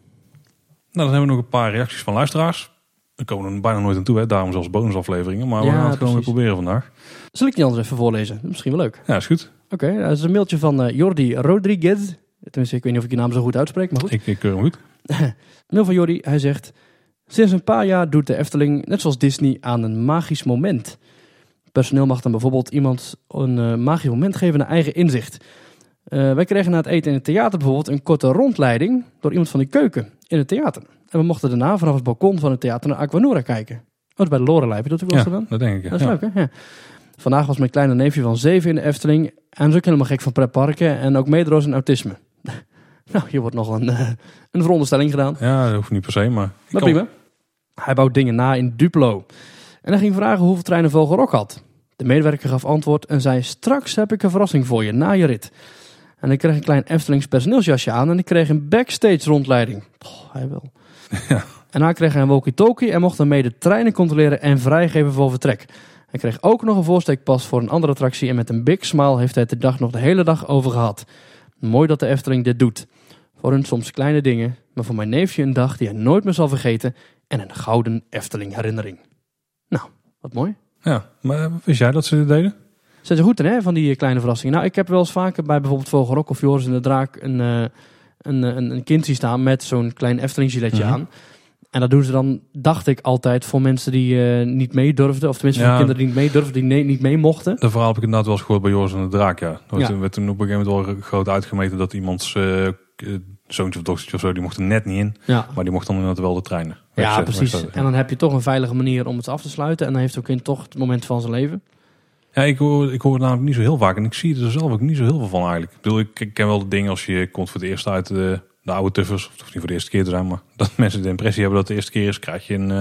Speaker 1: Nou, dan hebben we nog een paar reacties van luisteraars. We komen er bijna nooit aan toe, hè? daarom zelfs bonusafleveringen. Maar we
Speaker 2: Ja,
Speaker 1: gaan het gewoon weer proberen vandaag.
Speaker 2: Zal ik die anders even voorlezen? Misschien wel leuk.
Speaker 1: Ja, is goed.
Speaker 2: Oké, dat is een mailtje van eh, Jordi Rodriguez. Tenminste, ik weet niet of ik je naam zo goed uitspreek, maar goed.
Speaker 1: Ik, ik keur hem goed. [laughs]
Speaker 2: Mail van Jordi, hij zegt... Sinds een paar jaar doet de Efteling, net zoals Disney, aan een magisch moment. Personeel mag dan bijvoorbeeld iemand een eh, magisch moment geven naar eigen inzicht. Eh, wij kregen na het eten in het theater bijvoorbeeld een korte rondleiding door iemand van de keuken in het theater. En we mochten daarna vanaf het balkon van het theater naar Aquanura kijken. Oh, dat is bij de Lorelei, heb je dat ook wel
Speaker 1: Ja,
Speaker 2: gedaan?
Speaker 1: dat denk ik. ja.
Speaker 2: Dat is
Speaker 1: Ja.
Speaker 2: leuk, hè? Ja. Vandaag was mijn kleine neefje van zeven in de Efteling. En is ook helemaal gek van pretparken en ook meedroos en autisme. [laughs] Nou, hier wordt nog een, eh, een veronderstelling gedaan.
Speaker 1: Ja, dat hoeft niet per se, maar...
Speaker 2: Maar prima. Hij bouwt dingen na in Duplo. En hij ging vragen hoeveel treinen Vogelrok had. De medewerker gaf antwoord en zei... Straks heb ik een verrassing voor je, na je rit. En ik kreeg een klein Eftelings personeelsjasje aan... en ik kreeg een backstage rondleiding. Oh, hij wel. [laughs]
Speaker 1: Ja.
Speaker 2: En hij kreeg een walkie-talkie... en mocht daarmee de treinen controleren en vrijgeven voor vertrek. Hij kreeg ook nog een voorsteekpas voor een andere attractie... en met een big smile heeft hij het de dag nog de hele dag over gehad. Mooi dat de Efteling dit doet. Voor hun soms kleine dingen, maar voor mijn neefje een dag die hij nooit meer zal vergeten en een gouden Efteling herinnering. Nou, wat mooi.
Speaker 1: Ja, maar wist jij dat ze dit deden?
Speaker 2: Zijn ze goed in, hè, van die kleine verrassingen? Nou, ik heb wel eens vaker bij bijvoorbeeld Vogelrok of Joris en de Draak een, eh, een, eh, een, een kind zien staan met zo'n klein Efteling giletje
Speaker 1: Mhm.
Speaker 2: aan. En dat doen ze dan, dacht ik altijd, voor mensen die eh, niet mee durfden. Of tenminste
Speaker 1: Ja.
Speaker 2: voor kinderen die niet mee durfden, die nee- niet mee mochten.
Speaker 1: Dat verhaal heb ik inderdaad wel eens gehoord bij Joris en de Draak, ja. Dat
Speaker 2: Ja.
Speaker 1: werd toen op een gegeven moment wel groot uitgemeten dat iemands eh, eh, zoontje of dochtertje of zo, die mocht er net niet in.
Speaker 2: Ja,
Speaker 1: Maar die mocht dan inderdaad wel de treinen.
Speaker 2: ja precies. En dan heb je toch een veilige manier om het af te sluiten. En dan heeft zo'n kind toch het moment van zijn leven.
Speaker 1: Ja, ik hoor, ik hoor het namelijk niet zo heel vaak. En ik zie er zelf ook niet zo heel veel van eigenlijk. Ik bedoel, ik, ik ken wel de dingen als je komt voor het eerst uit de, de oude tuffers. Of niet voor de eerste keer te zijn, maar [laughs] dat mensen de impressie hebben dat het de eerste keer is. Krijg je een, eh,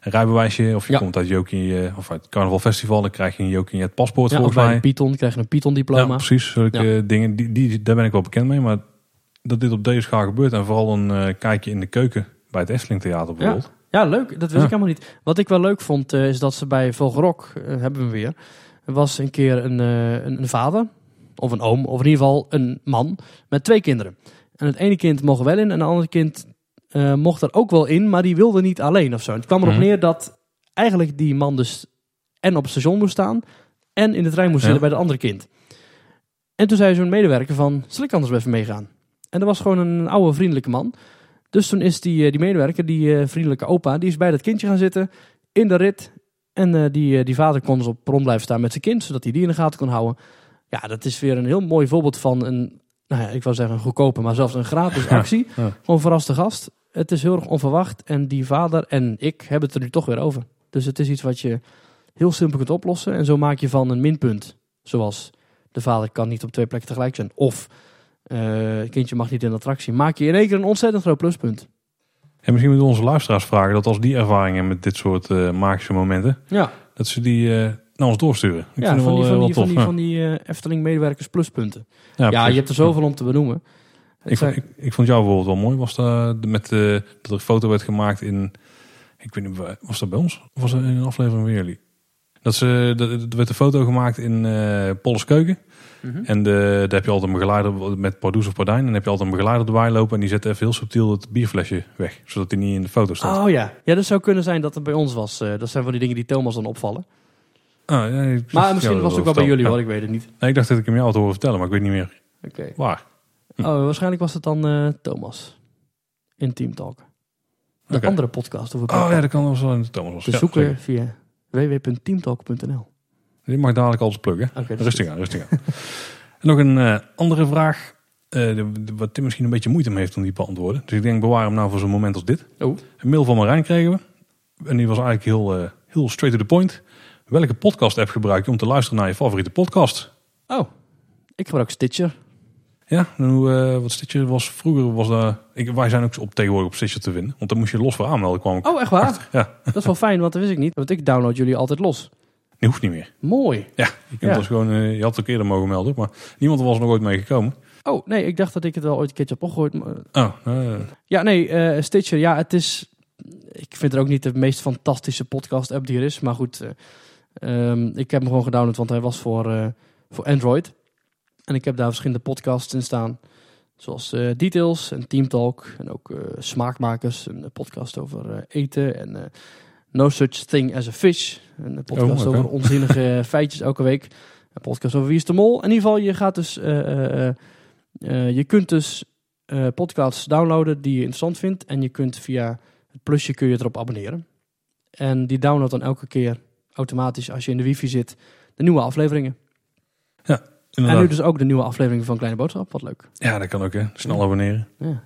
Speaker 1: een rijbewijsje. Of je
Speaker 2: Ja.
Speaker 1: komt uit Jokie, eh, of uit het Carnaval Festival. Dan krijg je een Jokie het paspoort
Speaker 2: Ja, of
Speaker 1: volgens
Speaker 2: bij
Speaker 1: mij.
Speaker 2: Python krijg je een Python
Speaker 1: Ja,
Speaker 2: diploma.
Speaker 1: precies. Zulke dingen, die, die, daar ben ik wel bekend mee. Maar dat dit op deze schaal gebeurt. En vooral een eh, kijkje in de keuken bij het Efteling Theater bijvoorbeeld.
Speaker 2: Ja, leuk. Dat wist
Speaker 1: Ja.
Speaker 2: ik helemaal niet. Wat ik wel leuk vond, eh, is dat ze bij Vogelrok, eh, hebben we weer, er was een keer een, eh, een, een vader, of een oom, of in ieder geval een man, met twee kinderen. En het ene kind mocht wel in en het andere kind eh, mocht er ook wel in, maar die wilde niet alleen of zo. En het kwam erop
Speaker 1: Mhm.
Speaker 2: neer dat eigenlijk die man dus en op het station moest staan en in de trein moest
Speaker 1: Ja.
Speaker 2: zitten bij het andere kind. En toen zei zo'n medewerker van, zal ik anders even meegaan? En dat was gewoon een oude vriendelijke man. Dus toen is die, eh, die medewerker, die vriendelijke opa, die is bij dat kindje gaan zitten in de rit. En eh, die, eh, die vader kon dus op rond blijven staan met zijn kind, zodat hij die in de gaten kon houden. Ja, dat is weer een heel mooi voorbeeld van een, nou ja, ik wou zeggen een goedkope, maar zelfs een gratis [laughs] actie.
Speaker 1: ja.
Speaker 2: Gewoon verraste gast. Het is heel erg onverwacht en die vader en ik hebben het er nu toch weer over. Dus het is iets wat je heel simpel kunt oplossen. En zo maak je van een minpunt, zoals de vader kan niet op twee plekken tegelijk zijn. Of het kindje mag niet in de attractie. Maak je in één keer een ontzettend groot pluspunt.
Speaker 1: En misschien moeten onze luisteraars vragen dat als die ervaringen met dit soort eh, magische momenten,
Speaker 2: Ja,
Speaker 1: dat ze die eh, naar ons doorsturen. Ik
Speaker 2: ja
Speaker 1: vind
Speaker 2: van, die,
Speaker 1: wel,
Speaker 2: van,
Speaker 1: eh,
Speaker 2: die, van die, van die eh, Efteling medewerkers pluspunten.
Speaker 1: Ja,
Speaker 2: je hebt er zoveel om te benoemen.
Speaker 1: Ik, vond- ik, ik vond jou bijvoorbeeld wel mooi. Was dat, met, dat er een foto werd gemaakt in. Ik weet niet, was dat bij ons? Of was dat in een aflevering van jullie? Dat ze, dat, er werd een foto gemaakt in eh Polles
Speaker 2: Mhm.
Speaker 1: En de, daar heb je altijd een begeleider met Pardoes of Pardijn. En dan heb je altijd een begeleider erbij lopen. En die zet even heel subtiel het bierflesje weg. Zodat hij niet in de foto staat.
Speaker 2: Oh ja. ja, dat zou kunnen zijn dat het bij ons was. Eh, dat zijn van die dingen die Thomas dan opvallen.
Speaker 1: Ah, ja, ik-
Speaker 2: Maar misschien was het ook wel bij jullie hoor, ik weet het niet.
Speaker 1: Nee, ik dacht dat ik hem jou had horen vertellen, maar ik weet niet meer
Speaker 2: Oké.
Speaker 1: waar.
Speaker 2: Oh, waarschijnlijk was het dan eh, Thomas. In Team Talk. De andere podcast over
Speaker 1: Oh ja, dat kan wel in de Thomas was.
Speaker 2: Te
Speaker 1: Ja,
Speaker 2: zoeken
Speaker 1: zeker.
Speaker 2: via www.teamtalk.nl.
Speaker 1: Die mag dadelijk alles pluggen.
Speaker 2: Is
Speaker 1: Rustig aan, rustig aan. [laughs] en nog een eh, andere vraag. eh, wat Tim misschien een beetje moeite mee heeft om die te beantwoorden. Dus ik denk, bewaar hem nou voor zo'n moment als dit.
Speaker 2: Oh.
Speaker 1: Een mail van Marijn kregen we. En die was eigenlijk heel, eh, heel straight to the point. Welke podcast app gebruik je om te luisteren naar je favoriete podcast?
Speaker 2: Oh, ik gebruik Stitcher.
Speaker 1: Ja, eh, wat Stitcher was vroeger, was dat... Ik, wij zijn ook op, tegenwoordig op Stitcher te vinden. Want dan moest je los voor aanmelden. Kwam ik
Speaker 2: Oh, echt waar?
Speaker 1: achter. Ja,
Speaker 2: Dat is wel fijn, want dat wist ik niet. Want ik download jullie altijd los.
Speaker 1: Die hoeft niet meer.
Speaker 2: Mooi.
Speaker 1: Ja, je, kunt
Speaker 2: Ja.
Speaker 1: dus gewoon, eh, je had het ook eerder mogen melden. Maar niemand was er nog ooit mee gekomen.
Speaker 2: Oh, nee, ik dacht dat ik het wel ooit een keertje heb opgegooid. maar-
Speaker 1: Oh, eh,
Speaker 2: Ja, nee, eh, Stitcher, ja, het is... Ik vind het ook niet de meest fantastische podcast-app die er is. Maar goed, eh, ehm, ik heb hem gewoon gedownload, want hij was voor, voor Android. En ik heb daar verschillende podcasts in staan. Zoals Details en Team Talk. En ook Smaakmakers, een podcast over eten. En No Such Thing as a Fish. Een podcast
Speaker 1: Oh, oké.
Speaker 2: over onzinnige [laughs] feitjes elke week. Een podcast over Wie is de Mol. In ieder geval, je gaat dus... eh, eh, eh, je kunt dus podcasts downloaden die je interessant vindt. En je kunt via het plusje kun je erop abonneren. En die downloadt dan elke keer automatisch als je in de wifi zit de nieuwe afleveringen. En
Speaker 1: inderdaad.
Speaker 2: nu dus ook de nieuwe aflevering van Kleine Boodschap. Wat leuk.
Speaker 1: Ja, dat kan ook, hè. Snel abonneren.
Speaker 2: Ja.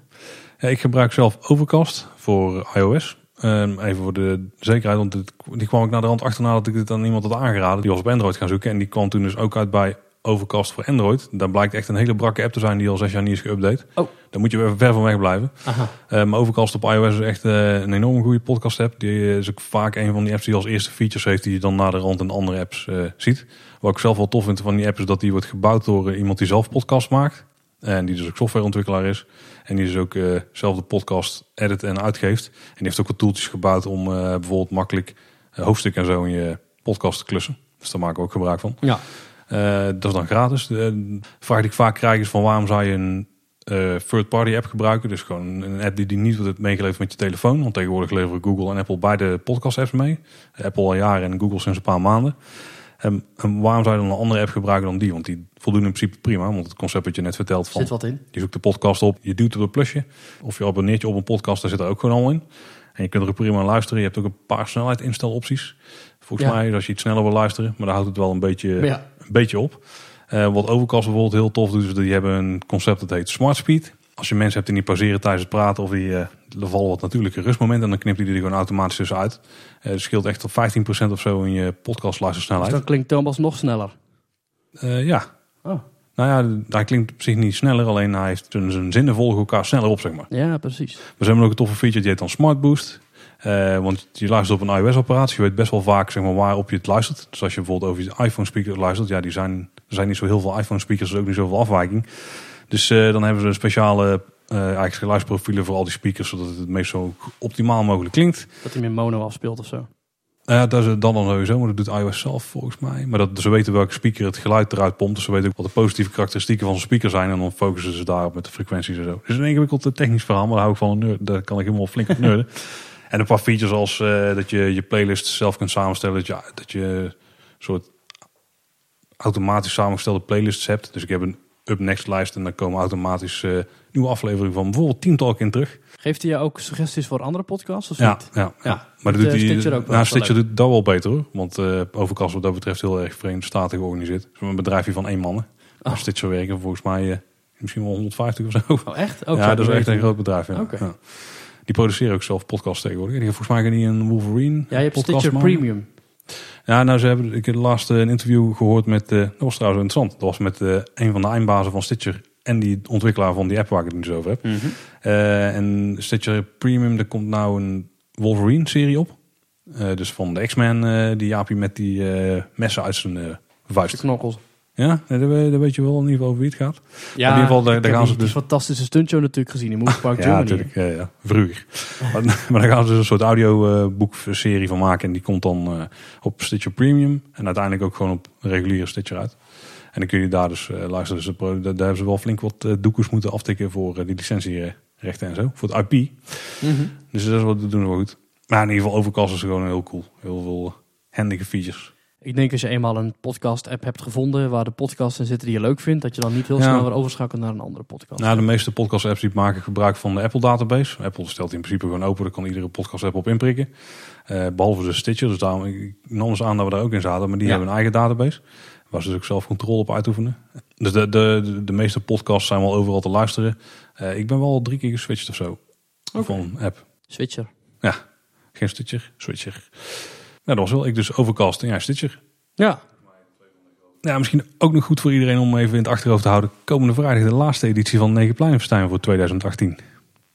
Speaker 1: Ja, ik gebruik zelf Overcast voor iOS. Ehm, even voor de zekerheid, want dit, die kwam ik naar de rand achterna dat ik dit aan iemand had aangeraden. Die was op Android gaan zoeken en die kwam toen dus ook uit bij Overcast voor Android. Daar blijkt echt een hele brakke app te zijn die al zes jaar niet is geüpdate.
Speaker 2: Oh.
Speaker 1: Daar moet je weer ver van weg blijven.
Speaker 2: Aha.
Speaker 1: Maar Overcast op iOS is echt eh, een enorm goede podcast app. Die eh, is ook vaak een van die apps die als eerste features heeft die je dan na de rand in andere apps eh, ziet. Wat ik zelf wel tof vind van die app is dat die wordt gebouwd door iemand die zelf podcast maakt. En die dus ook softwareontwikkelaar is. En die dus ook eh, zelf de podcast edit en uitgeeft. En die heeft ook wat toeltjes gebouwd om eh, bijvoorbeeld makkelijk eh, hoofdstukken en zo in je podcast te klussen. Dus daar maken we ook gebruik van.
Speaker 2: Ja.
Speaker 1: Dat is dan gratis. De vraag die ik vaak krijg is van waarom zou je een third-party app gebruiken? Dus gewoon een app die, die niet wordt meegeleverd met je telefoon. Want tegenwoordig leveren Google en Apple beide podcast apps mee. Apple al jaren en Google sinds een paar maanden. En, en waarom zou je dan een andere app gebruiken dan die? Want die voldoen in principe prima. Want het concept wat je net vertelt van...
Speaker 2: Zit wat in.
Speaker 1: Je zoekt de podcast op, je duwt op het plusje. Of je abonneert je op een podcast, daar zit er ook gewoon al in. En je kunt er ook prima luisteren. Je hebt ook een paar snelheid instelopties. Volgens
Speaker 2: Ja.
Speaker 1: mij als je iets sneller wil luisteren. Maar daar houdt het wel een beetje,
Speaker 2: Ja.
Speaker 1: een beetje op. Eh, wat Overcast bijvoorbeeld heel tof doet, is dat die hebben een concept dat heet Smart Speed. Als je mensen hebt die niet pauzeren tijdens het praten of die er vallen wat natuurlijke rustmomenten, dan knipt hij die er gewoon automatisch tussenuit. Eh het scheelt echt tot 15% of zo in je podcast
Speaker 2: Dus
Speaker 1: luistersnelheid.
Speaker 2: dan klinkt Thomas nog sneller.
Speaker 1: Eh, ja.
Speaker 2: Oh.
Speaker 1: Nou ja, hij klinkt op zich niet sneller, alleen hij heeft zijn zinnen volgen elkaar sneller op, zeg maar.
Speaker 2: Ja, precies.
Speaker 1: Ze hebben ook een toffe feature, die heet dan Smart Boost. Want je luistert op een iOS-apparaat. Je weet best wel vaak zeg maar, waarop je het luistert. Dus als je bijvoorbeeld over je iPhone-speaker luistert. Ja, die zijn, er zijn niet zo heel veel iPhone-speakers. Er is ook niet zoveel afwijking. Dus eh, dan hebben ze een speciale eh eigenlijk geluidsprofielen voor al die speakers. Zodat het het meest zo optimaal mogelijk klinkt.
Speaker 2: Dat hij meer mono afspeelt of zo.
Speaker 1: Eh, dat is dan dan sowieso, maar dat doet iOS zelf volgens mij. Maar dat, ze weten welke speaker het geluid eruit pompt. Dus ze weten ook wat de positieve karakteristieken van zo'n speaker zijn. En dan focussen ze daarop met de frequenties en zo. Het is een ingewikkeld eh, technisch verhaal, maar daar hou ik van nerd. Daar kan ik helemaal flink op nerden. [laughs] en een paar features als dat je je playlist zelf kunt samenstellen. Dat je, dat je een soort automatisch samengestelde playlists hebt. Dus ik heb een up-next lijst en dan komen automatisch eh, nieuwe afleveringen van bijvoorbeeld tientalk in terug.
Speaker 2: Geeft hij je ook suggesties voor andere podcasts of
Speaker 1: Ja,
Speaker 2: niet?
Speaker 1: ja,
Speaker 2: Ja,
Speaker 1: maar dat
Speaker 2: doet, eh,
Speaker 1: hij.
Speaker 2: Stitcher ook wel.
Speaker 1: Nou, Stitcher doet dat wel beter hoor. Want eh Overcast wat dat betreft heel erg vreemdstatig georganiseerd. Het is een bedrijfje van één mannen.
Speaker 2: Oh.
Speaker 1: Stitcher werken volgens mij eh, misschien wel 150 of zo.
Speaker 2: Oh, echt? Ook
Speaker 1: ja, dat is echt een groot bedrijf. Ja. Die produceren ook zelf podcasts tegenwoordig. Die volgens mij niet een Wolverine.
Speaker 2: Ja, je hebt
Speaker 1: podcast
Speaker 2: Stitcher. Premium.
Speaker 1: Ja, nou, ze hebben, ik heb laatst een interview gehoord met, eh, dat was trouwens interessant. Dat was met eh, een van de eindbazen van Stitcher en die ontwikkelaar van die app waar ik het nu zo over heb. Eh, en Stitcher Premium, er komt nou een Wolverine-serie op. Dus van de X-Men, die Jaapie met die messen uit zijn
Speaker 2: De
Speaker 1: vuist.
Speaker 2: knokkels.
Speaker 1: Ja, dat, weet- je wel in ieder geval over wie het gaat.
Speaker 2: Ja,
Speaker 1: in ieder geval, daar- daar gaan ze dus-
Speaker 2: fantastische stuntshow natuurlijk gezien in [laughs] Movie Park
Speaker 1: Ja, natuurlijk. Ja, ja. Vroeger. maar, [laughs] maar daar gaan ze dus een soort audioboekserie van maken. En die komt dan eh, op Stitcher Premium. En uiteindelijk ook gewoon op reguliere Stitcher uit. En dan kun je daar dus eh, luisteren. Dus daar, daar hebben ze wel flink wat eh, doekers moeten aftikken voor eh, die licentierechten en zo. Voor het IP.
Speaker 2: Mhm.
Speaker 1: Dus dat is wat doen we goed. Maar in ieder geval Overcast is gewoon heel cool. Heel veel handige features.
Speaker 2: Ik denk als je eenmaal een podcast-app hebt gevonden waar de podcasts in zitten die je leuk vindt, dat je dan niet heel
Speaker 1: Ja.
Speaker 2: snel weer overschakelt naar een andere podcast.
Speaker 1: Nou, de meeste podcast apps die maken gebruik van de Apple database. Apple stelt in principe gewoon open. Daar kan iedere podcast app op inprikken. Eh, behalve de Stitcher. Dus daarom ik nam eens aan dat we daar ook in zaten. Maar die
Speaker 2: Ja.
Speaker 1: hebben een eigen database. Waar ze dus ook zelf controle op uitoefenen. Dus de, de, de, de meeste podcasts zijn wel overal te luisteren. Eh, ik ben wel drie keer geswitcht of zo.
Speaker 2: Oké.
Speaker 1: Van een app.
Speaker 2: Switcher.
Speaker 1: Geen Stitcher, Switcher. Ja, dat was wel ik dus Overcast en ja, Stitcher.
Speaker 2: Ja,
Speaker 1: Ja, misschien ook nog goed voor iedereen om even in het achterhoofd te houden. Komende vrijdag de laatste editie van Negenpleinenfestijn voor 2018.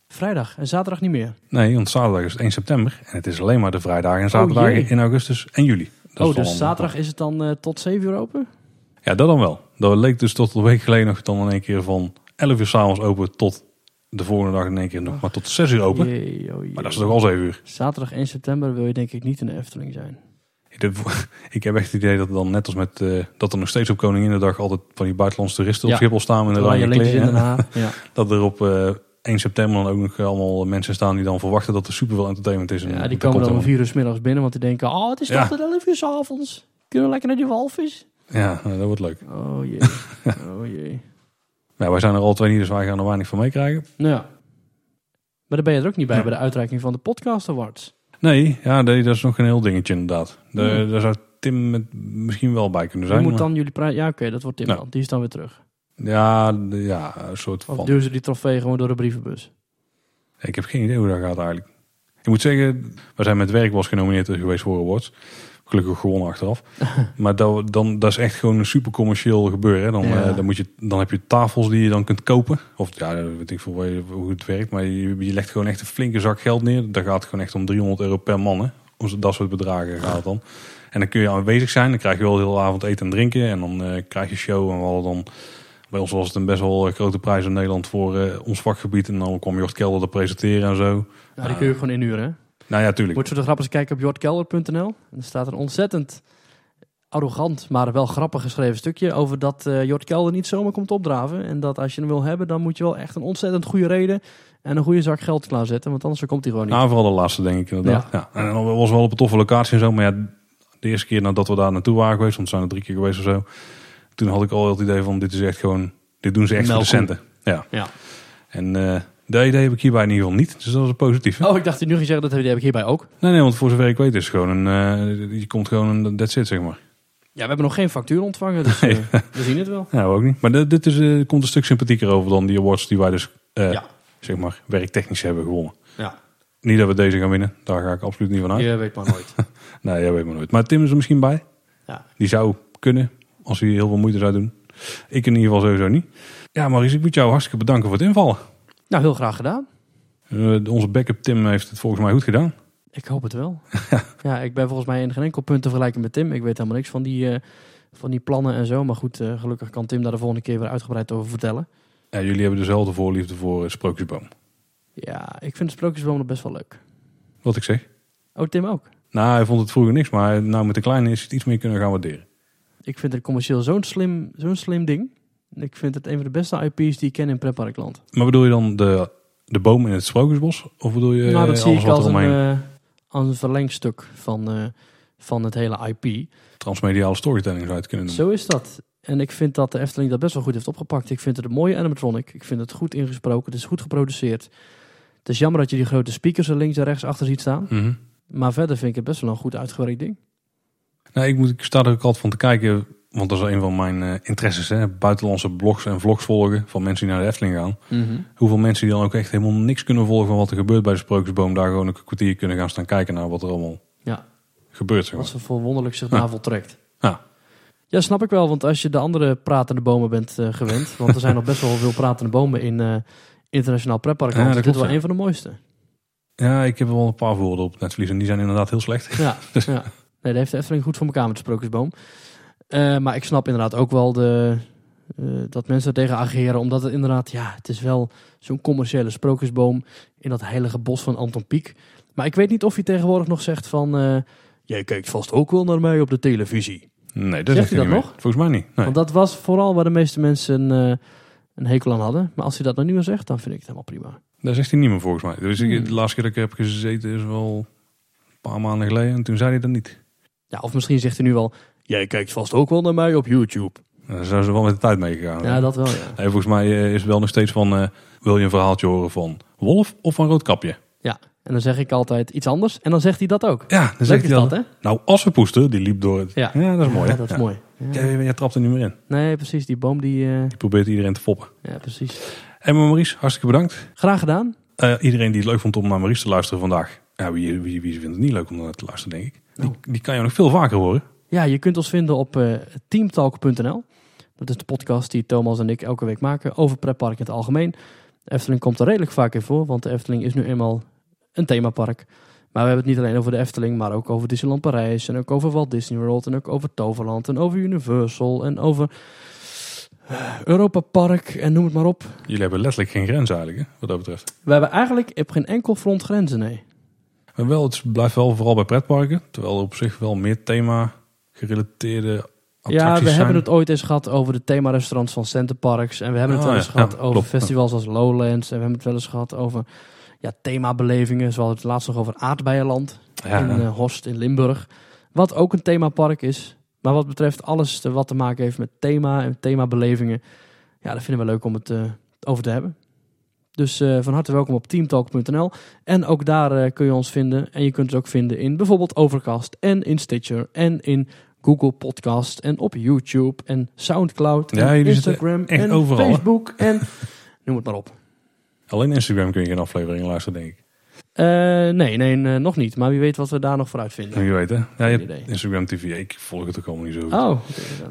Speaker 2: vrijdag en zaterdag niet meer.
Speaker 1: Nee, want zaterdag is het 1 september. En het is alleen maar de vrijdagen en zaterdagen
Speaker 2: jee.
Speaker 1: in augustus en juli. Dat
Speaker 2: oh, dus zaterdag is het dan eh, tot 7 uur open?
Speaker 1: Ja, dat dan wel. Dat leek dus tot een week geleden nog dan in één keer van 11 uur s'avonds open tot de volgende dag in één keer nog maar tot 6 uur open.
Speaker 2: Jee, oh jee.
Speaker 1: Maar dat is toch al 7 uur.
Speaker 2: Zaterdag 1 september wil je denk ik niet in de Efteling zijn. [laughs]
Speaker 1: Ik- heb echt het idee dat het dan net als met eh, dat er nog steeds op Koninginnedag altijd van die buitenlandse toeristen
Speaker 2: Ja.
Speaker 1: op Schiphol staan
Speaker 2: Oranje in
Speaker 1: kleren.
Speaker 2: Haag. Ja. [laughs]
Speaker 1: Dat er op eh 1 september dan ook nog allemaal mensen staan die dan verwachten dat er superveel entertainment is. En
Speaker 2: ja, die komen dan om 4 uur 's middags binnen, want die denken, oh het is toch tot 11 uur 's avonds. Kunnen we lekker naar die walvis?
Speaker 1: Ja, nou, dat wordt leuk.
Speaker 2: Oh jee, [laughs] oh jee.
Speaker 1: Ja, wij zijn er al twee niet, dus wij gaan er weinig van meekrijgen.
Speaker 2: Nou ja. Maar daar ben je er ook niet bij,
Speaker 1: Ja.
Speaker 2: bij de uitreiking van de Podcast Awards.
Speaker 1: Nee, ja, nee, dat is nog een heel dingetje inderdaad. De,
Speaker 2: Ja.
Speaker 1: Daar zou Tim met misschien wel bij kunnen zijn.
Speaker 2: moet
Speaker 1: maar-
Speaker 2: dan jullie prijs... Ja, oké, dat wordt Tim
Speaker 1: Ja.
Speaker 2: dan. Die is dan weer terug.
Speaker 1: Ja, de- ja, een soort
Speaker 2: Of
Speaker 1: van.
Speaker 2: duwen ze die trofee gewoon door de brievenbus?
Speaker 1: Ik heb geen idee hoe dat gaat eigenlijk. Ik moet zeggen, we zijn met werk was genomineerd geweest voor awards. Gelukkig gewonnen achteraf. [laughs] maar dat, dan, dat is echt gewoon een super commercieel gebeuren. Hè. Dan,
Speaker 2: Ja.
Speaker 1: eh, dan, moet je, dan heb je tafels die je dan kunt kopen. Of ja, weet ik veel hoe je- hoe het werkt. Maar je, je legt gewoon echt een flinke zak geld neer. Daar gaat het gewoon echt om 300 euro per man. Hè. Om dat soort bedragen gaat het dan. En dan kun je aanwezig zijn. Dan krijg je wel de hele avond eten en drinken. En dan eh, krijg je show. En we hadden dan... Bij ons was het een best wel eh, grote prijs in Nederland voor eh, ons vakgebied. En dan kwam Jort Kelder te presenteren en zo.
Speaker 2: Nou, die kun je gewoon inhuren. Hè?
Speaker 1: Nou ja, tuurlijk.
Speaker 2: Moet je de grappig eens kijken op jordkelder.nl. En er staat een ontzettend arrogant, maar wel grappig geschreven stukje over dat Jort Kelder niet zomaar komt opdraven. En dat als je hem wil hebben, dan moet je wel echt een ontzettend goede reden en een goede zak geld klaarzetten. Want anders komt hij gewoon niet.
Speaker 1: Nou, vooral de laatste denk ik inderdaad. Ja. En dan was wel op een toffe locatie en zo. Maar ja, de eerste keer nadat we daar naartoe waren geweest, want we zijn er drie keer geweest of zo. Toen had ik al het idee van, dit is echt gewoon, dit doen ze echt voor de centen. Ja.
Speaker 2: Ja.
Speaker 1: En eh dat idee heb ik hierbij in ieder geval niet. Dus dat is een positief.
Speaker 2: Oh, ik dacht dat je nu ging zeggen, dat heb die heb ik hierbij ook.
Speaker 1: Nee, nee, want voor zover ik weet is het gewoon een, eh, je komt gewoon een, that's it, zeg maar.
Speaker 2: Ja, we hebben nog geen factuur ontvangen, dus eh, we zien het wel. [laughs]
Speaker 1: Ja, we ook niet. Maar dit, dit is, eh, komt een stuk sympathieker over dan die awards die wij dus, eh,
Speaker 2: Ja.
Speaker 1: zeg maar, werktechnisch hebben gewonnen.
Speaker 2: Ja,
Speaker 1: Niet dat we deze gaan winnen, daar ga ik absoluut niet van uit.
Speaker 2: je weet maar nooit. [laughs]
Speaker 1: Nee, jij weet maar nooit. Maar Tim is er misschien bij.
Speaker 2: Ja.
Speaker 1: Die zou kunnen, als hij heel veel moeite zou doen. Ik in ieder geval sowieso niet. Ja, Maurice, ik moet jou hartstikke bedanken voor het invallen.
Speaker 2: Nou, heel graag gedaan.
Speaker 1: Eh, onze backup Tim heeft het volgens mij goed gedaan.
Speaker 2: Ik hoop het wel. [laughs] ja, ik ben volgens mij in geen enkel punt te vergelijken met Tim. Ik weet helemaal niks van die, eh, van die plannen en zo. Maar goed, eh, gelukkig kan Tim daar de volgende keer weer uitgebreid over vertellen.
Speaker 1: Ja, jullie hebben dezelfde voorliefde voor Sprookjesboom.
Speaker 2: Ja, ik vind de sprookjesboom nog best wel leuk.
Speaker 1: Wat ik zeg.
Speaker 2: Oh, Tim ook.
Speaker 1: Nou, hij vond het vroeger niks, maar nou met de kleine is het iets meer kunnen gaan waarderen.
Speaker 2: Ik vind het commercieel zo'n slim, zo'n slim ding. Ik vind het een van de beste IP's die ik ken in pretparkland.
Speaker 1: Maar bedoel je dan de, de boom in het Sprookjesbos? Of bedoel je
Speaker 2: nou, dat
Speaker 1: eh,
Speaker 2: zie ik als een, eh, als een verlengstuk van, eh, van het hele IP.
Speaker 1: Transmediale storytelling zou je het kunnen noemen.
Speaker 2: Zo is dat. En ik vind dat de Efteling dat best wel goed heeft opgepakt. Ik vind het een mooie animatronic. Ik vind het goed ingesproken. Het is goed geproduceerd. Het is jammer dat je die grote speakers er links en rechts achter ziet staan.
Speaker 1: Mhm.
Speaker 2: Maar verder vind ik het best wel een goed uitgewerkt ding.
Speaker 1: Nou, ik, moet, ik sta er ook altijd van te kijken, want dat is een van mijn eh, interesses. Hè? Buitenlandse blogs en vlogs volgen van mensen die naar de Efteling gaan. Hoeveel mensen die dan ook echt helemaal niks kunnen volgen van wat er gebeurt bij de Sprookjesboom. Daar gewoon een kwartier kunnen gaan staan kijken naar wat er allemaal
Speaker 2: Ja,
Speaker 1: gebeurt. Zeg
Speaker 2: wat ze verwonderlijk zich
Speaker 1: Ja.
Speaker 2: voltrekt.
Speaker 1: Ja.
Speaker 2: Ja, snap ik wel. Want als je de andere pratende bomen bent eh, gewend. want er zijn nog best wel veel pratende bomen in eh, internationaal pretparkland.
Speaker 1: Ja, dat
Speaker 2: is dit wel een van de mooiste.
Speaker 1: Ja, ik heb wel een paar voorbeelden op netvlies en die zijn inderdaad heel slecht.
Speaker 2: Ja, [laughs] ja. Nee, dat heeft de Efteling goed voor elkaar met de sprookjesboom. Eh, maar ik snap inderdaad ook wel de, eh, dat mensen er tegen ageren. Omdat het inderdaad, ja, het is wel zo'n commerciële sprookjesboom in dat heilige bos van Anton Pieck. Maar ik weet niet of je tegenwoordig nog zegt van... eh, Jij kijkt vast ook wel naar mij op de televisie.
Speaker 1: Nee, dat
Speaker 2: Zegt hij
Speaker 1: hij
Speaker 2: dat
Speaker 1: niet meer. Volgens mij niet. Nee.
Speaker 2: Want dat was vooral waar de meeste mensen een hekel aan hadden. Maar als hij dat nou niet meer zegt, dan vind ik het helemaal prima.
Speaker 1: Dat zegt hij niet meer volgens mij. Dus
Speaker 2: Hmm.
Speaker 1: de laatste keer dat ik heb gezeten is wel een paar maanden geleden. En toen zei hij dat niet.
Speaker 2: Ja, of misschien zegt hij nu wel... Jij kijkt vast ook wel naar mij op YouTube.
Speaker 1: Daar zijn ze wel met de tijd meegegaan.
Speaker 2: Ja, dat wel, ja.
Speaker 1: Volgens mij eh, is het wel nog steeds van... eh, wil je een verhaaltje horen van Wolf of van Roodkapje?
Speaker 2: Ja, en dan zeg ik altijd iets anders. En dan zegt hij dat ook.
Speaker 1: Ja, dan
Speaker 2: Leuk
Speaker 1: zegt hij
Speaker 2: dat, hè?
Speaker 1: Nou, Assenpoester, die liep door het...
Speaker 2: Ja.
Speaker 1: Ja, dat is mooi.
Speaker 2: Ja, dat is
Speaker 1: Ja.
Speaker 2: mooi. Ja.
Speaker 1: Jij, jij trapt er niet meer in.
Speaker 2: Nee, precies. Die boom die... eh,
Speaker 1: Je probeert iedereen te foppen.
Speaker 2: ja, precies.
Speaker 1: En Maurice, hartstikke bedankt.
Speaker 2: Graag gedaan.
Speaker 1: Eh, iedereen die het leuk vond om naar Maurice te luisteren vandaag. Ja, wie, wie, wie vindt het niet leuk om naar te luisteren, denk ik. Die,
Speaker 2: Nou.
Speaker 1: die kan je nog veel vaker horen.
Speaker 2: Ja, je kunt ons vinden op eh, teamtalk.nl. Dat is de podcast die Thomas en ik elke week maken over pretpark in het algemeen. De Efteling komt er redelijk vaak in voor, want de Efteling is nu eenmaal een themapark. Maar we hebben het niet alleen over de Efteling, maar ook over Disneyland Parijs. En ook over Walt Disney World. En ook over Toverland. En over Universal. En over eh, Europa Park. En noem het maar op.
Speaker 1: Jullie hebben letterlijk geen grens eigenlijk, hè, wat dat betreft.
Speaker 2: We hebben eigenlijk op geen enkel front grenzen, nee.
Speaker 1: Maar wel, het blijft wel vooral bij pretparken. Terwijl er op zich wel meer thema gerelateerde
Speaker 2: Ja, we
Speaker 1: zijn.
Speaker 2: hebben het ooit eens gehad over de themarestaurants van Centerparks. En we hebben het
Speaker 1: Oh,
Speaker 2: wel eens
Speaker 1: ja.
Speaker 2: gehad
Speaker 1: Ja,
Speaker 2: over
Speaker 1: klopt.
Speaker 2: festivals als Lowlands. En we hebben het wel eens gehad over ja, themabelevingen. Zoals het laatst nog over Aardbeienland in eh, Horst in Limburg. Wat ook een themapark is. Maar wat betreft alles wat te maken heeft met thema en themabelevingen. Ja, dat vinden we leuk om het eh, over te hebben. Dus eh, van harte welkom op teamtalk.nl. En ook daar eh, kun je ons vinden. En je kunt het ook vinden in bijvoorbeeld Overcast en in Stitcher en in Google Podcast en op YouTube en Soundcloud en Instagram en
Speaker 1: overal, hè?
Speaker 2: Facebook [laughs] en noem het maar op.
Speaker 1: Alleen Instagram kun je geen aflevering luisteren, denk ik.
Speaker 2: Eh, nee, nee, nog niet. Maar wie weet wat we daar nog voor uitvinden.
Speaker 1: Wie weet hè. Ja, je hebt. Instagram TV. Ik volg het ook allemaal niet zo goed.
Speaker 2: Oh.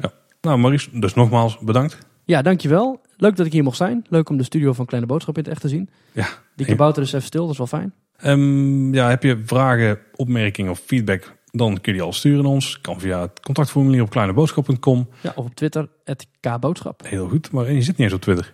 Speaker 1: Ja. Nou Maurice, dus nogmaals bedankt.
Speaker 2: Ja, dankjewel. Leuk dat ik hier mocht zijn. Leuk om de studio van Kleine Boodschap in het echt te zien.
Speaker 1: Ja.
Speaker 2: Die kabouter is even stil, dat is wel fijn.
Speaker 1: Ehm, ja, heb je vragen, opmerkingen of feedback, dan kun je die al sturen naar ons. Kan via het contactformulier op kleineboodschap.com.
Speaker 2: Ja, of op Twitter, het K-boodschap.
Speaker 1: Heel goed, maar je zit niet eens op Twitter.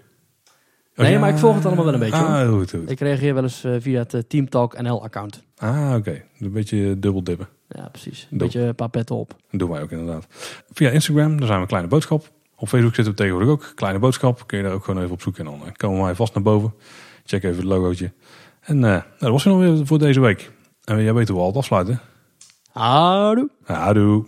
Speaker 1: Oh,
Speaker 2: Nee,
Speaker 1: ja.
Speaker 2: maar ik volg het allemaal wel een beetje,
Speaker 1: Ah, goed, goed.
Speaker 2: Ik reageer wel eens eh, via het eh, Team Talk NL account.
Speaker 1: Ah, oké. Een beetje dubbel dippen.
Speaker 2: Ja, precies. Een beetje een paar petten op.
Speaker 1: Dat doen wij ook inderdaad. Via Instagram, daar zijn we Kleine Boodschap. Op Facebook zitten we tegenwoordig ook. Kleine Boodschap. Kun je daar ook gewoon even op zoeken. En dan komen wij vast naar boven. Check even het logootje. En eh, nou, dat was het nog weer voor deze week. En jij weet hoe we altijd afsluiten.
Speaker 2: Houdoe.
Speaker 1: Ja, doe.